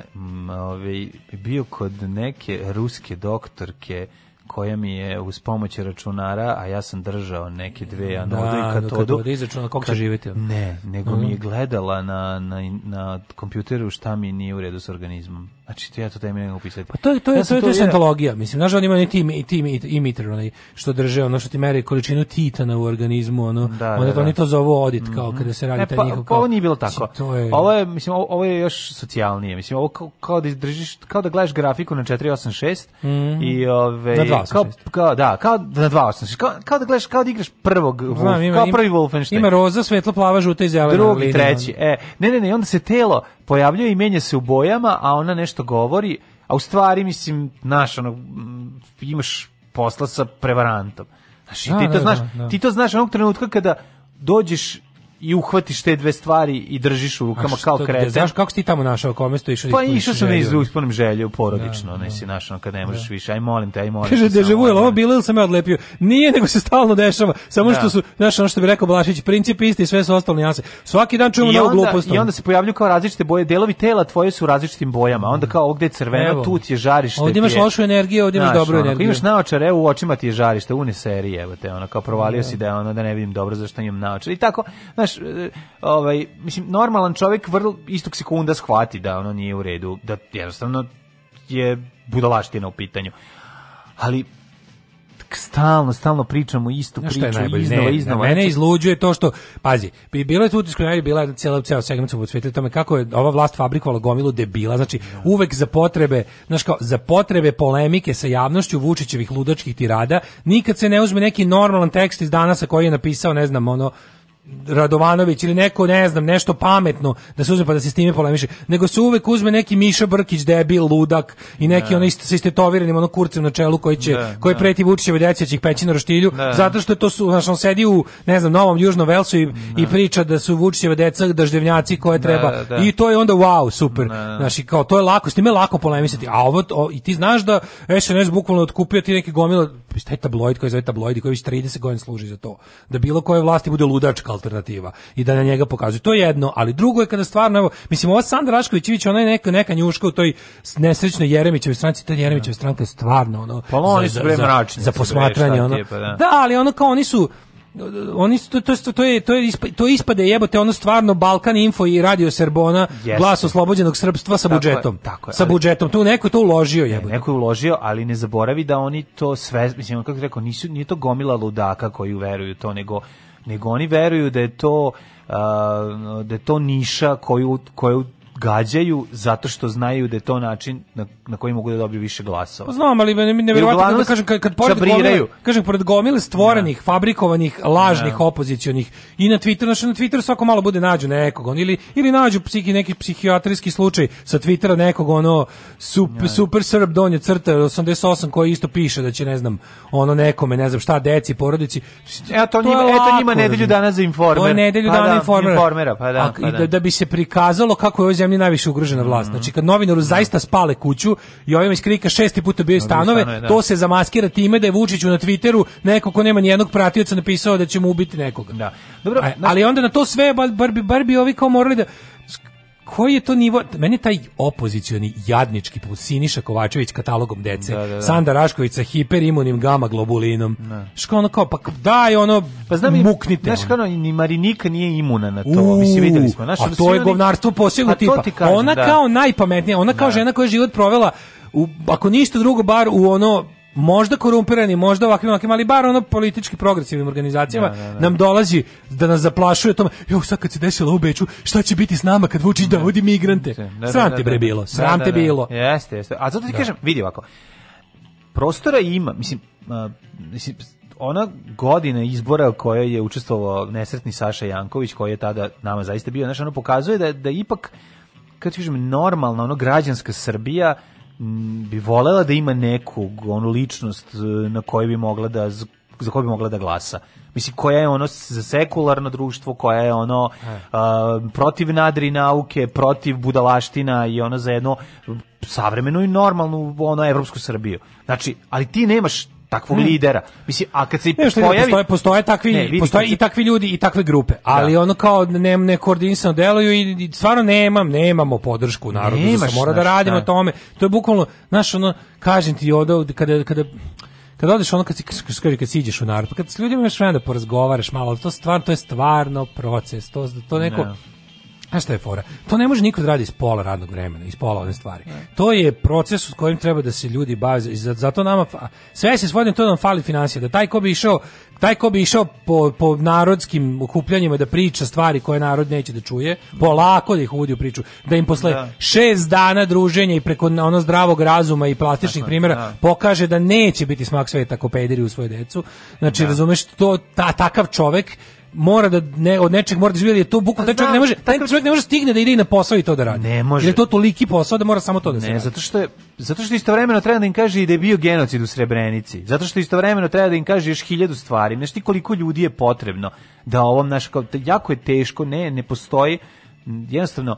Speaker 3: ovaj, bio kod neke ruske doktorke koja mi je uz pomoć računara, a ja sam držao neke dve
Speaker 4: anode da, i da, katodu. Da, izračuna kako će živjeti.
Speaker 3: Ne, nego mm. mi je mhm. gledala na, na, na kompjuteru šta mi nije u redu s organizmom. Znači, to ja to tebi ne mogu pisati. Pa
Speaker 4: to je to je ja to je to, to je antologija. Mislim, znaš, oni imaju i tim i onaj što drže, ono što ti meri količinu titana u organizmu, ono. Da, da onda da, da. oni to
Speaker 3: zovu
Speaker 4: odit kao mm -hmm. kada se radi e, taj pa, njihov kao.
Speaker 3: Pa
Speaker 4: ovo
Speaker 3: nije bilo tako. To je... Ovo je mislim ovo, ovo je još socijalnije. Mislim, ovo kao, kao da držiš kao da gledaš grafiku na 486 mm -hmm. i ove ovaj, na
Speaker 4: 286.
Speaker 3: kao kao da, kao
Speaker 4: na
Speaker 3: 286. Kao, kao da gledaš kao da igraš prvog Znam, ima, kao prvi Wolfenstein. Ima
Speaker 4: roza, svetlo, plava, žuta i zelena.
Speaker 3: Drugi, linija. treći. E, ne, ne, ne, onda se telo pojavljuje i menja se u bojama, a ona nešto govori, a u stvari, mislim, naš, ono, mm, imaš posla sa prevarantom. Znaš, i ti, da, to da, znaš, da, ti to znaš onog trenutka kada dođeš i uhvatiš te dve stvari i držiš u rukama što, kao kreten.
Speaker 4: Znaš kako si ti tamo našao kome sto išao? Da
Speaker 3: pa išao sam iz usponom želju porodično, da, ne da. si našao kad ne da. možeš da. više. Aj molim te, aj molim. Kaže
Speaker 4: deja vu, ovo bilo ili sam ja odlepio. Nije, nego se stalno dešava. Samo da. što su, znaš, ono što bi rekao Blašić, princip isti, sve su ostalo nijanse. Svaki dan čujemo novu glupost.
Speaker 3: I onda se pojavlju kao različite boje, delovi tela tvoje su različitim bojama. Onda mm. kao ovde je crveno, evo. tu ti je žarište.
Speaker 4: Ovde imaš lošu energiju, ovde imaš dobru energiju. Imaš evo u
Speaker 3: očima ti je žarište, une serije, evo te, ono kao provalio si da ono da ne vidim dobro zašto imam naočar. I tako, znaš, znaš, e, ovaj, mislim, normalan čovjek vrlo istog sekunda shvati da ono nije u redu, da jednostavno je budalaština u pitanju. Ali stalno, stalno pričamo istu priču, najbolje, iznova,
Speaker 4: ne, iznova. Ne, mene izluđuje to što, pazi, bilo je tu utisku, bila je cijela, cijela segment u podsvetili tome kako je ova vlast fabrikovala gomilu debila, znači da. uvek za potrebe, znaš kao, za potrebe polemike sa javnošću Vučićevih ludačkih tirada, nikad se ne uzme neki normalan tekst iz dana sa koji je napisao, ne znam, ono, Radovanović ili neko, ne znam, nešto pametno da se uzme pa da se s time polemiše, nego se uvek uzme neki Miša Brkić, debil, ludak i neki ne. onaj sa istetoviranim ono kurcem na čelu koji će, ne, koji ne. preti Vučićeve djece da će ih peći na roštilju, ne. zato što to su, znaš, on sedi u, ne znam, Novom Južnom Velsu i, i priča da su Vučićeve deca daždevnjaci koje treba i to je onda wow, super, znaš, i kao to je lako, s time je lako polemisati, a ovo, o, i ti znaš da SNS bukvalno otkupio ti neki gomila, taj tabloid koji zove tabloidi koji već 30 godina služi za to, da bilo koje vlasti bude ludačka, alternativa i da na njega pokazuje. To je jedno, ali drugo je kada stvarno, evo, mislim, ova Sandra Raškovićević, ona je neka, neka njuška u toj nesrećnoj Jeremićevoj stranci, ta Jeremićeva stranka je stvarno, ono,
Speaker 3: pa oni su za, za,
Speaker 4: za posmatranje, ono, tijepa, da. da, ali ono kao oni su, oni su, to, to, to, je to je to je ispade jebote ono stvarno Balkan Info i Radio Serbona Jeste. glas oslobođenog srpstva sa tako budžetom je, tako je, sa ali, budžetom tu neko je to uložio jebote
Speaker 3: neko je uložio ali ne zaboravi da oni to sve mislim kako rekao nisu nije to gomila ludaka koji veruju to nego nego oni veruju da je to da je to niša koju, koju gađaju zato što znaju da je to način na, na koji mogu da dobiju više glasova.
Speaker 4: Znam, ali ne, ne verovatno kažem, kad, kad pored gomile, kažem, pored gomile stvorenih, da. fabrikovanih, lažnih, da. opozicionih i na Twitteru, znači na Twitteru svako malo bude nađu nekog, on, ili, ili nađu psihi neki psihijatrijski slučaj sa Twittera nekog, ono, sup, da. super srb donje crta 88 koji isto piše da će, ne znam, ono nekome, ne znam šta, deci, porodici.
Speaker 3: E, eto, to njima, lako, eto njima nedelju dana za informer. To
Speaker 4: nedelju pa dana da, informera. informera pa da, pa da. da. da bi se prikazalo kako je zemlji najviše ugrožena vlast. Znači kad novinaru mm-hmm. zaista spale kuću i ovim iz krika šesti puta bio stanove, stanove da. to se zamaskira time da je Vučiću na Twitteru neko ko nema jednog pratioca napisao da će mu ubiti nekoga. Da. Dobro, ali onda na to sve bar, bar, bar bi ovi kao morali da koji je to nivo, meni je taj opozicioni jadnički put Siniša Kovačević katalogom dece, da, da, da. Sanda Rašković sa hiperimunim gama globulinom. Da. Ško ono kao, pa daj ono, pa znam, muknite. Znaš
Speaker 3: kao, ni Marinika nije imuna na
Speaker 4: to, Uuu,
Speaker 3: mislim, videli smo. Naš,
Speaker 4: a to je govnarstvo posebno tipa. Ti kažem, ona da. kao najpametnija, ona kao da. žena koja je život provela u, ako ništa drugo, bar u ono možda korumpirani, možda ovakvim, ovakvim, ali bar ono politički progresivnim organizacijama da, da, da. da. nam dolazi da nas zaplašuje tome, jo, sad kad se desilo u Beču, šta će biti s nama kad vuči da odi migrante? Sram te bre bilo, da, sram da, te bilo.
Speaker 3: Jeste, jeste. A zato ti kažem, vidi ovako, prostora ima, mislim, a, mislim ona godina izbora u kojoj je učestvovao nesretni Saša Janković, koji je tada nama zaista bio, znaš, ono pokazuje da, da ipak, kad kažem, normalna, ono, građanska Srbija, Mm, bi volela da ima nekog, onu ličnost e, na koju bi mogla da za koju bi mogla da glasa. Mislim, koja je ono za sekularno društvo, koja je ono uh, protiv nadri nauke, protiv budalaština i ono za jedno savremenu i normalnu ono evropsku Srbiju. Znači, ali ti nemaš takvog mm. lidera. Mislim, a kad se
Speaker 4: pojavi... Postoje, postoje, takvi,
Speaker 3: ne, vidi, postoje se... i takvi ljudi i takve grupe, da. ali da. ono kao ne, ne koordinisano deluju i, i stvarno nemam, nemamo podršku narodu, da Nemaš, znači, mora naš, da radimo na da. tome. To je bukvalno, znaš, ono, kažem ti, odo, kada, kada kada odeš ono kad si kad, kad siđeš u narod, pa kad s ljudima imaš vremena da porazgovaraš malo, to stvarno to je stvarno proces, to to neko ne. A šta je fora? To ne može niko da radi iz pola radnog vremena, iz pola ove stvari. Ne. To je proces u kojim treba da se ljudi bave. Zato nama fa... sve se svodi to da nam fali financija, da taj ko bi išao, taj ko bi išao po, po narodskim okupljanjima da priča stvari koje narod neće da čuje, polako da ih uvodi u priču, da im posle da. šest dana druženja i preko ono zdravog razuma i plastičnih primjera da. pokaže da neće biti smak sveta ko pederi u svoje decu. Znači, da. razumeš, to, ta, takav čovek mora da ne od nečeg mora da je to bukvalno taj pa pa- čovjek ne može taj da čovjek ne može stigne da ide i na posao i to da radi.
Speaker 4: Ne može. Jer je
Speaker 3: to toliki posao da mora samo to da se. Ne, radi. zato što je zato što istovremeno treba da im kaže i da je bio genocid u Srebrenici. Zato što istovremeno treba da im kaže još hiljadu stvari, znači ti koliko ljudi je potrebno da ovom naš kao jako je teško, ne, ne postoji jednostavno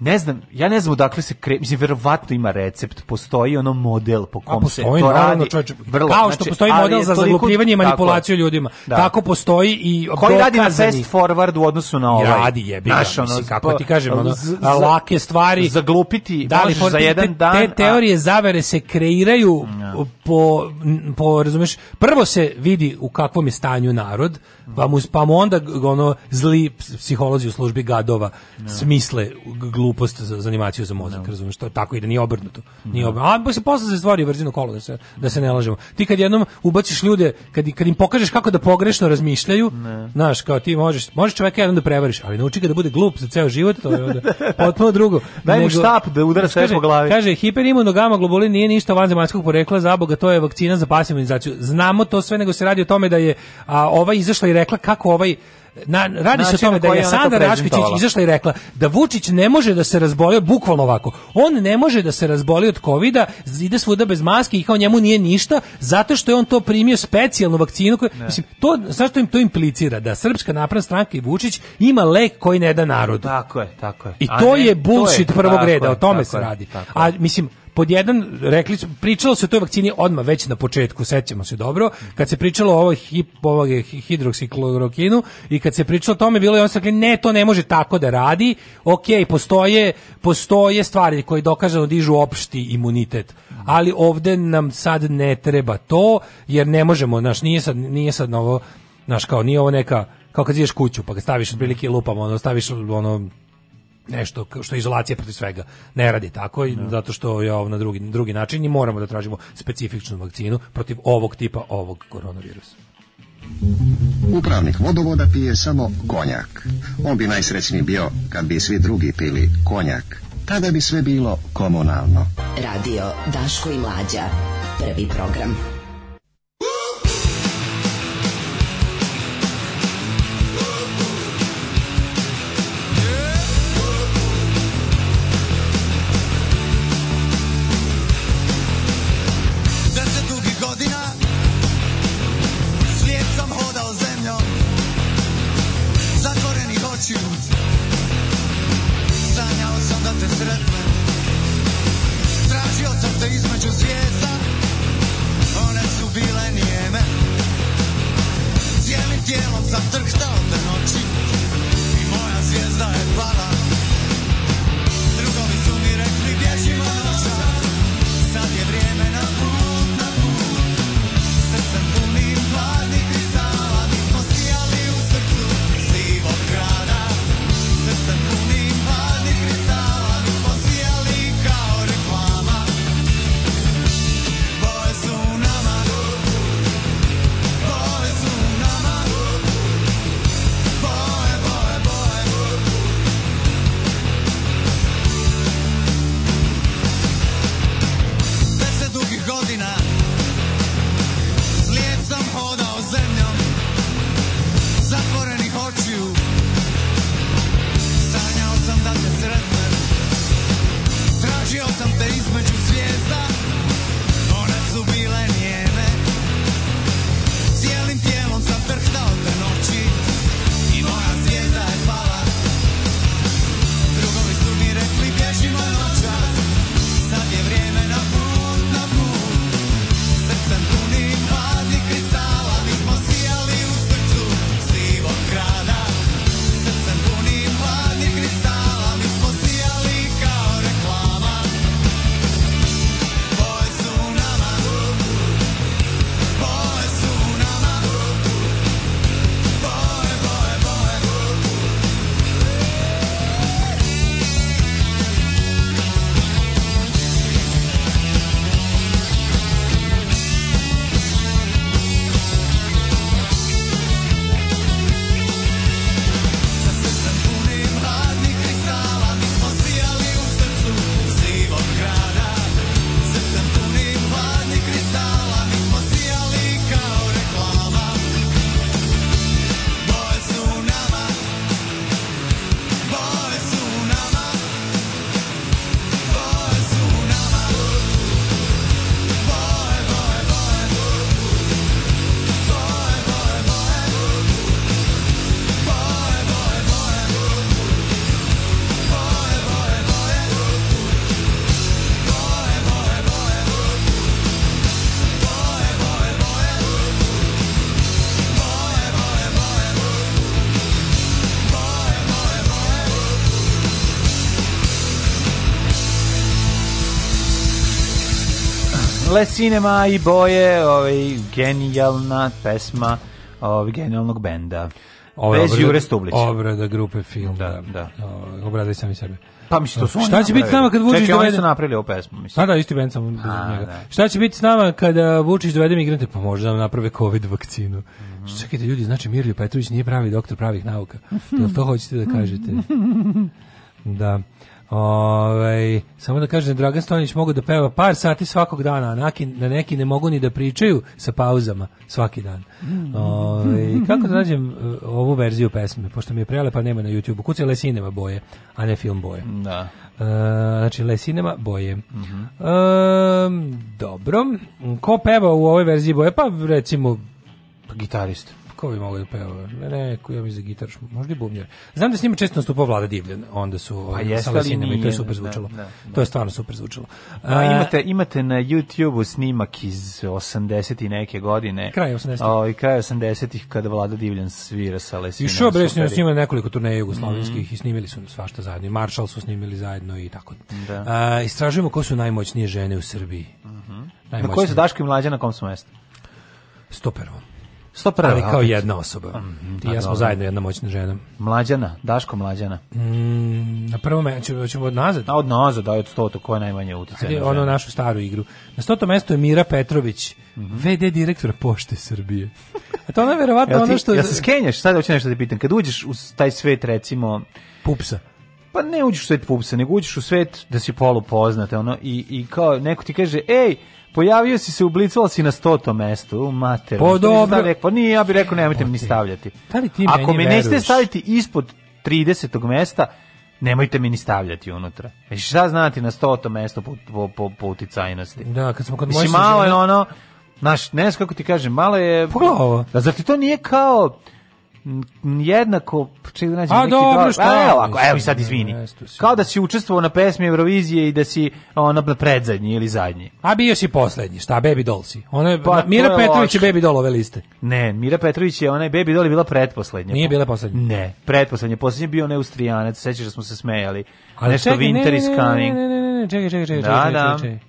Speaker 3: ne znam, ja ne znam odakle se kre, mislim verovatno ima recept, postoji ono model po kom postoji, se to naravno, radi.
Speaker 4: Čovječ, vrlo, kao što znači, postoji model za toliko, zaglupljivanje i manipulaciju tako, ljudima, da. tako postoji i
Speaker 3: koji radi na fast forward u odnosu na ovaj.
Speaker 4: Radi jebi, naš, ono, mislim, kako ti kažem, ono, z, z, lake stvari
Speaker 3: zaglupiti da li for, za jedan dan. te
Speaker 4: teorije a... zavere se kreiraju ja. po po razumeš, prvo se vidi u kakvom je stanju narod, Pa mu, pa mu onda ono, zli psiholozi u službi gadova no. Da. smisle glupost za, za animaciju za mozak, no. Da. razumiješ, to tako i da nije obrnuto. Nije obrnuto. A pa se posle se stvori vrzino kolo, da se, da se ne lažemo. Ti kad jednom ubaciš ljude, kad, kad im pokažeš kako da pogrešno razmišljaju, znaš, kao ti možeš, možeš čoveka jednom da prevariš, ali nauči ga da bude glup za ceo život, to je onda potpuno drugo. *laughs* Daj
Speaker 3: mu štap da udara sve po glavi.
Speaker 4: Kaže, hiperimunogama globulin nije ništa vanzemaljskog porekla, za boga, to je vakcina za imunizaciju Znamo to sve, nego se radi o tome da je a, ova izašla rekla kako ovaj na, radi se o tome da je Sandra Raškićić izašla i rekla da Vučić ne može da se razboli bukvalno ovako. On ne može da se razboli od kovida, ide svuda bez maske i kao njemu nije ništa zato što je on to primio specijalnu vakcinu koja, mislim to što im to implicira da Srpska napredna stranka i Vučić ima lek koji ne da narodu.
Speaker 3: Tako je, tako je.
Speaker 4: I to ne, je bullshit to je, prvog reda, je, o tome se radi. a mislim pod jedan rekli su pričalo se o toj vakcini odmah već na početku, sećamo se dobro, kad se pričalo o ovoj hip ovog hidroksiklorokinu i kad se pričalo o tome bilo je on rekli ne, to ne može tako da radi. Ok, postoje postoje stvari koje dokazano dižu opšti imunitet. Ali ovde nam sad ne treba to jer ne možemo, naš nije sad nije sad novo, naš kao nije ovo neka kao kad ideš kuću pa ga staviš otprilike lupamo, ono staviš ono nešto što je izolacija protiv svega. Ne radi tako i no. Da. zato što je ovo na drugi, drugi način i moramo da tražimo specifičnu vakcinu protiv ovog tipa ovog koronavirusa. Upravnik vodovoda pije samo konjak. On bi najsrećniji bio kad bi svi drugi pili konjak. Tada bi sve bilo komunalno. Radio Daško i Mlađa. Prvi program.
Speaker 12: Ole Cinema i Boje, ovaj, genijalna pesma ovaj, genijalnog benda. Ove Bez obrada, Jure Stublića. Obrada grupe film. Da, da. da. obrada i sami sebe. Pa mislim, to su Šta će biti s nama kad Vučić Čekaj, dovede... oni su napravili ovu pesmu, mislim. Da, da, isti band sam njega. Da. Šta će biti s nama kada uh, Vučić dovede migrante? Pa možda nam naprave COVID vakcinu. Mm -hmm. Čekajte, ljudi, znači Mirlju Petrović nije pravi doktor pravih nauka. to *laughs* to hoćete da kažete? *laughs* Da. Ove, ovaj, samo da kažem, Dragan Stojnić mogu da peva par sati svakog dana, a neki, na neki ne mogu ni da pričaju sa pauzama svaki dan. Ove, ovaj, kako da nađem eh, ovu verziju pesme, pošto mi je prelepa, nema na YouTube-u. Kuca Lesinema boje, a ne film boje. Da. E, znači, Lesinema boje. Uh mhm. -huh. e, dobro. Ko peva u ovoj verziji boje? Pa, recimo, gitarista. Pakovi mogu da peva. Ne, ne, ko ja mi za gitar, možda i bubnjar. Znam da s njima često nastupao Vlada Divljan, onda su pa ovaj, jeste, ali i to je super da, zvučalo. Da, da, da. To je stvarno super zvučalo. A, e, imate, imate na YouTube-u snimak iz 80 i neke godine. Kraj 80. O, i kraj 80-ih kada Vlada Divljan svira sa Lesinom. I što bre, su snimali nekoliko turneja jugoslovenskih mm -hmm. i snimili su svašta zajedno. Maršal su snimili zajedno i tako. Da. A, istražujemo ko su najmoćnije žene u Srbiji. Mm -hmm. Na koje su Daško i Mlađa na kom su mestu? 101. Sto pravi? Ali kao jedna osoba. Mm, Ti pa ja smo zajedno jedna moćna žena. Mlađana, Daško Mlađana. Mm, na prvom mestu ćemo od nazad. A od nazad, da od stoto, koja je najmanje utjecaj. ono našu staru igru. Na stoto mesto je Mira Petrović, mm -hmm. VD direktor Pošte Srbije. A to ona je *laughs* verovatno ono što... Ja se skenjaš, sad hoću nešto da pitam. Kad uđeš u taj svet, recimo... Pupsa. Pa ne uđeš u svet pupsa, nego uđeš u svet da si poznate, ono, i, i kao neko ti kaže, ej, Pojavio si se u Blicu, ali si na stotom mestu, mater. Po pa dobro. Pa nije, ja bih rekao, nemojte mi ni pa stavljati. Da li ti meni Ako me nećete staviti ispod 30. mesta, nemojte mi ni stavljati unutra. Znači šta znati na stoto mesto po, po, po, po uticajnosti? Da, kad smo kod Mislim, malo je ono, naš, ne znam kako ti kažem, malo je... Pogledaj ovo. Da, zar ti to nije kao jednako čega nađe neki dobro, šta? Evo, ovako, evo i sad izvini. Kao da si učestvovao na pesmi Eurovizije i da si ona predzadnji ili zadnji. A bio si poslednji, šta Baby Doll si. Ona je, pa, Mira je Petrović je Baby Doll ove liste. Ne, Mira Petrović je ona Baby Doll je bila pretposlednja. Nije bila poslednja. Ne, pretposlednja. Poslednji bio Neustrijanac, Austrijanac, sećaš da smo se smejali. Ali nešto čekaj, Winter ne, ne, is coming. Ne, ne, ne, ne, čekaj, čekaj, čekaj, da, čekaj, čekaj, da. čekaj.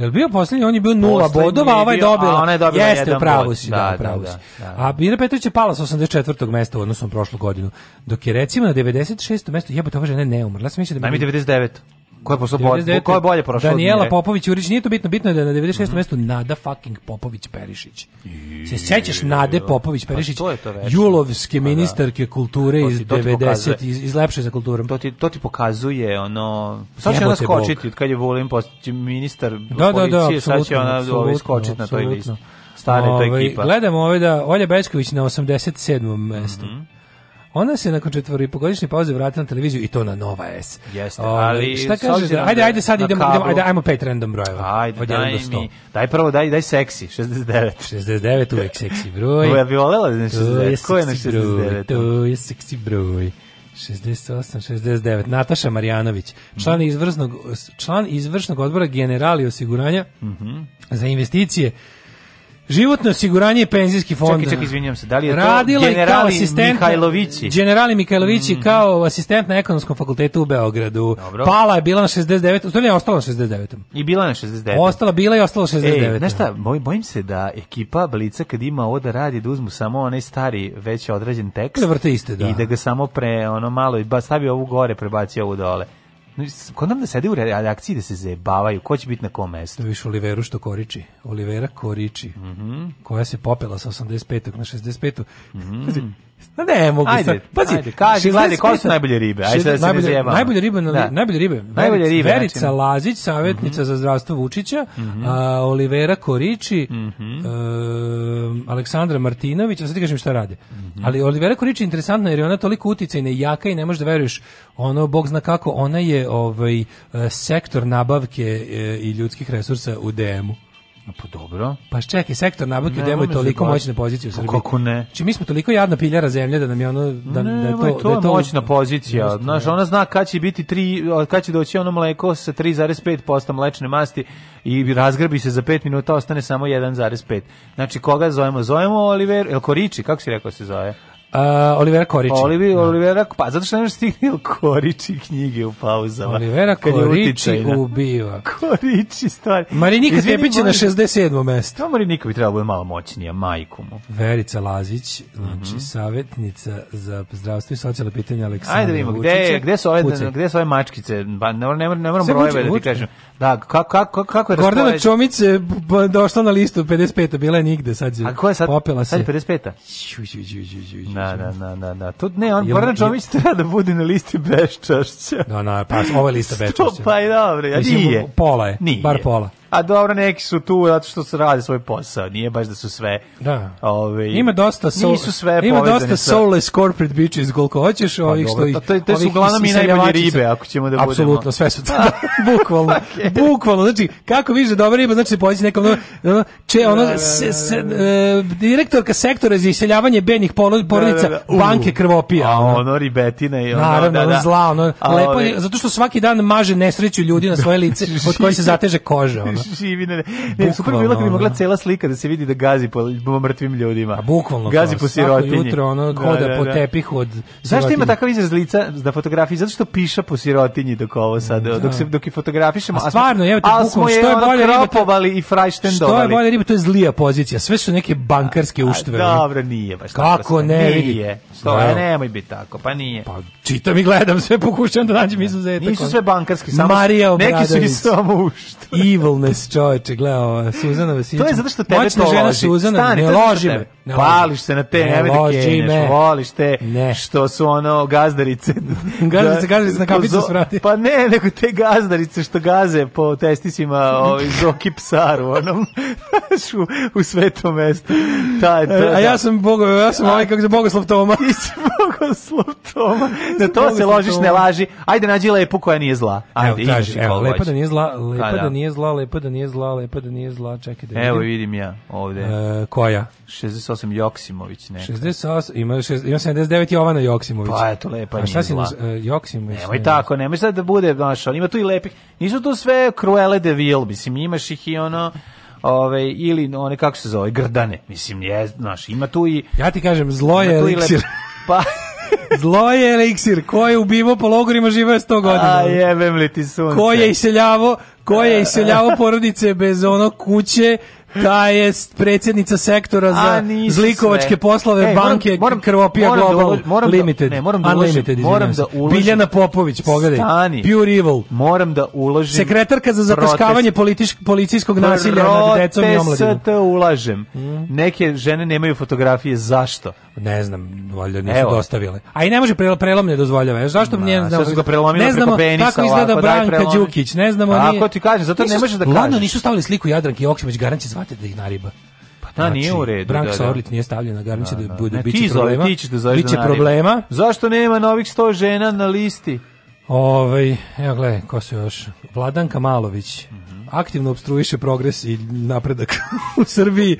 Speaker 12: Jel bio poslednji, on je bio nula poslednji bodova, a ovaj je dobila. A ona je dobila Jeste, pravo si, da, da, da pravu da, si. A Mira Petrović je pala sa 84. mesta u odnosu na prošlu godinu. Dok je recimo na 96. mesto, jebote, ova žena je neumrla. Ja
Speaker 13: sam mislio da
Speaker 12: bi...
Speaker 13: Najmi 99. Ko je, pošlo, ko je bolje prošlo?
Speaker 12: Daniela Popović Urić, nije to bitno, bitno je da je na 96. Mm -hmm. mestu Nada fucking Popović Perišić. I... Se sećaš Nade Popović pa Perišić,
Speaker 13: pa to je to
Speaker 12: već. julovske pa da. ministarke kulture iz 90, iz, iz lepše za kulturom.
Speaker 13: To ti, to ti pokazuje, ono, sad će ona skočiti, kad je volim postići ministar
Speaker 12: da, da, da policije, da, sad će
Speaker 13: ona skočiti na toj listi.
Speaker 12: Stane to ovaj, ekipa. Gledamo ove da Olja Bečković na 87. mestu. Mm -hmm. Ona se nakon četvori četvoripogodišnje pauze vratila na televiziju i to na Nova S.
Speaker 13: Jeste, ovaj, ali...
Speaker 12: Šta kaže? Da, ajde, ajde, sad idemo, idemo, ajde, ajmo pet random brojeva.
Speaker 13: Ajde, daj mi. Daj prvo, daj, daj seksi, 69.
Speaker 12: 69 uvek seksi broj.
Speaker 13: Koja bi volela da je 69?
Speaker 12: Ko je
Speaker 13: na 69?
Speaker 12: To je seksi broj. 68, 69. Nataša Marjanović, član izvrsnog, član izvršnog odbora generali osiguranja mm -hmm. za investicije Životno osiguranje i penzijski fond. Čekaj,
Speaker 13: čekaj, izvinjam se, da li je
Speaker 12: Radila
Speaker 13: to generali
Speaker 12: Mihajlovići? Generali Mihajlovići mm. kao asistent na ekonomskom fakultetu u Beogradu. Dobro. Pala je bila na 69, u stvari je ostala na 69.
Speaker 13: I bila na 69.
Speaker 12: Ostala bila i ostala 69. Ej,
Speaker 13: znaš boj, bojim se da ekipa Blica kad ima ovo da radi, da uzmu samo onaj stari, već odrađen tekst. Da
Speaker 12: vrte iste, da.
Speaker 13: I da ga samo pre, ono malo, ba stavi ovu gore, prebaci ovu dole. Ko nam da sede u redakciji da se zebavaju, ko će biti na kom mestu? Da viš
Speaker 12: Oliveru što koriči. Olivera koriči, mm
Speaker 13: -hmm.
Speaker 12: koja se popela sa 85. na 65. Mm -hmm. Na ne mogu. Ajde,
Speaker 13: pazi, ajde, kaži, gledaj, ko su najbolje ribe? Ajde, da se najbolje, ne
Speaker 12: najbolje ribe, na,
Speaker 13: da. najbolje ribe. Najbolje ribe.
Speaker 12: Znači. Verica način. Lazić, savjetnica mm -hmm. za zdravstvo Vučića, mm -hmm. a, Olivera Korići, mm -hmm. a, Aleksandra Martinović, a sad ti kažem šta rade. Mm -hmm. Ali Olivera Korići je interesantna jer je ona toliko uticajna i jaka i ne možeš da veruješ ono, bog zna kako, ona je ovaj, sektor nabavke e, i ljudskih resursa u DM-u.
Speaker 13: Pa dobro.
Speaker 12: Pa čekaj, sektor nabavke demo je toliko moćna pozicija u pa Srbiji.
Speaker 13: Pa kako ne? Či znači,
Speaker 12: mi smo toliko jadna piljara zemlje da nam je ono da, da
Speaker 13: ne, da je to, je to da je to moćna pozicija. Znaš, da. ona zna kad će biti 3 kad će doći ono mleko sa 3,5% mlečne masti i razgrbi se za 5 minuta ostane samo 1,5. Znači koga zovemo? Zovemo Oliver ili Koriči, kako si rekao da se zove?
Speaker 12: Uh, Olivera Korić.
Speaker 13: Olivi, da. Olivera, pa zato što nemaš stigni Korići knjige u pauzama.
Speaker 12: Olivera Korići da. ubiva.
Speaker 13: Korići stvari.
Speaker 12: Marinika Izvini, Tepić je na 67. mesto. No, Marinika bi trebala da bude malo moćnija, majku mu. Verica Lazić, znači mm -hmm. savjetnica za zdravstvo i socijalne pitanja Aleksandra Ajde da vidimo, gde,
Speaker 13: je, gde, su ove, Pucaj. gde su ove mačkice? Ba, pa, ne, ne, ne moram brojeve da ti kažem. Da, kako, kako, kako
Speaker 12: je Gordana raspoređen? Čomić je došla na listu 55 bila je nigde, sad je, A ko je sad, popela
Speaker 13: se. Sad 55-a? Da, da, da, da, da. To ne, on Goran Čomić treba da bude na listi beščašća.
Speaker 12: Da, na, da, pa ova lista
Speaker 13: *laughs* beščašća.
Speaker 12: Pa
Speaker 13: i dobro, a nije.
Speaker 12: Pola je, bar pola
Speaker 13: a dobro, neki su tu zato što se rade svoj posao, nije baš da su sve.
Speaker 12: Da.
Speaker 13: Ove, ovaj,
Speaker 12: ima dosta
Speaker 13: soul, nisu sve ima dosta
Speaker 12: soulless corporate bitches koliko hoćeš, pa ovih
Speaker 13: što ih. To, to su uglavnom i najbolje ribe, ako ćemo da budemo. Apsolutno,
Speaker 12: sve su *laughs* da, bukvalno. Bukvalno, znači kako više dobra riba, znači se nekom ono, da, da, če ono da, se, se, e, direktorka sektora za iseljavanje benih porodica da, da, da. banke krvopija.
Speaker 13: A ono ribetina i ono,
Speaker 12: Naravno, ono zla, ono, lepo, zato što svaki dan maže nesreću ljudi na svoje lice *laughs* od koje se zateže koža. Ono
Speaker 13: živi, ne, ne. super bilo kad bi mogla cela slika da se vidi da gazi po mrtvim ljudima. A
Speaker 12: bukvalno.
Speaker 13: Gazi po sirotinji. Svako
Speaker 12: jutro ono da, hoda da, da, da. po tepihu od
Speaker 13: Zašto ima takav izraz lica da fotografiji? Zato što piša po sirotinji dok ovo sad, da. dok, se, dok i fotografišemo.
Speaker 12: A stvarno,
Speaker 13: evo te bukvalno, što je bolje riba, i frajštendovali. Što
Speaker 12: je bolje riba, to je zlija pozicija. Sve su neke bankarske uštve.
Speaker 13: Dobro, nije baš.
Speaker 12: tako. Kako ne,
Speaker 13: vidi. 100 ja. nemoj biti tako, pa nije. Pa
Speaker 12: čitam i gledam sve, pokušam da nađem izuzetak.
Speaker 13: Nisu sve bankarski, samo Marija neki su i samo ušto.
Speaker 12: Evilness, čoveče, gledao, Suzana Vesić.
Speaker 13: To je zato što tebe Moćna to
Speaker 12: žena Suzana, Stani, ne loži me ne
Speaker 13: pališ se na te ne, ne loži voliš te ne. što su ono gazdarice.
Speaker 12: gazdarice, da, gazdarice na kapicu svrati.
Speaker 13: Pa ne, nego te gazdarice što gaze po testisima ovaj, Zoki psaru, onom, *laughs* u, u svetom mestu.
Speaker 12: Ta, ta, e, a da. ja sam, bogo, ja sam a, ovaj, kako
Speaker 13: se
Speaker 12: bogoslov Toma.
Speaker 13: *laughs* Ti
Speaker 12: si
Speaker 13: bogoslov Toma. Na to se ložiš, ne laži. Ajde, nađi lepu koja nije zla. Ajde,
Speaker 12: evo, traži, evo, lepa da nije zla, pa lepa da. da nije zla, lepa da nije zla, lepa da nije zla, čekaj da
Speaker 13: vidim. Evo vidim ja ovde. E,
Speaker 12: koja?
Speaker 13: 68 68 Joksimović
Speaker 12: neka. 68 ima 6, ima 79 Jovana Joksimović.
Speaker 13: Pa eto lepa. nije. A šta si uh,
Speaker 12: Joksimović?
Speaker 13: Nemoj ne, tako, nemoj sad da bude, znaš, on ima tu i lepih. Nisu tu sve Cruelle de Vil, mislim imaš ih i ono ove, ili one kako se zove, grdane. Mislim je, znaš, ima tu i
Speaker 12: Ja ti kažem zlo je eliksir. *laughs* Pa Zlo je eliksir, ko je ubivao po logorima živao je 100 godina.
Speaker 13: A jebem li ti sunce.
Speaker 12: Ko je iseljavao, ko je iseljavao porodice bez ono kuće, ta je predsjednica sektora za zlikovačke sve. poslove Ej, banke moram, Krvopija moram da Global da, moram Limited. Da, ne, moram da Unlimited, moram da uložim. Biljana Popović, pogledaj. Stani. Pure Evil.
Speaker 13: Moram da uložim.
Speaker 12: Sekretarka za zataškavanje politiš, policijskog nasilja nad decom i omladinom.
Speaker 13: Protest ulažem. Mm. Neke žene nemaju fotografije, zašto?
Speaker 12: ne znam, valjda nisu Evo. dostavile. A i ne može prelom, ne dozvoljava. Zašto
Speaker 13: mi ne znamo? Ga ne znamo penisa, tako
Speaker 12: izgleda ovako, Branka Đukić, ne znamo tako,
Speaker 13: nije. Tako ti kaže? zato nisu, ne možeš da kažeš. Lano
Speaker 12: nisu stavili sliku Jadranke Joksimić, garant će zvati da ih nariba.
Speaker 13: Pa da, znači, nije u redu.
Speaker 12: Branko da, da. Sorlit nije stavljena, na garniće da, da,
Speaker 13: da,
Speaker 12: bude ne, biće ti problema.
Speaker 13: Ti ćeš da zađe
Speaker 12: biće problema.
Speaker 13: Zašto nema novih sto žena na listi?
Speaker 12: Ovaj, evo gledaj, ko su još? Vladanka Malović. Mm aktivno obstruiše progres i napredak *laughs* u Srbiji.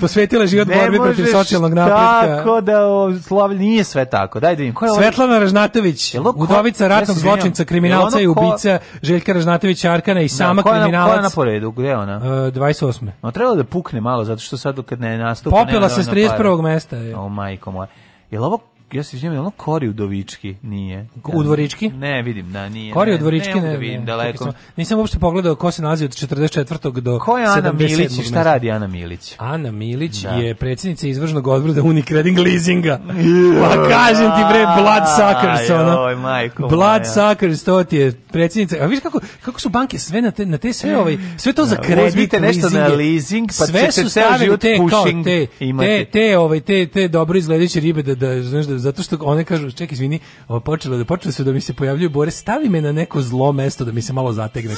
Speaker 12: Posvetila život borbi protiv socijalnog napretka.
Speaker 13: Tako da o, slav, nije sve tako. Daj da vidim.
Speaker 12: Ko je ovaj- Svetlana Ražnatović, udovica ratnog zločinca, kriminalca i ubica Željka Ražnatovića Arkana i da, sama da, kriminalac. Koja je
Speaker 13: na poredu? Gde je ona? Uh,
Speaker 12: e, 28.
Speaker 13: Ma trebalo da pukne malo, zato što sad kad ne nastupa...
Speaker 12: Popila se s 31. mesta.
Speaker 13: Je. O majko moja. Je li ovo ja se izvinjam, ono Kori Udovički nije.
Speaker 12: Udvorički?
Speaker 13: Ne, vidim, da, nije.
Speaker 12: Kori Udvorički, ne,
Speaker 13: ne, da ne, vidim, ne, daleko. Sam,
Speaker 12: nisam uopšte pogledao ko se nalazi od 44. do 77.
Speaker 13: Ko je Ana Milić i šta radi Ana Milić?
Speaker 12: Ana Milić da. je predsjednica izvršnog odbora Unicreding Leasinga. Pa kažem ti bre, Blood Suckers, ono.
Speaker 13: Oj, majko.
Speaker 12: Blood Suckers, to ti je predsjednica. A viš kako, kako su banke sve na te, na te sve, ovaj, sve to za da, kredit,
Speaker 13: nešto na leasing, pa sve su stavili te, kao
Speaker 12: te, te, te, ovaj, te, te dobro izgledajuće ribe da, da, znaš, da zato što one kažu, čekaj, izvini, počelo da počelo se da mi se pojavljuju bore, stavi me na neko zlo mesto da mi se malo zategne.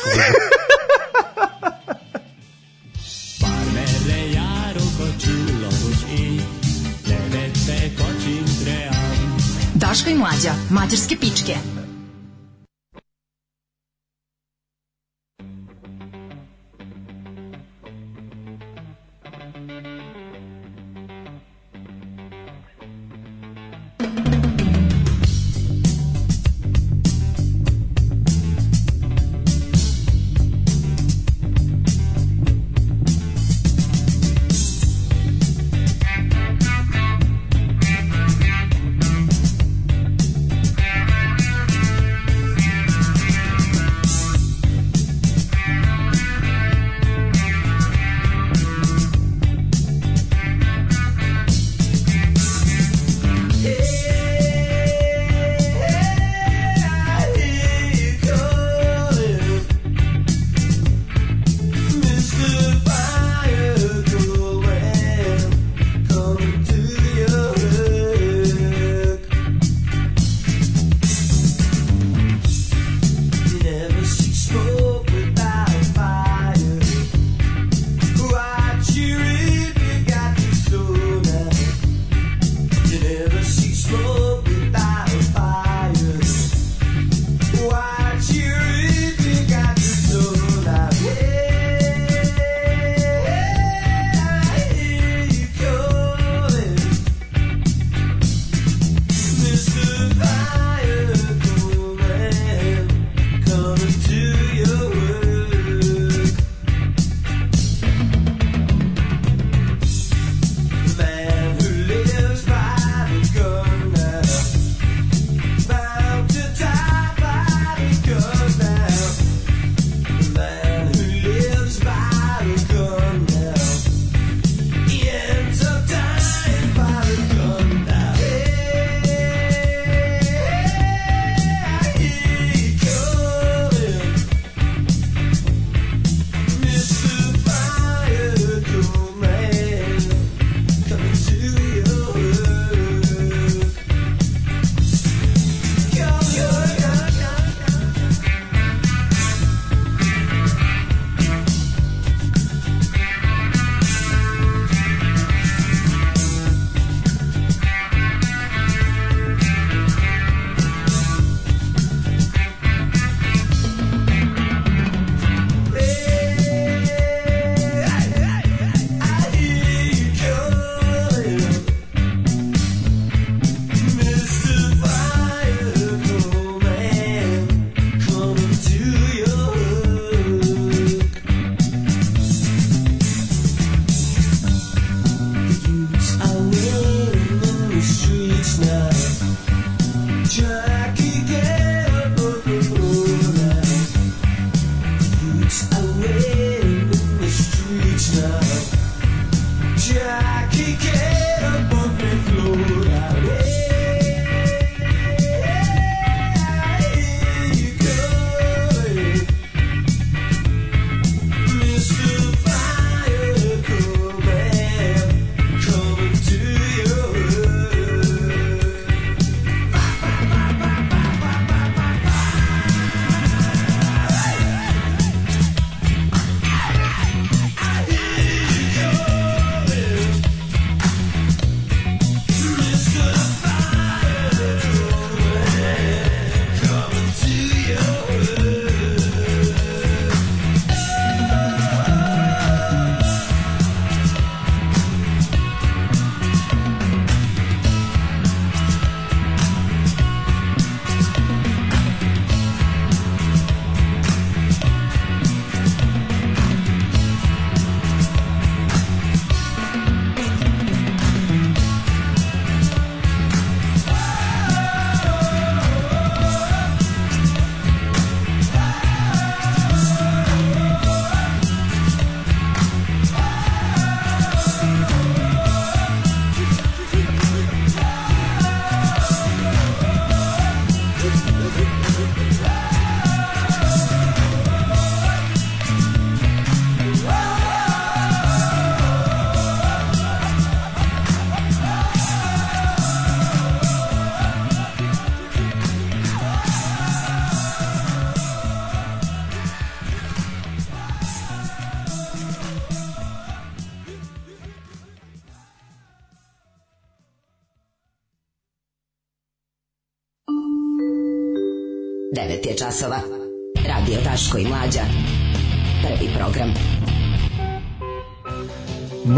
Speaker 14: Daška i mlađa, mađarske pičke.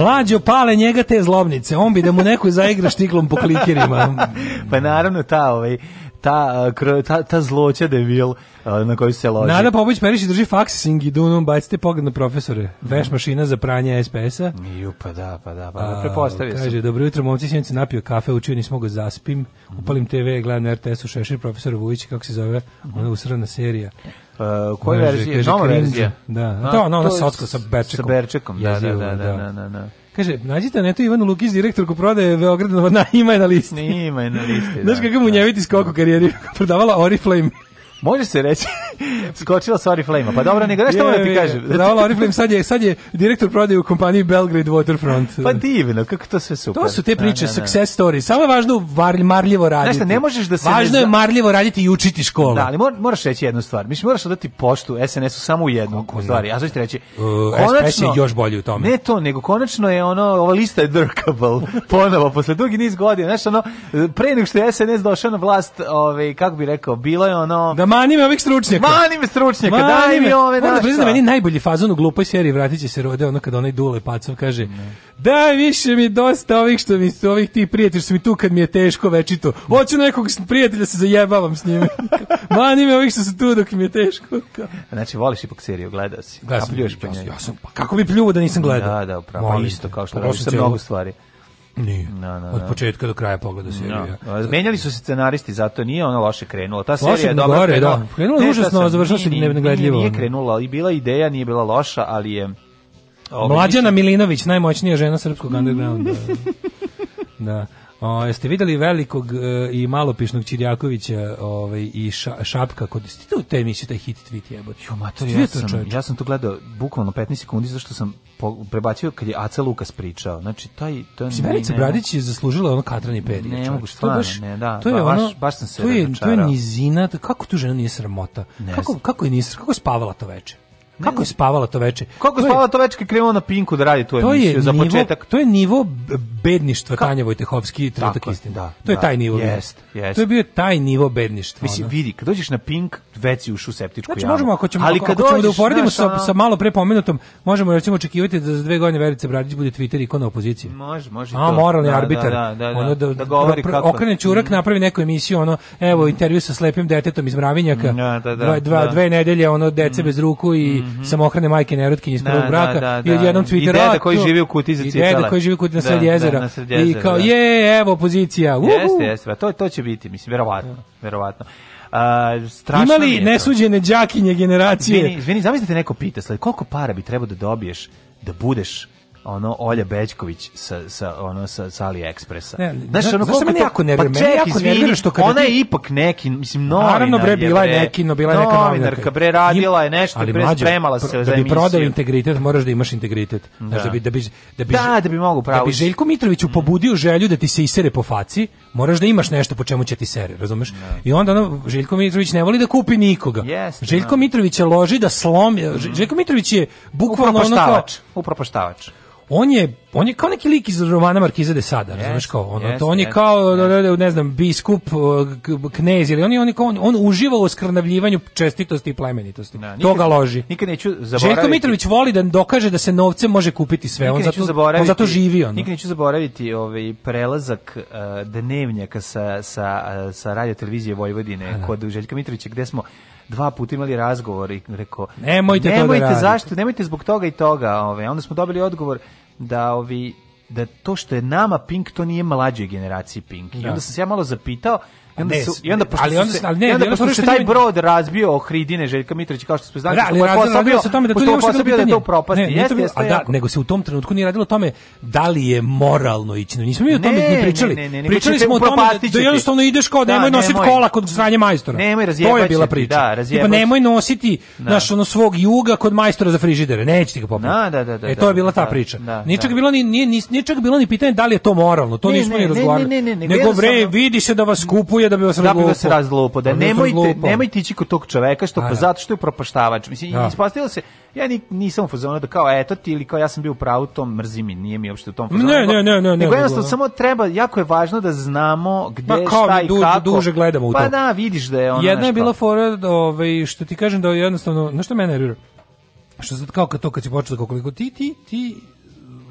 Speaker 12: Mlađo pale njega te zlobnice, on bi da mu neko zaigra štiklom po klikerima.
Speaker 13: *laughs* pa naravno ta ovaj ta, eh, ta, ta zloća devil eh, na koju se loži.
Speaker 12: Nada Popović Perišić drži faks Singidunom, bacite pogled na profesore. Veš mašina za pranje SPS-a.
Speaker 13: Ju, pa da, pa da, pa prepostavio
Speaker 12: sam. Kaže, dobro jutro, momci, sinoć napio kafe, učio, nismo ga da zaspim, upalim TV, gledam na RTS-u Šešir, profesor Vujić, kako se zove, ona usrana serija. Uh,
Speaker 13: eh, koja verzija? Nova verzija?
Speaker 12: Da, to ona, ona sa
Speaker 13: Berčekom. Sa Berčekom, da, da, da, da, da. da, da
Speaker 12: Kaže, nađite Anetu Ivanu Lukić, direktorku prodaje Beograda ima je na listi.
Speaker 13: Ima je na listi, da.
Speaker 12: Znaš kakav munjeviti da. skok u karijeri *laughs* prodavala Oriflame.
Speaker 13: Može se reći Skočila sa Oriflame-a. Pa dobro, nego nešto moram ti kažem. Da,
Speaker 12: Oriflame sad je, sad je direktor prodaje u kompaniji Belgrade Waterfront.
Speaker 13: Pa divno, kako to sve super.
Speaker 12: To su te da, priče, na, da, na, da. na. success stories. Samo je važno marljivo raditi.
Speaker 13: Znaš, ne možeš da se...
Speaker 12: Važno
Speaker 13: ne...
Speaker 12: je marljivo raditi i učiti školu.
Speaker 13: Da, ali mor, moraš reći jednu stvar. Mislim, moraš odati poštu SNS-u samo u jednu kako stvari. A znači reći, uh,
Speaker 12: konačno, SPS je još bolji u tome.
Speaker 13: Ne to, nego konačno je ono, ova lista je drkable. *laughs* Ponovo, posle dugi niz godina. Znaš, ono, pre nego što je SNS došao na vlast, ovaj, kako bi rekao, bilo je ono...
Speaker 12: Da manime ovih stručnjaka.
Speaker 13: Mani mi stručnjaka, Mani daj mi ove
Speaker 12: naša. Onda meni najbolji fazon u glupoj seriji vratit će se rode, ono kada onaj dule pacov kaže, ne. daj više mi dosta ovih što mi su, ovih ti prijatelji što mi tu kad mi je teško večito. Hoću nekog prijatelja da se zajebavam s njima. *laughs* Mani me ovih što su tu dok mi je teško.
Speaker 13: Znači, voliš ipak seriju, gledao si. Gledao
Speaker 12: sam, ja, sam, pa
Speaker 13: kako bi pljuvo da nisam gledao? Da, da, upravo, isto kao što radiš sa mnogo stvari.
Speaker 12: Nije. No, da, no, da, Od da. početka do kraja pogleda serija.
Speaker 13: No. Menjali su se scenaristi, zato nije ona loše krenula. Ta serija je dobro
Speaker 12: gore, krenula. Da. Krenula
Speaker 13: je
Speaker 12: užasno, završila se
Speaker 13: negledljivo. Nije, nije krenula, i bila ideja, nije bila loša, ali je...
Speaker 12: Mlađana Milinović, najmoćnija žena srpskog undergrounda. *laughs* da. O, jeste videli velikog e, i malopišnog Čirjakovića ovaj, i ša, Šapka kod ste u te emisije, taj hit tweet
Speaker 13: jebot? Jo, mater, ja, sam, čovječ? ja sam to gledao bukvalno 15 sekundi zašto sam po, prebacio kad je Aca Lukas pričao. Znači, taj... To
Speaker 12: Mislim, Verica Bradić je zaslužila ono katrani perije.
Speaker 13: Ne, ne mogu stvarno, baš, ne, da. To je baš, ono, baš sam se
Speaker 12: to je, to je nizina, kako tu žena nije sramota? Ne kako, kako, je nije, kako je spavala to večer? Kako je spavala to veče?
Speaker 13: Kako
Speaker 12: je spavala to
Speaker 13: veče kad krenuo na Pinku da radi tu emisiju za
Speaker 12: nivo,
Speaker 13: početak?
Speaker 12: To je nivo bedništva Ka... Tanja Vojtehovski trenutak istine. Da, to je da. taj nivo.
Speaker 13: Jest, jest.
Speaker 12: To je bio taj nivo bedništva.
Speaker 13: Mislim, ona. vidi, kad dođeš na Pink, već si ušao septičku znači, jamu.
Speaker 12: možemo, ako ćemo, Ali ako, kad ako dođeš, ćemo da uporedimo sa, sa malo pre pomenutom, možemo recimo očekivati da za dve godine Verica Bradić bude Twitter ikona opozicije.
Speaker 13: Može, može.
Speaker 12: A, to. moralni
Speaker 13: da,
Speaker 12: da arbitar.
Speaker 13: Da, da, da, ono da, da, da
Speaker 12: govori
Speaker 13: kako.
Speaker 12: Okrene čurak, mm. napravi neku emisiju, ono, evo, intervju sa slepim detetom iz Mravinjaka. Mm, dva, dva, dve nedelje, ono, dece mm. bez ruku i mm -hmm. samohrane majke nerotkinje iz da, prvog da, braka da, da, i jednom Twitteru I deda
Speaker 13: koji živi u kutiji za cipele. Da
Speaker 12: koji živi u kutiji da, na sred jezera. I kao je, evo pozicija. Jeste, jeste, pa
Speaker 13: to to će biti, mislim, verovatno, verovatno. Uh, strašno
Speaker 12: Imali je nesuđene đakinje generacije.
Speaker 13: Izvini, izvini, zamislite neko pita, sle, koliko para bi trebalo da dobiješ da budeš ono Olja Bećković sa sa ono sa sa AliExpressa. Ne,
Speaker 12: znaš, ono zašto
Speaker 13: mene jako nervira, pa mene jako nervira što kad ona je ipak neki, mislim novinar. Naravno
Speaker 12: bre bila je neki, no bila je neka
Speaker 13: novinarka, bre radila je nešto, ali, bre spremala se da za emisiju.
Speaker 12: Da bi
Speaker 13: prodao
Speaker 12: integritet, moraš da imaš integritet. Da. da bi da bi da bi da, da bi mogu pravo. Da bi Željko Mitroviću mm. pobudio želju da ti se isere po faci, moraš da imaš nešto po čemu će ti sere, razumeš? Da. I onda ono Željko Mitrović ne voli da kupi nikoga. Željko da. Mitrović je loži da slomi, mm. Željko Mitrović je bukvalno ono kao upropaštavač on je on je kao neki lik iz romana Markiza de Sada, yes, razumeš kao ono, yes, to on je kao ne znam biskup knez ili on je on, je kao, on, on uživa u oskrnavljivanju čestitosti i plemenitosti. Da, to ga loži.
Speaker 13: Nikad neću
Speaker 12: zaboraviti. Željko Mitrović voli da dokaže da se novce može kupiti sve, on zato on zato živi on.
Speaker 13: Nikad neću zaboraviti ovaj prelazak uh, dnevnjaka sa sa e, sa radio televizije Vojvodine da. kod Željka Mitrovića gde smo dva puta imali razgovor i rekao
Speaker 12: nemojte, nemojte to da zašto,
Speaker 13: nemojte zbog toga i toga, ove. Onda smo dobili odgovor da ovi da to što je nama Pink to nije mlađoj generaciji Pink. Da. I onda sam se ja malo zapitao I onda
Speaker 12: su, i
Speaker 13: onda
Speaker 12: pošto ali onda, ali ne, se
Speaker 13: taj brod razbio Ohridine Željka Mitrovića kao što smo znali, da, ali
Speaker 12: radilo se tome da, da, da to nije uopšte bilo da to
Speaker 13: propasti. Ne, jeste, jeste, da,
Speaker 12: nego se u tom trenutku nije radilo o tome da li je moralno ići. No, nismo mi o tome ne, ni pričali. Ne, ne, ne, pričali smo o tome da, da jednostavno ideš kao
Speaker 13: da,
Speaker 12: nemoj nositi kola kod sranje majstora. Nemoj
Speaker 13: To je bila priča. Da,
Speaker 12: Tipa, nemoj nositi da. naš ono svog juga kod majstora za frižidere.
Speaker 13: Neće ti ga popraviti.
Speaker 12: Da, da, da, E to je bila ta priča. Ničak bilo ni ni ničak bilo ni pitanje da li je to moralno. To nismo ni razgovarali. Nego bre, vidi
Speaker 13: se
Speaker 12: da vas kupuje da bi vas da, pa, da bi vas
Speaker 13: razlupo, da, da nemojte, nemojte ići kod tog čoveka što pa da. zato što je propaštavač. Mislim, da. ispostavilo se, ja ni, nisam u fazonu da kao eto ti ili kao ja sam bio u pravu, to mi, nije mi uopšte u tom
Speaker 12: fazonu. Ne, ne, ne, ne.
Speaker 13: Nego jednostavno samo treba, jako je važno da znamo gde, pa, kao, šta i duže, kako. duže gledamo u pa to. Pa da, vidiš da je ono
Speaker 12: Jedna je bila fora, ovaj, što ti kažem da jednostavno, znaš što mene nervira? Što sad kao kad to kad si počeo da koliko ti, ti, ti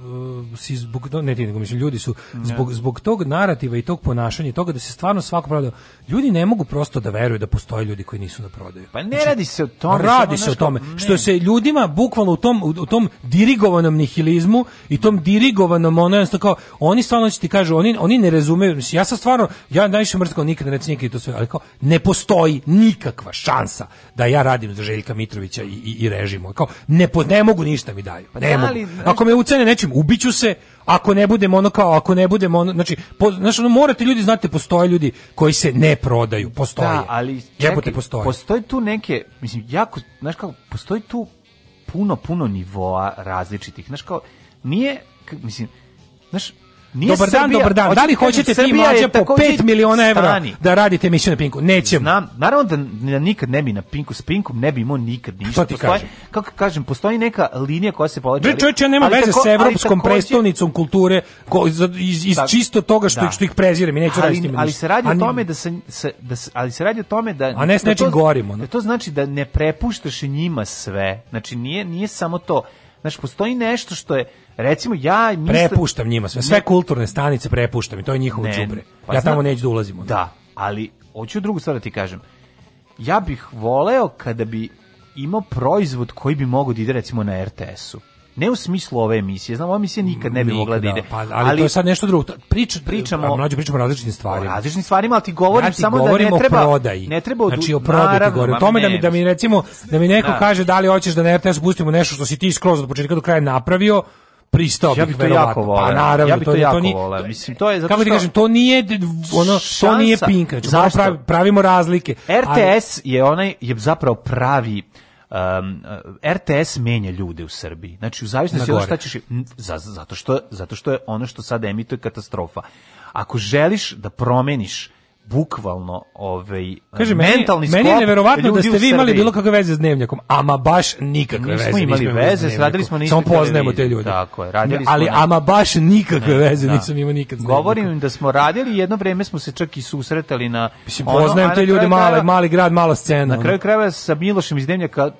Speaker 12: Uh, si zbog no, ne ti nego mislim ljudi su zbog zbog tog narativa i tog ponašanja i toga da se stvarno svako prodaje ljudi ne mogu prosto da veruju da postoje ljudi koji nisu na da prodaju
Speaker 13: pa ne znači, radi se o tome
Speaker 12: radi se o tome ne. što se ljudima bukvalno u tom u tom dirigovanom nihilizmu i tom dirigovanom ono jednostavno kao oni stvarno ti kažu oni oni ne razumeju ja sam stvarno ja najviše mrzko nikada ne cijenim to sve ali kao ne postoji nikakva šansa da ja radim za Željka Mitrovića i i, i režimo kao ne, po, ne mogu ništa mi daju pa ne da mogu ako me ucene nečim ubiću se ako ne budem ono kao ako ne budem ono znači po, znači ono morate ljudi znate da postoje ljudi koji se ne prodaju postoje da, ali jebote
Speaker 13: postoje postoje tu neke mislim jako znaš kako postoji tu puno puno nivoa različitih znaš kao nije mislim znaš
Speaker 12: Nije dobar Srbija, dan, dobar dan. Da li hoćete ti mlađe po 5 miliona evra da radite emisiju na Pinku? Nećemo. Znam,
Speaker 13: naravno da, da nikad ne bi na Pinku, s Pinkom ne bi imao nikad pa ništa.
Speaker 12: Ti
Speaker 13: postoji, kažem? Kako kažem, postoji neka linija koja se
Speaker 12: povlači. Bre, čovječe, nema veze tako, s evropskom takođe, predstavnicom kulture ko, iz, iz tako, da. čisto toga što, da. što ih prezirem i neću raditi
Speaker 13: ali, ali se radi o tome da se, se, da se, ali se radi o tome da...
Speaker 12: A ne s
Speaker 13: da
Speaker 12: nečim gorimo.
Speaker 13: Da to znači da ne prepuštaš njima sve. Znači, nije, nije samo to Znaš, postoji nešto što je, recimo ja... Mislim,
Speaker 12: prepuštam njima sve, sve kulturne stanice prepuštam i to je njihovo đubre. Pa ja tamo neću da ulazim.
Speaker 13: Da, ali hoću drugu stvar da ti kažem. Ja bih voleo kada bi imao proizvod koji bi mogao da ide recimo na RTS-u. Ne u smislu ove emisije, znam, ova emisija nikad ne bi nikad, mogla da, da ide.
Speaker 12: Pa, ali, ali, to je sad nešto drugo. Prič, pričamo, a mlađe pričamo o različitim stvarima. O
Speaker 13: različitim stvarima, ali ti govorim ja ti samo da ne treba...
Speaker 12: Prodaji.
Speaker 13: Ne treba odu...
Speaker 12: Znači o prodaji gore. O tome da mi, da mi recimo, da mi neko da. kaže da li hoćeš da na RTS pustimo nešto što si ti skroz od početka do kraja napravio, pristao
Speaker 13: ja bih to jako pa,
Speaker 12: voleo. Pa
Speaker 13: naravno, ja bih to, to
Speaker 12: jako voleo.
Speaker 13: Mislim to je
Speaker 12: zato Kako ti kažem, to nije ono, šansa. to nije pinka. Znači, pravimo razlike.
Speaker 13: RTS ali, je onaj je zapravo pravi um, e, RTS menja ljude u Srbiji. Znači, u zavisnosti od šta ćeš... zato, što, zato što je ono što sad emituje katastrofa. Ako želiš da promeniš bukvalno ovaj Kaže, mentalni meni, meni
Speaker 12: je neverovatno da ste vi imali bilo kakve veze s dnevnjakom, ama baš nikakve nismo
Speaker 13: veze. Imali nismo imali veze, radili smo
Speaker 12: nismo. Samo poznajemo te ljude. Tako je, radili smo. Ali ne. ama baš nikakve ne, veze da. nisam imao nikad.
Speaker 13: Govorim im da smo radili, jedno vreme smo se čak i susretali na Mislim
Speaker 12: ono, poznajem te ljude, male, mali grad, mala scena.
Speaker 13: Na kraju krajeva sa Milošem iz dnevnjaka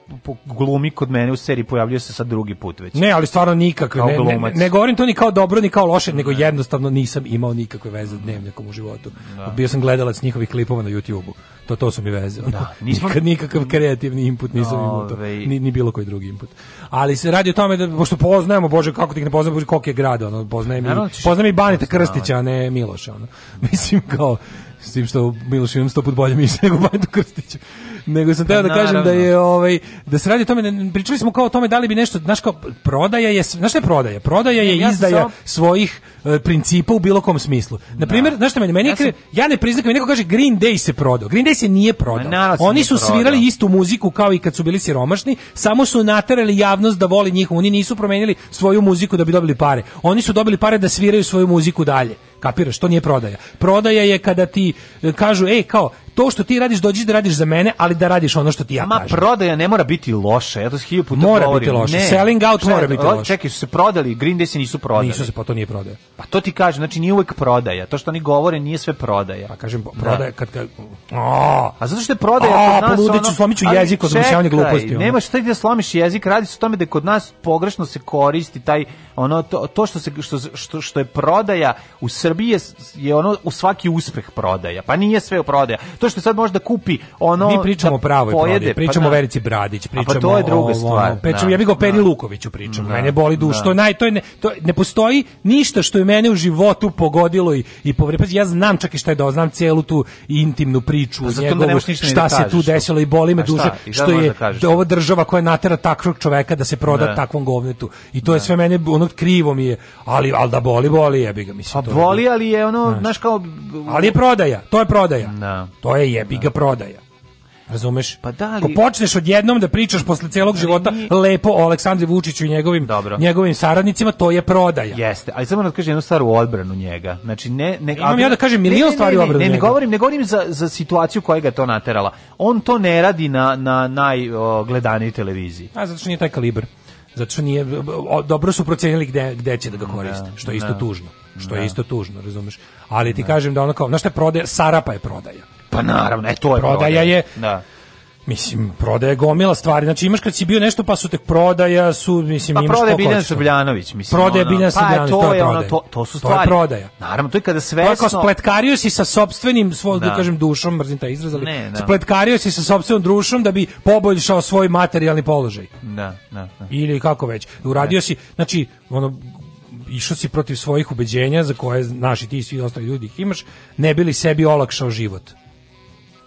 Speaker 13: glumi kod mene u seriji pojavljuje se sad drugi put već.
Speaker 12: Ne, ali stvarno nikakve. Ne, ne, ne, govorim to ni kao dobro ni kao loše, nego jednostavno nisam imao nikakve veze s dnevnjakom u životu. Da. Bio sam gledalac njihovih klipova na YouTubeu. To to su mi veze. Da, nismo nikad nikakav kreativni input nisam imao to. Ovaj- ni, ni bilo koji drugi input. Ali se radi o tome da pošto poznajemo bože kako ti ne poznajemo bože koliko je grada, ono poznajem i da poznajem i Banita Krstića, a ne Miloša, ono. *laughs* Mislim kao S tim što Miloš imam sto put bolje mišlje nego Bandu Krstiću. Nego sam teo pa da kažem da je ovaj da se radi o tome pričali smo kao o tome da li bi nešto znaš kao prodaja je znaš šta je prodaja? Prodaja je ja izdaja sam... svojih e, principa u bilo kom smislu. Da. Na primjer, znaš šta meni meni ja, sam... ja ne priznajem neko kaže Green Day se prodao. Green Day se nije prodao.
Speaker 13: Na,
Speaker 12: Oni su prodao. svirali istu muziku kao i kad su bili siromašni, samo su naterali javnost da voli njih. Oni nisu promenili svoju muziku da bi dobili pare. Oni su dobili pare da sviraju svoju muziku dalje. Kapiraš, to nije prodaja. Prodaja je kada ti e, kažu, ej, kao, to što ti radiš dođi da radiš za mene, ali da radiš ono što ti ja
Speaker 13: kažem.
Speaker 12: Ma
Speaker 13: prodaja ne mora biti loša, ja to hiljadu puta
Speaker 12: mora
Speaker 13: govorim.
Speaker 12: biti
Speaker 13: loša.
Speaker 12: Ne. Selling out Šta mora biti loša.
Speaker 13: Čekaj, su se prodali, Green Day se nisu prodali. Nisu se,
Speaker 12: pa to nije prodaja.
Speaker 13: Pa to ti kažem, znači
Speaker 12: nije
Speaker 13: uvek prodaja. To što oni govore nije sve prodaja.
Speaker 12: Pa kažem prodaja da. kad kad
Speaker 13: o, A zato što je prodaja o, kod nas
Speaker 12: ono, slomiću jezik od
Speaker 13: mišljavanja gluposti. Ono. Nema šta da slomiš jezik, radi se o tome da kod nas pogrešno se koristi taj ono to, to što se što, što, što je prodaja u Srbiji je, je ono u svaki uspeh prodaja. Pa nije sve u prodaja. To to što sad može da kupi ono
Speaker 12: Mi pričamo
Speaker 13: da
Speaker 12: pravoj pojede, pa pričamo pa, o da. Verici Bradić, pa pričamo
Speaker 13: pa to je druga o, stvar.
Speaker 12: Pričamo da, ja bih go Peri da. Lukoviću pričamo. Mene boli duš, to naj to je ne, to ne postoji ništa što je mene u životu pogodilo i i povre, ja znam čak i šta je da znam celu tu intimnu priču, pa, njegovu,
Speaker 13: šta se
Speaker 12: tu desilo i boli me duša što je da ova država koja natera takvog čoveka da se proda takvom govnetu. I to je sve mene ono krivo mi je, ali al da boli boli jebi ga
Speaker 13: mislim.
Speaker 12: A pa boli
Speaker 13: ali je ono, znaš kao
Speaker 12: ali je prodaja, to je prodaja. Da to je jebi ga
Speaker 13: da.
Speaker 12: prodaja. Razumeš?
Speaker 13: Pa da li... Ko
Speaker 12: počneš odjednom da pričaš posle celog
Speaker 13: ali
Speaker 12: života nije... lepo o Aleksandru Vučiću i njegovim Dobro. njegovim saradnicima, to je prodaja.
Speaker 13: Jeste, ali samo da kažem jednu stvar u odbranu njega. Znači ne ne Imam
Speaker 12: ali... ja da kažem milion stvari
Speaker 13: u odbranu.
Speaker 12: Ne,
Speaker 13: ne, ne, ne govorim, ne govorim za, za situaciju koja ga to naterala. On to ne radi na na najgledanijoj televiziji.
Speaker 12: A zato što nije taj kalibar. Zato što nije dobro su procenili gde, gde će da ga da, koriste, što je da. isto tužno. Što je isto tužno, razumeš? Ali ti kažem da ono kao, znaš šta je prodaja, Sarapa je prodaja.
Speaker 13: Pa naravno, e, to je prodaja.
Speaker 12: prodaja je, da. Mislim, prodaja je gomila stvari. Znači, imaš kad si bio nešto, pa su tek prodaja, su, mislim,
Speaker 13: pa, imaš prodaja Biljan Srbljanović,
Speaker 12: mislim. Prodaja ono, Biljan pa, e, Srbljanović, pa, to, je, ono, to,
Speaker 13: to su stvari.
Speaker 12: To je prodaja.
Speaker 13: Naravno, to je kada svesno...
Speaker 12: To je spletkario si sa sobstvenim, svoj, da. da kažem, dušom, mrzim taj izraz, ali ne, da. spletkario si sa sobstvenom dušom da bi poboljšao svoj materijalni položaj.
Speaker 13: Da, da, da.
Speaker 12: Ili kako već. Uradio ne. si, znači, ono, išao si protiv svojih ubeđenja za koje naši ti svi ostali ljudi imaš, ne bili sebi olakšao život.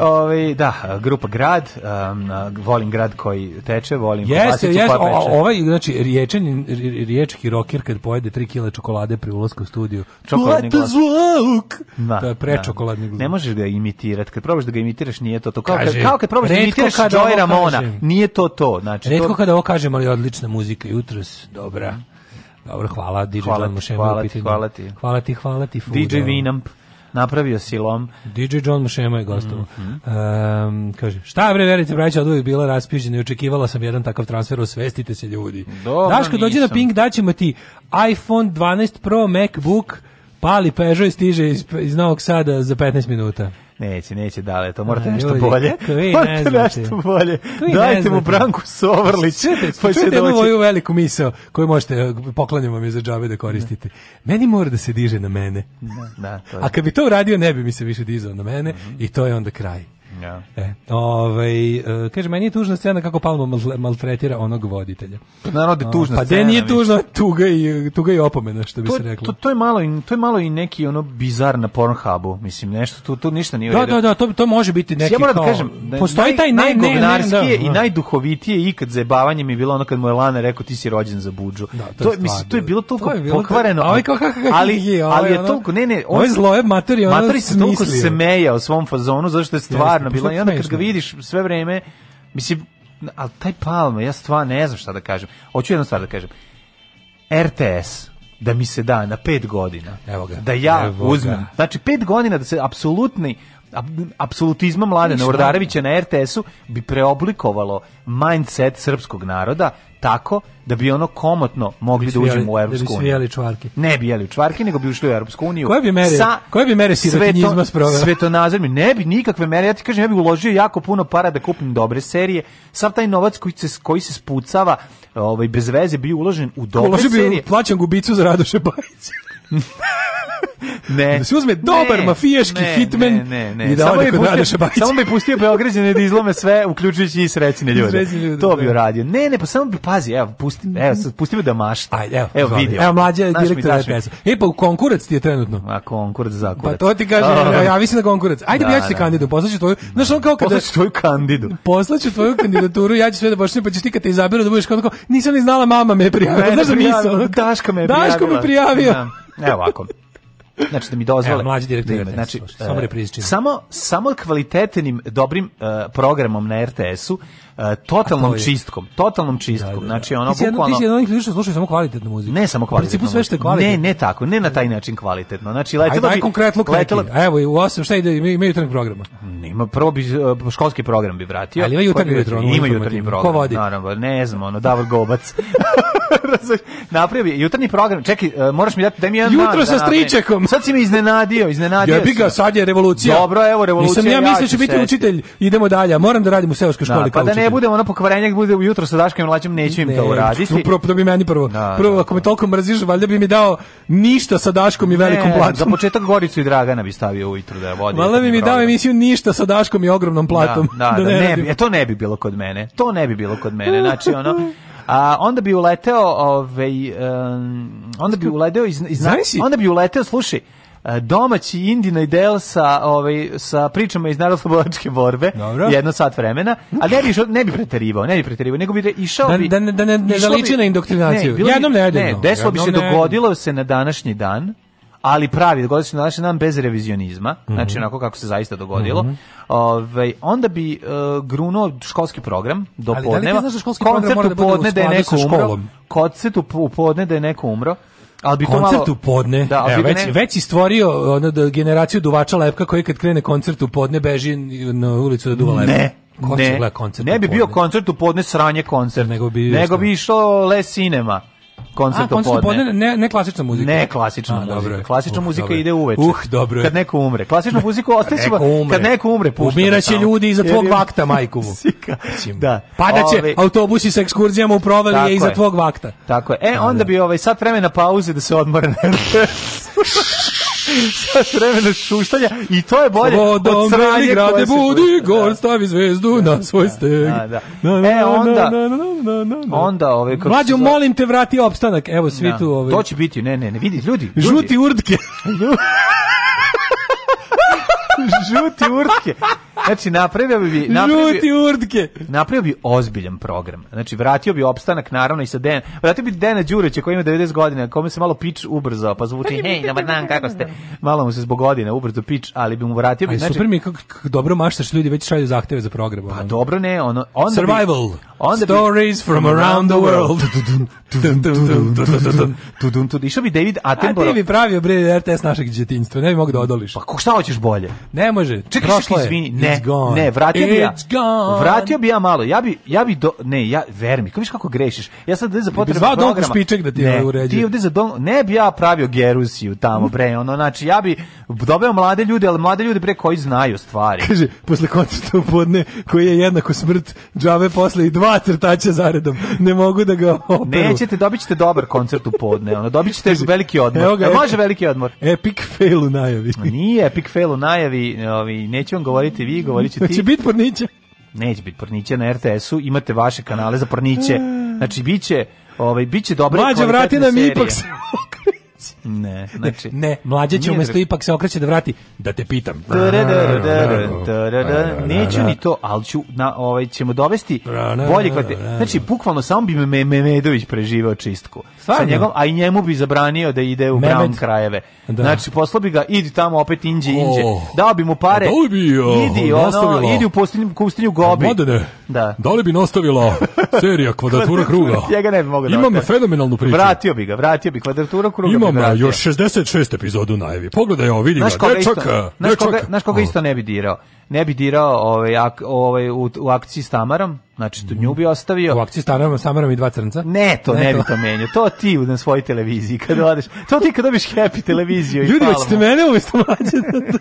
Speaker 13: ovaj, da, grupa Grad, um, volim grad koji teče, volim Jeste,
Speaker 12: jeste, ovaj, znači, riječan, riječki rocker kad pojede 3 kg čokolade pri ulasku u studiju, čokoladni zvuk! Da, to je
Speaker 13: prečokoladni da. glas. Ne možeš ga imitirati, kad probaš da ga imitiraš nije to to. Kao, kaže, kad, kao kad probaš da imitiraš Joy Ramona, nije to to.
Speaker 12: Znači, redko to... kada ovo kažem, ali odlična muzika, jutros, dobra. Dobro, hvala DJ Hvala, hvala,
Speaker 13: hvala ti, hvala
Speaker 12: ti. Hvala ti, hvala ti.
Speaker 13: DJ Vinamp napravio silom.
Speaker 12: DJ John Mošema je gostovao. Mm -hmm. um, kaže, šta bre, verite, Brajića od uvijek bila raspiđena i očekivala sam jedan takav transfer, osvestite se ljudi.
Speaker 13: Dobro,
Speaker 12: Daško, dođe na Pink, daćemo ti iPhone 12 Pro, MacBook, pali Peugeot i stiže iz, iz Novog Sada za 15 minuta.
Speaker 13: Neće, neće dale, to morate nešto bolje.
Speaker 12: Morate nešto
Speaker 13: bolje. Dajte mu Branku Sovrlić.
Speaker 12: Čujete, pa će doći. moju veliku misao koju možete, eh, poklanjam vam je za džabe da koristite. Meni mora da se diže na mene.
Speaker 13: Da,
Speaker 12: da, A kad bi to uradio, ne bi mi se više dizao na mene mhm. i to je onda kraj. Ja. Da. E, ovaj, e, kaže, meni je tužna scena kako Palma mal, maltretira onog voditelja.
Speaker 13: Pa Narod da je tužna pa
Speaker 12: scena. Pa nije tužna, tuga i, tuga i opomena, što bi to, se reklo.
Speaker 13: To, to, je malo, to je malo i neki ono bizar na Pornhubu, mislim, nešto, tu,
Speaker 12: tu ništa nije da, Da, da, to, to može biti neki
Speaker 13: ja moram da kažem,
Speaker 12: da,
Speaker 13: postoji naj, taj ne, ne, ne, ne da, i da. najduhovitije ikad zajebavanje mi je bilo ono kad mu je Lana rekao ti si rođen za budžu. Da, to, to, je, mislim, to je bilo toliko to
Speaker 12: je
Speaker 13: bilo pokvareno.
Speaker 12: ali, kao, kako, kako, ali, je, ali, je toliko, ne, ne, on, ovo je zlo, je materija, materija se
Speaker 13: toliko smejao svom fazonu, zašto je stvarno crna bila i onda kad ga vidiš sve vreme, mislim, ali taj Palma, ja stvarno ne znam šta da kažem. Hoću jednu stvar da kažem. RTS, da mi se da na pet godina.
Speaker 12: Evo ga.
Speaker 13: Da ja Evo uzmem. Ga. Znači, pet godina da se apsolutni apsolutizma Mladena Urdarevića na RTS-u bi preoblikovalo mindset srpskog naroda tako da bi ono komotno mogli da, da uđemo u Evropsku uniju. Da bi jeli čvarke. Ne bi jeli čvarki, nego bi ušli u Evropsku uniju. Koje bi mere,
Speaker 12: sa koje bi mere sirotinjizma
Speaker 13: sprovela? Svetonazormi, ne bi nikakve mere. Ja ti kažem, ja bi uložio jako puno para da kupim dobre serije. Sav taj novac koji se, koji se spucava ovaj, bez veze bi uložen u dobre serije. Uložio
Speaker 12: bi plaćan gubicu za Radoše Bajice. *laughs*
Speaker 13: ne.
Speaker 12: Da se uzme dobar ne, mafijaški ne, hitman
Speaker 13: ne,
Speaker 12: ne, ne. i da samo bi pustio, Samo
Speaker 13: bi pustio Beograđane da izlome sve, uključujući i srećne ljude. Srećne ljude to bi da. uradio. Ne, ne, pa samo bi pazi, evo, pusti, evo, sad, pusti me da mašta. Ajde, evo, evo vidio.
Speaker 12: Evo, mlađa je direktor RTS. E, pa u konkurac ti je trenutno.
Speaker 13: A konkurac za konkurac.
Speaker 12: Pa to ti kaže, da, oh. Da. javi se na konkurac. Ajde, da, ja ću ti kandidu, poslaću tvoju,
Speaker 13: znaš, on kao kada... Poslaću tvoju kandidu.
Speaker 12: Poslaću tvoju kandidaturu, ja ću sve da počnem, pa ćeš ti kad te izabiru da budeš kao nisam ni znala, mama me prijavila. Znaš da
Speaker 13: Daška me prijavila. Daško me prijavio. Evo ovako znači da mi dozvole. Evo,
Speaker 12: mlađi direktor da
Speaker 13: znači, samo samo, e, da samo, samo kvalitetenim, dobrim e, uh, programom na RTS-u totalnom to čistkom, totalnom čistkom. Da, da, znači da. ono
Speaker 12: bukvalno Ti
Speaker 13: si
Speaker 12: jedan od onih što slušaju samo kvalitetnu muziku.
Speaker 13: Ne samo kvalitetnu. Principu sve što je kvalitetno. Ne, ne tako, ne na taj način kvalitetno. Znači letelo bi
Speaker 12: konkretno letelo. Evo u 8 šta ide, ima ima jutarnjeg programa.
Speaker 13: Nema prvo bi e, školski program bi vratio.
Speaker 12: Ali imaju jutarnji program.
Speaker 13: Ima jutarnji program. Ko vodi? Naravno, ne znam, ono Davor Gobac. *laughs* Napravi jutarnji program. Čekaj, e, moraš mi dati da mi
Speaker 12: jedan Jutro
Speaker 13: da
Speaker 12: sa stričekom.
Speaker 13: Sad si me iznenadio, iznenadio. Ja
Speaker 12: bih ga sad je revolucija.
Speaker 13: Dobro, evo revolucija.
Speaker 12: Nisam ja mislio da će biti učitelj. Idemo dalje. Moram da radim u seoskoj školi pa kao učitelj ne
Speaker 13: budem ono pokvarenjak, bude ujutro sa Daškom i Mlađom, neću im ne, to uraditi.
Speaker 12: Upravo
Speaker 13: da bi
Speaker 12: meni prvo. Da, prvo, da, ako me da. toliko mrziš, valjda bi mi dao ništa sa Daškom i velikom ne, platom. Za
Speaker 13: početak Goricu i Dragana bi stavio ujutro da vodi.
Speaker 12: Valjda da bi mi dao emisiju ništa sa Daškom i ogromnom platom. Da, *laughs* da, da, ne,
Speaker 13: ne bi, e, to ne bi bilo kod mene. To ne bi bilo kod mene. Znači, ono, a onda bi uleteo ovaj um, onda bi uleteo iz, iz onda bi uleteo slušaj E, domaći Indina i Del sa, ovaj, sa pričama iz narodno borbe,
Speaker 12: Dobro.
Speaker 13: jedno sat vremena, a ne bi, ne bi preterivao, ne bi preterivao, nego bi išao
Speaker 12: da
Speaker 13: bi...
Speaker 12: Da, da, ne, da ne, ne zaliči bi, na indoktrinaciju. Ne, jednom nedeljno. Ne,
Speaker 13: desilo bi
Speaker 12: se,
Speaker 13: dogodilo se na današnji dan, ali pravi, dogodilo se na današnji dan bez revizionizma, mm -hmm. znači mhm. onako kako se zaista dogodilo, mm -hmm. Ove, ovaj, onda bi uh, grunuo školski program do ali da
Speaker 12: podneva, da da školski koncert program mora da, da u podne da je neko umro,
Speaker 13: koncert u podne da je neko umro,
Speaker 12: ali bi koncert malo... u podne. Da, ali Evo, već, ne... već stvorio ono, da, generaciju duvača lepka koji kad krene koncert u podne beži na ulicu da duva lepka.
Speaker 13: Ne. Ko ne, koncert ne bi bio koncert u podne sranje koncert, nego bi, nego bi išao Le Cinema
Speaker 12: koncert A, popodne. ne, ne klasična muzika.
Speaker 13: Ne klasična A, muzika. Dobro. Klasična uh, muzika dobro. ide uveče.
Speaker 12: Uh, dobro.
Speaker 13: Kad neko umre. Klasična muzika ostaje kad neko umre.
Speaker 12: Umiraće ljudi iza tvog vakta, majku mu.
Speaker 13: da.
Speaker 12: Padaće Ove... autobusi sa ekskurzijama u je iza tvog vakta.
Speaker 13: Tako je. E, da, onda da. bi ovaj sat vremena pauze da se odmore. *laughs* *laughs* Sat vremena šuštanja i to je bolje Slobodom od sranje
Speaker 12: grade budi, gor da. stavi zvezdu da, na svoj steg.
Speaker 13: Da, da, da. Na, na, e, onda, na, onda ove...
Speaker 12: Kako Mlađo, molim te, vrati opstanak. Evo, svi da. tu... Ovaj...
Speaker 13: To će biti, ne, ne, ne, vidi, ljudi.
Speaker 12: ljudi. Žuti urdke. *laughs*
Speaker 13: *laughs* žuti urtke. Znači, napravio bi... Napravio,
Speaker 12: žuti urtke! Napravio bi
Speaker 13: ozbiljan program. Znači, vratio bi opstanak, naravno, i sa Den. Vratio bi Dena Đureća, koji ima 90 godina, kome se malo pič ubrzao, pa zvuči, hej, dobar dan, kako ste? Da, da, da. Malo mu se zbog godine ubrzo pič, ali bi mu vratio... Bi,
Speaker 12: znači, super mi je kako dobro maštaš ljudi već šalju zahteve za program. Pa
Speaker 13: ono. Pa dobro ne, ono... Onda
Speaker 12: Survival! Bi, onda Stories bi, from around the world! Išao bi David Attenborough... A ti bi pravio, bre, RTS našeg djetinjstva, ne bi mogu da odoliš.
Speaker 13: Pa ko šta hoćeš bolje?
Speaker 12: Ne može.
Speaker 13: Čekaj, prošlo Izvini, ne, ne, vratio bi ja. Vratio bi ja malo. Ja bi ja bi do, ne, ja ver mi, kako kako grešiš. Ja sad za potrebu programa. Zvao Donku
Speaker 12: Špiček da ti ne, uređuje.
Speaker 13: Ti ovde za Don, ne bi ja pravio Gerusiju tamo bre, ono znači ja bi doveo mlade ljude, ali mlade ljude bre koji znaju stvari.
Speaker 12: Kaže, posle koncerta u podne koji je jednako smrt, džave posle i dva crtača zaredom. Ne mogu da ga operu.
Speaker 13: Nećete, dobićete dobar koncert u podne. Ono dobićete veliki odmor. Evo ga, e, Može veliki odmor.
Speaker 12: Epic fail u najavi.
Speaker 13: Nije epic fail u najavi pravi, ovi, neću vam govoriti vi, govorit ću ti. Će
Speaker 12: biti porniće.
Speaker 13: Neće biti porniće na RTS-u, imate vaše kanale za porniće. Znači, bit će, ovaj, bit će dobre Mlađa,
Speaker 12: vrati
Speaker 13: nam
Speaker 12: serije. ipak se
Speaker 13: Ne,
Speaker 12: znači... Ne, ne mlađe će umesto ipak se okreće da vrati, da te pitam.
Speaker 13: Neću ni to, ali ću, na, ovaj, ćemo dovesti da, da, da, bolje kvalitet. Znači, bukvalno samo bi me Memedović preživao čistku. Sa njegov, a i njemu bi zabranio da ide u brown krajeve. Da. Znači, poslao bi ga, idi tamo opet inđe, oh. inđe. Dao bi mu pare.
Speaker 12: Da bi,
Speaker 13: uh, idi, ono, idi u pustinju, pustinju gobi. Mladene, da.
Speaker 12: da
Speaker 13: li
Speaker 12: bi nastavila serija kvadratura kruga? *laughs*
Speaker 13: ja ga ne bi mogao da
Speaker 12: Imam da fenomenalnu priču.
Speaker 13: Vratio bi ga, vratio bi kvadratura kruga. Imam
Speaker 12: eh, još 66 epizodu najevi. Pogledaj ovo, vidi znaš ga. Koga dečak,
Speaker 13: isto, dečak. Znaš koga, znaš koga isto ne bi dirao? ne bi dirao ovaj, ak, ovaj, u, u akciji s Tamarom, Znači, tu mhm. nju bi ostavio.
Speaker 12: U akciji stanovom samarom i dva crnca?
Speaker 13: Ne, to ne, ne to. bi to menio. To ti na svoj televiziji kad odeš. To ti kad dobiš happy televiziju. i
Speaker 12: Ljudi,
Speaker 13: hoćete
Speaker 12: mene umesto mlađe da, da,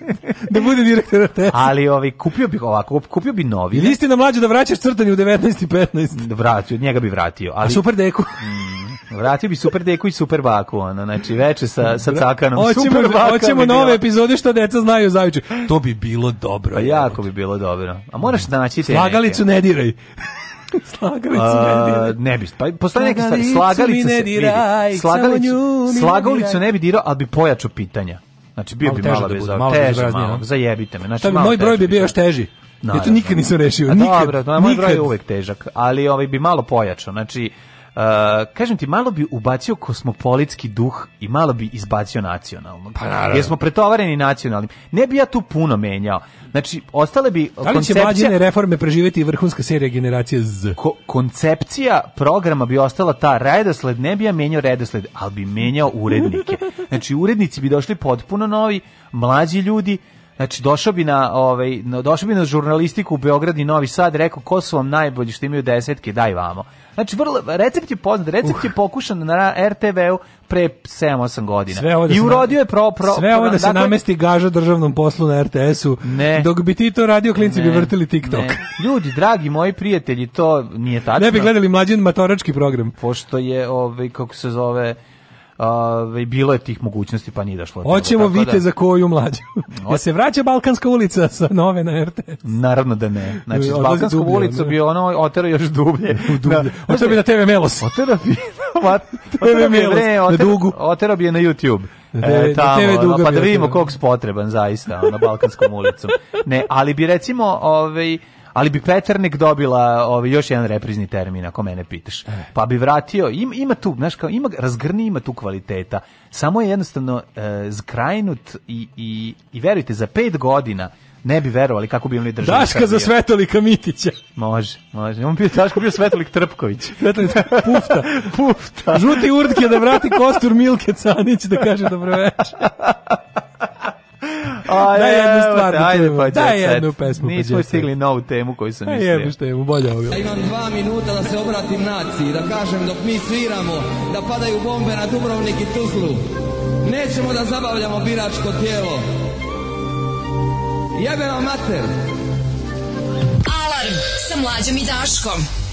Speaker 12: da bude direktor RTS.
Speaker 13: Ali ovaj, kupio bih ovako, kupio bi novi.
Speaker 12: Ili istina mlađe da vraćaš crtanje u 19.15.
Speaker 13: Vratio, njega bi vratio. Ali... A
Speaker 12: super deku. Mm.
Speaker 13: Vratio bi super deku i super baku, ono, znači veče sa, sa cakanom. Oćemo, super baka oćemo
Speaker 12: nove epizode što deca znaju zajuče. To bi bilo dobro.
Speaker 13: Pa jako bi bilo dobro. A moraš naći
Speaker 12: te Slagalicu neke. ne diraj. *laughs* slagalicu ne diraj.
Speaker 13: Ne bi, pa postoje neke stvari. Slagalicu ne diraj. samo Slagalicu, slagalicu ne bi dirao, ali bi pojačo pitanja. Znači bio bi malo
Speaker 12: da
Speaker 13: bez malo
Speaker 12: teže, malo,
Speaker 13: zajebite me. Znači, Šta bi,
Speaker 12: moj broj bi bio još teži. Naravno. Ja to nikad nisam rešio. Nikad, dobro, no, moj broj je
Speaker 13: uvek težak, ali ovaj bi malo pojačao. Znači, kažem ti, malo bi ubacio kosmopolitski duh i malo bi izbacio nacionalno.
Speaker 12: Pa naravno. Jer
Speaker 13: smo pretovareni nacionalnim. Ne bi ja tu puno menjao. Znači, ostale bi
Speaker 12: da li će reforme preživjeti vrhunska serija generacije Z?
Speaker 13: Ko, koncepcija programa bi ostala ta redosled, ne bi ja menjao redosled, ali bi menjao urednike. *laughs* Znači, urednici bi došli potpuno novi, mlađi ljudi, Znači, došao bi na, ovaj, došao bi na žurnalistiku u Beograd i Novi Sad, rekao, ko su vam najbolji što imaju desetke, daj vamo. Znači, vrlo, recept je poznat, recept uh. je pokušan na RTV-u pre 7-8 godina. Sve da I urodio je pro... pro
Speaker 12: sve ovo da se dakle- namesti gaža državnom poslu na RTS-u. Ne. Dok bi ti to radio, klinci ne, bi vrtili TikTok. Ne.
Speaker 13: Ljudi, dragi moji prijatelji, to nije tačno.
Speaker 12: Ne bi gledali mlađen matorački program.
Speaker 13: Pošto je, ovaj, kako se zove Ove, bilo je tih mogućnosti, pa nije došlo. Hoćemo
Speaker 12: vite da... za koju mlađu. Ja *laughs* da se vraća Balkanska ulica sa nove na RTS.
Speaker 13: Naravno da ne. Znači, Balkansku ulicu bi ono otero još dublje.
Speaker 12: dublje. Da. Otero bi na TV Melos.
Speaker 13: Otero bi... *laughs* TV Melos, na dugu. Otero bi na YouTube. E, tamo, TV pa da vidimo koliko potreban zaista na Balkanskom ulicu. Ne, ali bi recimo, ovaj ali bi Peternik dobila ovaj još jedan reprizni termin ako mene pitaš. E. Pa bi vratio im, ima tu, znaš kao ima razgrni ima tu kvaliteta. Samo je jednostavno e, zkrajnut i, i, i verujte za 5 godina ne bi verovali kako bi imali državu. Daška
Speaker 12: Srbija. za Svetolika Mitića.
Speaker 13: Može, može. On
Speaker 12: bio Daško bio Svetolik Trpković. *laughs* Svetolik Pufta. *laughs* Pufta. Žuti urtke da vrati kostur Milke Canić da kaže dobro večer. *laughs*
Speaker 13: Aj, daj jednu stvar da ajde, pa daj jednu pesmu. Pa Nismo pa stigli novu temu koju sam
Speaker 12: mislio.
Speaker 15: Jednu temu, bolje ovo. Ja imam dva minuta da se obratim naciji, da kažem dok mi sviramo, da padaju bombe na Dubrovnik i Tuzlu. Nećemo da zabavljamo biračko tijelo. Jebe vam mater!
Speaker 16: Alarm sa mlađom i Daškom.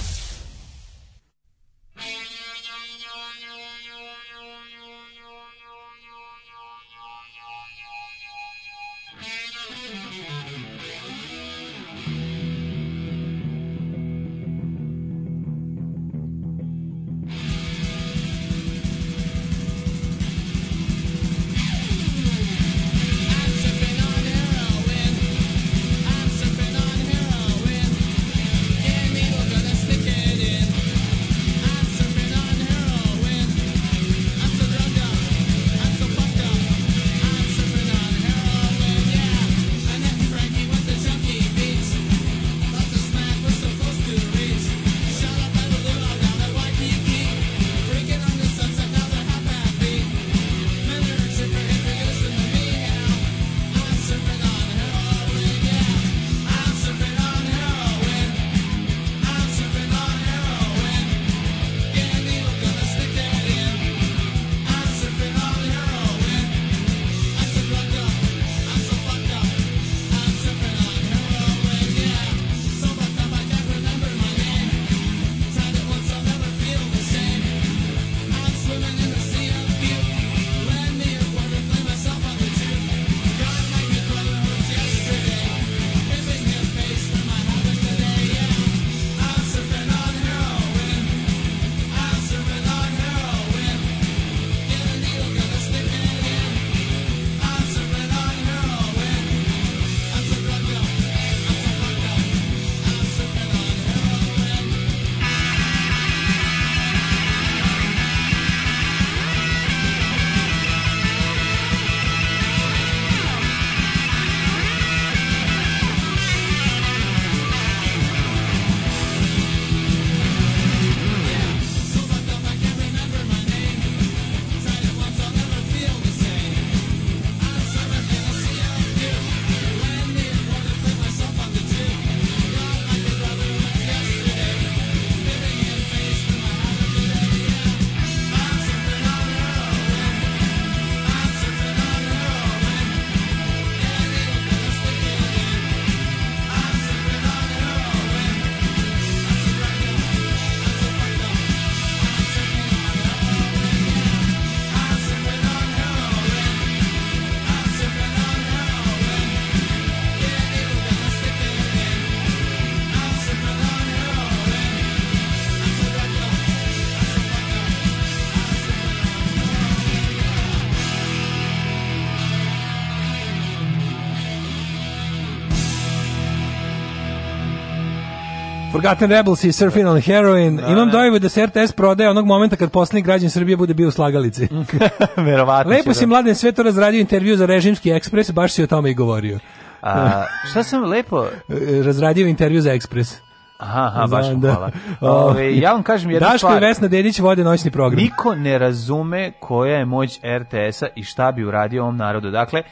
Speaker 12: Forgotten Rebels i Surfing on Heroin. Da, Imam da. dojavu da se RTS prodaje onog momenta kad poslednji građan Srbije bude bio u slagalici.
Speaker 13: *laughs* Verovatno.
Speaker 12: Lepo da. si mladen sve to razradio intervju za režimski ekspres, baš si o tome i govorio.
Speaker 13: A, šta sam lepo?
Speaker 12: E, razradio intervju za ekspres.
Speaker 13: Aha, aha, baš Znam, da. Ove, ja vam kažem jednu
Speaker 12: Daško stvar.
Speaker 13: Daško
Speaker 12: i Vesna Dedić vode noćni program.
Speaker 13: Niko ne razume koja je moć RTS-a i šta bi uradio ovom narodu. Dakle,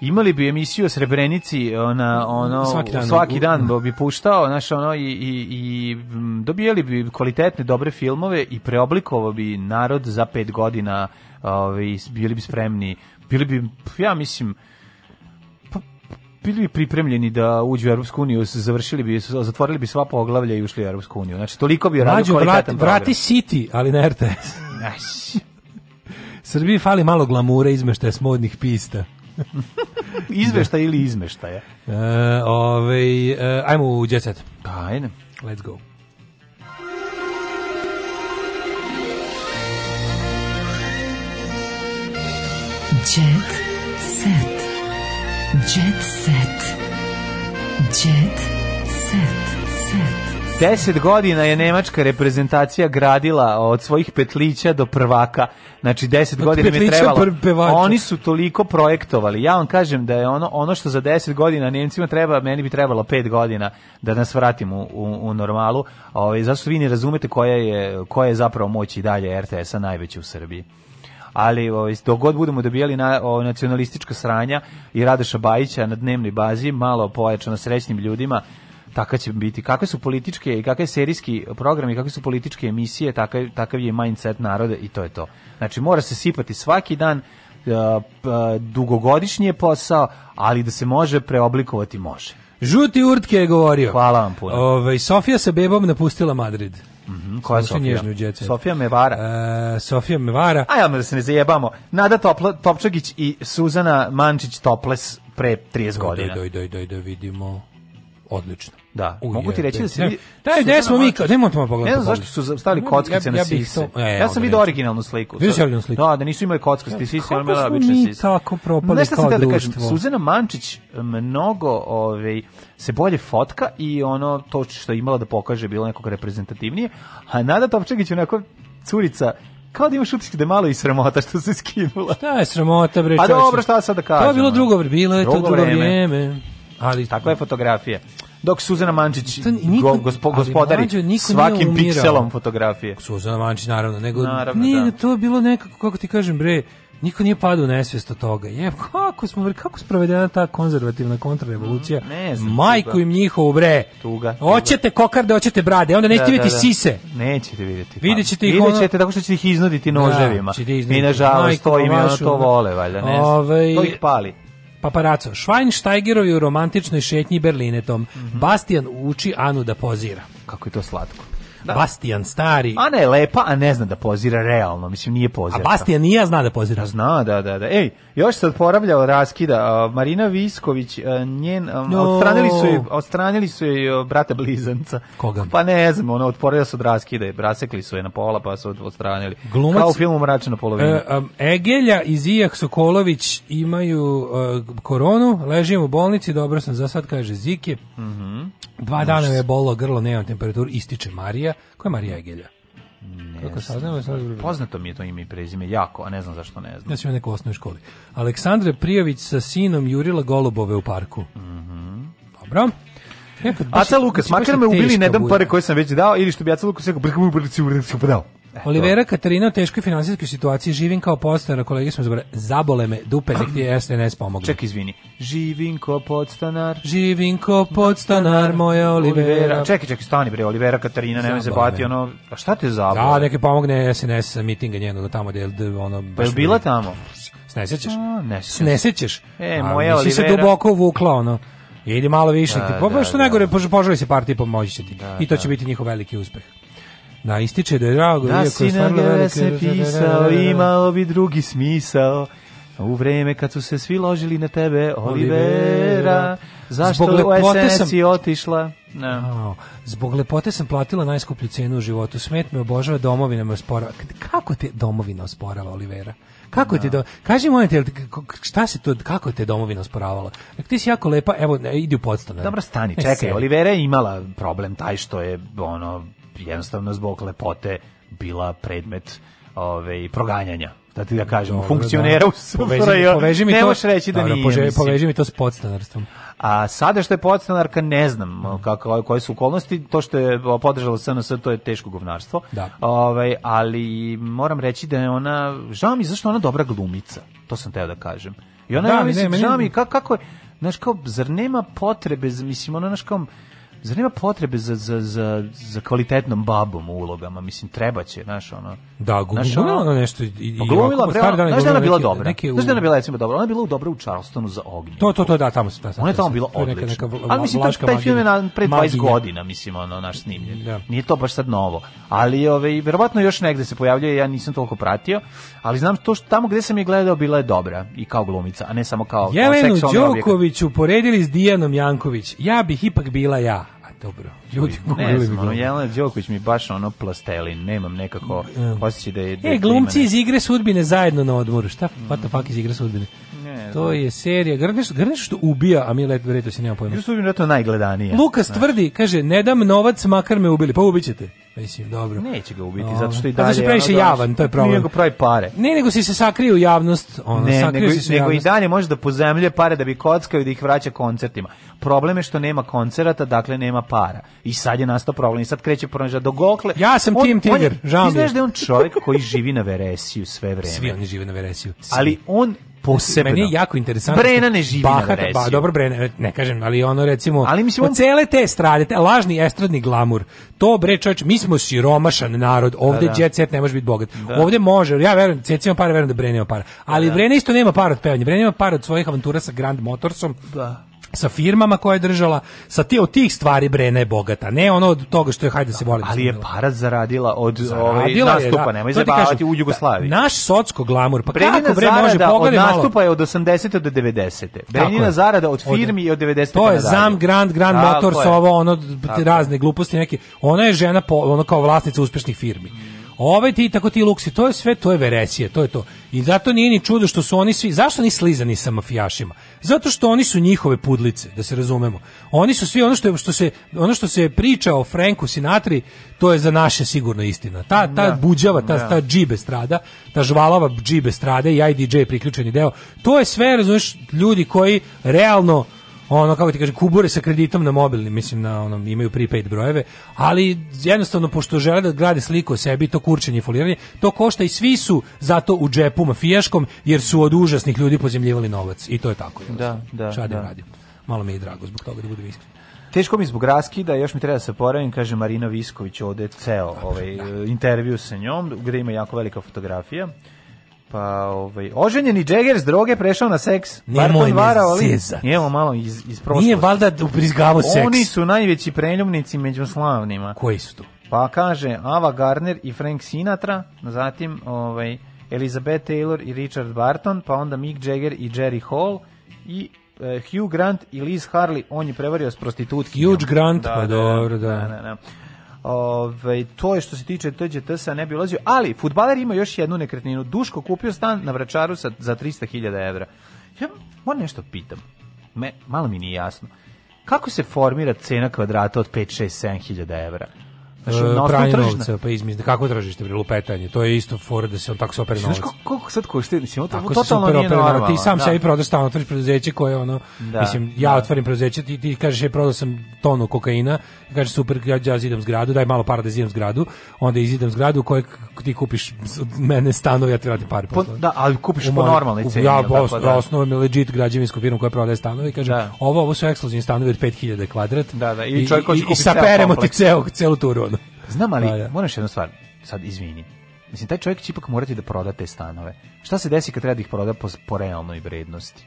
Speaker 13: imali bi emisiju o Srebrenici ona ono svaki
Speaker 12: dan, svaki dan
Speaker 13: bi puštao naš ono i, i, i dobijali bi kvalitetne dobre filmove i preoblikovao bi narod za pet godina ovaj bili bi spremni bili bi ja mislim bili bi pripremljeni da uđu u Europsku uniju, završili bi, zatvorili bi sva poglavlja i ušli u Europsku uniju. Znači, toliko bi radio kvalitetan vrati,
Speaker 12: vrati City, ali na RTS.
Speaker 13: *laughs*
Speaker 12: Srbiji fali malo glamure izmeštaja smodnih pista.
Speaker 13: *laughs*
Speaker 12: Izvešta
Speaker 13: ili izmeštaja. Uh, e,
Speaker 12: ovaj, uh, ajmo u Jet Set.
Speaker 13: Ajde.
Speaker 12: Let's go.
Speaker 17: Jet
Speaker 12: Set.
Speaker 17: Jet Set. Jet Set.
Speaker 13: 10 godina je nemačka reprezentacija gradila od svojih petlića do prvaka. Znači, 10 godina mi je
Speaker 12: trebalo.
Speaker 13: Oni su toliko projektovali. Ja vam kažem da je ono, ono što za 10 godina Nemcima treba, meni bi trebalo 5 godina da nas vratimo u, u, u normalu. Ove, ovaj, zašto vi ne razumete koja je, koja je zapravo moć i dalje RTS-a najveća u Srbiji? ali ovaj dok god budemo dobijali na o, nacionalistička sranja i Radeša Bajića na dnevnoj bazi malo pojačano srećnim ljudima Taka će biti. Kakve su političke i kakve serijski programi, kakve su političke emisije, takav, takav je mindset naroda i to je to. Znači, mora se sipati svaki dan, e, dugogodišnji je posao, ali da se može preoblikovati može.
Speaker 12: Žuti Urtke je govorio.
Speaker 13: Hvala vam puno. Ove, ovaj,
Speaker 12: Sofija sa bebom napustila Madrid. Mhm,
Speaker 13: -hmm. Koja
Speaker 12: Sofija? Sofija Mevara.
Speaker 13: E, Sofija
Speaker 12: Mevara.
Speaker 13: Ajmo da se ne zajebamo. Nada Topla, Topčagić i Suzana Mančić Toples pre 30 godina.
Speaker 12: Doj, doj, doj, doj, da vidimo. Odlično.
Speaker 13: Da. Ujede. Mogu ti reći da se
Speaker 12: vidi.
Speaker 13: Daj, gde
Speaker 12: smo mi? Nemojte me
Speaker 13: pogledati. Ne znam da zašto su stali kockice ja, ja, na sise. E, ja sam vidio originalnu sliku. Vidio si originalnu sliku? Da, da nisu imali kockaste sisi,
Speaker 12: ali
Speaker 13: imali obične sise.
Speaker 12: tako propali Nešto kao društvo. Da kažem,
Speaker 13: Suzana Mančić e, mnogo ovaj, se bolje fotka i ono to što je imala da pokaže bilo nekog reprezentativnije. A Nada Topčegić neka curica kao da imaš utisak da je malo i sramota što se skinula. Šta
Speaker 12: je sramota, bre? Pa
Speaker 13: dobro, šta sad da kažem?
Speaker 12: To je bilo drugo, bilo
Speaker 13: je to drugo vrijeme. Ali, Takva
Speaker 12: je
Speaker 13: fotografija dok Suzana Mančić to niko, gospo, gospodari mlađo, svakim pikselom fotografije.
Speaker 12: Suzana Mančić, naravno. Nego, naravno, nije, da. to je bilo nekako, kako ti kažem, bre, Niko nije padao u nesvest od toga. Je, kako smo kako sprovedena ta konzervativna kontrarevolucija?
Speaker 13: Mm, ne znam,
Speaker 12: Majku tuga. im njihovu bre.
Speaker 13: Tuga.
Speaker 12: Hoćete kokarde, hoćete brade, onda nećete da, vidjeti da, da. sise. Nećete
Speaker 13: vidjeti. Pa.
Speaker 12: Videćete
Speaker 13: ih ono... ćete tako što ćete ih iznuditi noževima. Da, iznuditi. I nažalost to im ono to vole valjda, ne znam. Ove... Ovaj- to ih pali.
Speaker 12: Paparaco, Schweinsteigerovi u romantičnoj šetnji Berlinetom. Mm -hmm. Bastian uči Anu da pozira.
Speaker 13: Kako je to slatko.
Speaker 12: Da. Bastian stari.
Speaker 13: Ana je lepa, a ne zna da pozira realno, mislim nije pozira. A
Speaker 12: Bastian nije zna da pozira.
Speaker 13: Zna, da, da, da. Ej, još se oporavlja raskida. Uh, Marina Visković, uh, njen um, no. odstranili su je, odstranili su je uh, brata blizanca.
Speaker 12: Koga?
Speaker 13: Pa ne znam, ona otporila se od raskida, je rasekli su je na pola pa su odstranili. Glumac, Kao u filmu Mračna polovina. Uh, um,
Speaker 12: Egelja i Zijak Sokolović imaju koronu, ležim u bolnici, dobro sam za sad, kaže Zike.
Speaker 13: Mhm. Mm
Speaker 12: Dva dana je bolo grlo, nemam temperaturu, ističe Marija. Marija, ko je Marija Egelja? Ne Kako saznamo,
Speaker 13: poznato mi je to ime i prezime jako, a ne znam zašto ne znam.
Speaker 12: Ja sam u nekoj osnovnoj školi. Aleksandra Prijović sa sinom jurila golubove u parku.
Speaker 13: Mhm. Mm
Speaker 12: Dobro. E, pa Aca Lukas, makar me ubili, ne dam pare koje sam već dao, ili što bi Aca Lukas rekao, brkamo u brkamo dao.
Speaker 13: Eh, Olivera Katarina u teškoj financijskoj situaciji živim kao podstanar, kolege smo zbore, zabole me dupe, nek ti je SNS pomogla.
Speaker 12: Ček, izvini. Živim kao podstanar.
Speaker 13: Živim kao podstanar, moja Olivera. Olivera. Čekaj, čekaj, stani bre, Olivera Katarina, nemoj se bati, ono, a šta te zabole?
Speaker 12: Da, neke pomogne SNS sa mitinga njenog tamo, gde da da ono... Pa je
Speaker 13: bila tamo?
Speaker 12: Snesećeš? A,
Speaker 13: ne sećaš.
Speaker 12: Snesećeš?
Speaker 13: E, moja a, Olivera...
Speaker 12: se duboko uvukla, ono. Idi malo više, da, ti, pa, da, što da, najgore, požali se partiji, pomoći će ti. Da, I to da. će biti njihov veliki uspeh. Na ističe da je drago, da iako je stvarno velike...
Speaker 13: se
Speaker 12: da,
Speaker 13: da, da, pisao, imao bi drugi smisao. U vreme kad su se svi ložili na tebe, Olivera, zašto Zbog u SNS sam... i otišla?
Speaker 12: Ne. No. Zbog lepote sam platila najskuplju cenu u životu. Smet me obožava domovina me osporava. Kako te domovina osporava, Olivera? Kako no. te do... Kaži moj, te, šta se to, kako te domovina osporavala? Dakle, ti si jako lepa, evo, ne, idi u podstanu.
Speaker 13: Dobro, stani, e, čekaj, Olivera je imala problem taj što je, ono, jednostavno zbog lepote bila predmet ove, i proganjanja da ti da kažem, Dobre, da. funkcionera u
Speaker 12: SFRJ,
Speaker 13: ne možeš reći da nije.
Speaker 12: poveži mi to s podstanarstvom.
Speaker 13: A sada što je podstanarka, ne znam mhm. kako, koje su okolnosti, to što je podržalo SNS, to je teško govnarstvo,
Speaker 12: da.
Speaker 13: Ove, ovaj, ali moram reći da je ona, žao mi zašto ona dobra glumica, to sam teo da kažem. I ona, da, ja mislim, ne, žao mi, kako, kako je, znaš kao, zar nema potrebe, mislim, ona, znaš kao, zar nema potrebe za, za, za, za kvalitetnom babom u ulogama? Mislim, treba će, znaš, ono...
Speaker 12: Da, glumila
Speaker 13: ona
Speaker 12: nešto...
Speaker 13: I, pa glumila, prema, znaš da
Speaker 12: ona
Speaker 13: bila dobra? Neke, u... Znaš da ona bila, recimo, dobra? Ona je bila dobra u Charlestonu za ognje.
Speaker 12: To, to, to, da, tamo se... Da,
Speaker 13: ona je tamo bila odlična. Neka, mislim, to je taj film je na, pre 20 godina, mislim, ono, naš snimljen. Da. Nije to baš sad novo. Ali, ove, ovaj, verovatno još negde se pojavljuje, ja nisam toliko pratio, ali znam to što tamo gde sam je gledao bila je dobra i kao glumica, a ne samo kao,
Speaker 12: Jelenu kao seksualni Jelenu Đoković uporedili s Dijanom Janković. Ja bih ipak bila ja. Dobro.
Speaker 13: Ljudi, ne znam, ono, Jelena Đoković mi baš ono plastelin, nemam nekako mm. osjećaj da je...
Speaker 12: Da e, glumci ne... iz igre sudbine zajedno na odmoru, šta? Mm. What the fuck iz igre sudbine? Ne, to je serija, Grneš, Grneš što ubija, a mi let vredo se nema pojma.
Speaker 13: Igre sudbine je to
Speaker 12: najgledanije. Lukas da. tvrdi, kaže, ne dam novac, makar me ubili, pa ubićete. Mislim, dobro.
Speaker 13: Neće ga ubiti, zato što i
Speaker 12: dalje... Zato što previše da- javan, to je problem.
Speaker 13: Nije go pravi pare.
Speaker 12: Ne, nego si se sakrio u javnost. Ono,
Speaker 13: ne, nego, si se nego i dalje može da pozemlje pare da bi kockao i da ih vraća koncertima. Problem je što nema koncerata, dakle nema para. I sad je nastao problem. I sad kreće pronaža da do gokle.
Speaker 12: Ja sam on, Tim Tiger, žao
Speaker 13: mi. Ti znaš da je on čovjek koji živi na Veresiju sve *laughs* vreme.
Speaker 12: Svi oni žive na Veresiju. Svi.
Speaker 13: Ali on
Speaker 12: posebno. Meni je jako interesantno.
Speaker 13: Brena ne živi bahat, na ba,
Speaker 12: dobro, Brena, ne kažem, ali ono recimo, ali
Speaker 13: mislim, on...
Speaker 12: cele te strade, te, lažni estradni glamur, to bre čovječ, mi smo siromašan narod, ovde da, da. jet set ne može biti bogat. Da. Ovdje može, ja verujem, Cec ima para, verujem da Brena ima para. Ali da, da. Brena isto nema para od pevanja, Brena ima para od svojih avantura sa Grand Motorsom. Da sa firmama koje je držala, sa ti od tih stvari bre je bogata. Ne ono od toga što je hajde da se volim.
Speaker 13: Ali je para zaradila od zaradila ovaj nastupa, je, da. nemoj zabavati u Jugoslaviji.
Speaker 12: Da, naš socsko glamur, pa Brenina kako bre može
Speaker 13: pogledaj malo. Od nastupa je od 80 do 90. Brenina zarada od firmi je od 90.
Speaker 12: To je pa Zam Grand Grand Motors ovo ono razne gluposti neke. Ona je žena po, ono kao vlasnica uspešnih firmi. Ove ovaj ti tako ti luksi, to je sve, to je veresije, to je to. I zato nije ni čudo što su oni svi, zašto ni slizani sa mafijašima? Zato što oni su njihove pudlice, da se razumemo. Oni su svi ono što, je, što se ono što se priča o Franku Sinatri, to je za naše sigurno istina. Ta ta da. buđava, ta da. ta džibe strada, ta žvalava džibe strade i IDJ priključeni deo. To je sve, razumeš, ljudi koji realno ono kako ti kažem kubure sa kreditom na mobilni, mislim na onom imaju prepaid brojeve, ali jednostavno pošto žele da grade sliku o sebi, to kurčenje foliranje, to košta i svi su zato u džepu mafijaškom jer su od užasnih ljudi pozemljivali novac i to je tako.
Speaker 13: Da, da,
Speaker 12: Šta
Speaker 13: da.
Speaker 12: da. radim? Malo mi je drago zbog toga da budem
Speaker 13: iskren. Teško mi zbog raskida, još mi treba da se poravim, kaže Marina Visković ovde ceo ovaj, da. intervju sa njom, gde ima jako velika fotografija. Pa, ovaj, oženjeni Jagger s droge prešao na seks.
Speaker 12: Nemoj me zezat.
Speaker 13: Evo malo iz, iz prošlosti.
Speaker 12: Nije valjda da ubrizgavo seks.
Speaker 13: Oni su najveći preljubnici među slavnima.
Speaker 12: Koji su to?
Speaker 13: Pa kaže Ava Gardner i Frank Sinatra, zatim ovaj, Elizabeth Taylor i Richard Barton, pa onda Mick Jagger i Jerry Hall i e, Hugh Grant i Liz Harley, on je prevario s
Speaker 12: prostitutkinjom. Hugh Grant, da, pa da, dobro, da.
Speaker 13: da, da, da. Ove, ovaj, to je što se tiče TGTS-a ne bi ulazio, ali futbaler ima još jednu nekretninu. Duško kupio stan na Vračaru sa, za 300.000 evra. Ja moram nešto pitam. Me, malo mi nije jasno. Kako se formira cena kvadrata od 5, 6, 7 evra?
Speaker 12: Znači, e, na pranje novca, pa izmizde. Kako tržište, bre, lupetanje? To je isto fora da se on tako se opere novac. Znaš
Speaker 13: koliko sad košta? Mislim, to, tako totalno se nije normalno. Ti
Speaker 12: sam da. sebi prodaš stan, otvoriš preduzeće koje ono, da. mislim, ja da. otvorim preduzeće, ti, ti kažeš, je, prodao sam tonu kokaina, kažeš, super, ja, ja zidam zgradu, daj malo para da zidam zgradu, onda izidam zgradu u kojoj ti kupiš od mene stanove, ja ti vratim pare.
Speaker 13: Po, da, ali kupiš u po normalnoj ceni.
Speaker 12: Ja, os,
Speaker 13: da.
Speaker 12: osnovam legit građevinsku firmu koja prodaje stanove kaže,
Speaker 13: da.
Speaker 12: ovo, ovo su ekskluzivni stanovi od
Speaker 13: 5000
Speaker 12: kvadrat. Da, da, i, čovjek hoće kupiti ceo komplet. ti celu turu
Speaker 13: Znam, ali da, da. moraš jednu stvar, sad izvini. Mislim, taj čovjek će ipak morati da proda te stanove. Šta se desi kad treba da ih proda po, po realnoj vrednosti?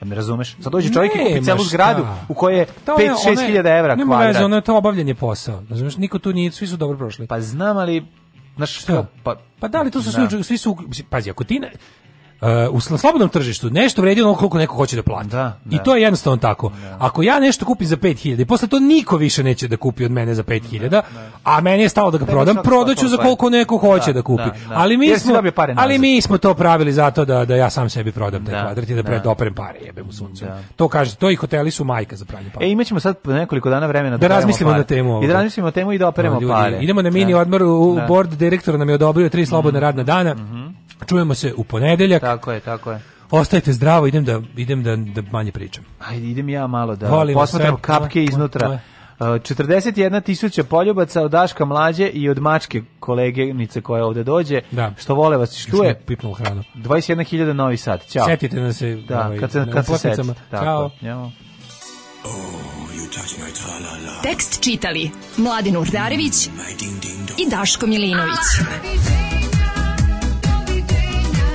Speaker 13: Ne da razumeš? Sad dođe čovjek i kupi celu zgradu u kojoj je 5-6 pa hiljada evra kvadrat.
Speaker 12: Nema
Speaker 13: veze,
Speaker 12: ono je to obavljanje posao. Razumeš, niko tu nije, svi su dobro prošli.
Speaker 13: Pa znam, ali... Znaš, što?
Speaker 12: Pa, pa da li to su da. svi, svi su... Pazi, ako ti... Ne, uh, u slobodnom tržištu nešto vredi ono koliko neko hoće da plati. Da, da. I to je da. jednostavno tako. Da. Ako ja nešto kupim za 5000 i posle to niko više neće da kupi od mene za 5000, da, da. a meni je stalo da ga prodam, prodaću za koliko neko hoće da, kupi. Ali mi smo ali mi smo to pravili zato da da ja sam sebi prodam taj kvadrat i da predoprem pare, jebem u suncu. To kaže, to i hoteli su majka za pranje para.
Speaker 13: E imaćemo sad nekoliko dana vremena
Speaker 12: da, da razmislimo na temu.
Speaker 13: I da razmislimo temu i da operemo pare.
Speaker 12: Idemo na mini odmor u board direktor nam je odobrio tri slobodna mhm. radna dana. Mhm. Čujemo se u ponedeljak.
Speaker 13: Tako je, tako je.
Speaker 12: Ostajte zdravo, idem da idem da, da manje pričam.
Speaker 13: Ajde, idem ja malo da Volim posmatram sve, kapke tvoje, iznutra. Uh, tvoje. 41 tisuća poljubaca od Daška Mlađe i od Mačke kolegenice koja ovde dođe, da. što vole vas i štuje.
Speaker 12: Pipnul hranu.
Speaker 13: 21.000 novi sad. Ćao.
Speaker 12: Setite
Speaker 13: da se da, ovaj, kad se, kad se setite.
Speaker 12: Ćao. Ćao. Oh, Tekst čitali Mladin Urdarević i Daško Milinović.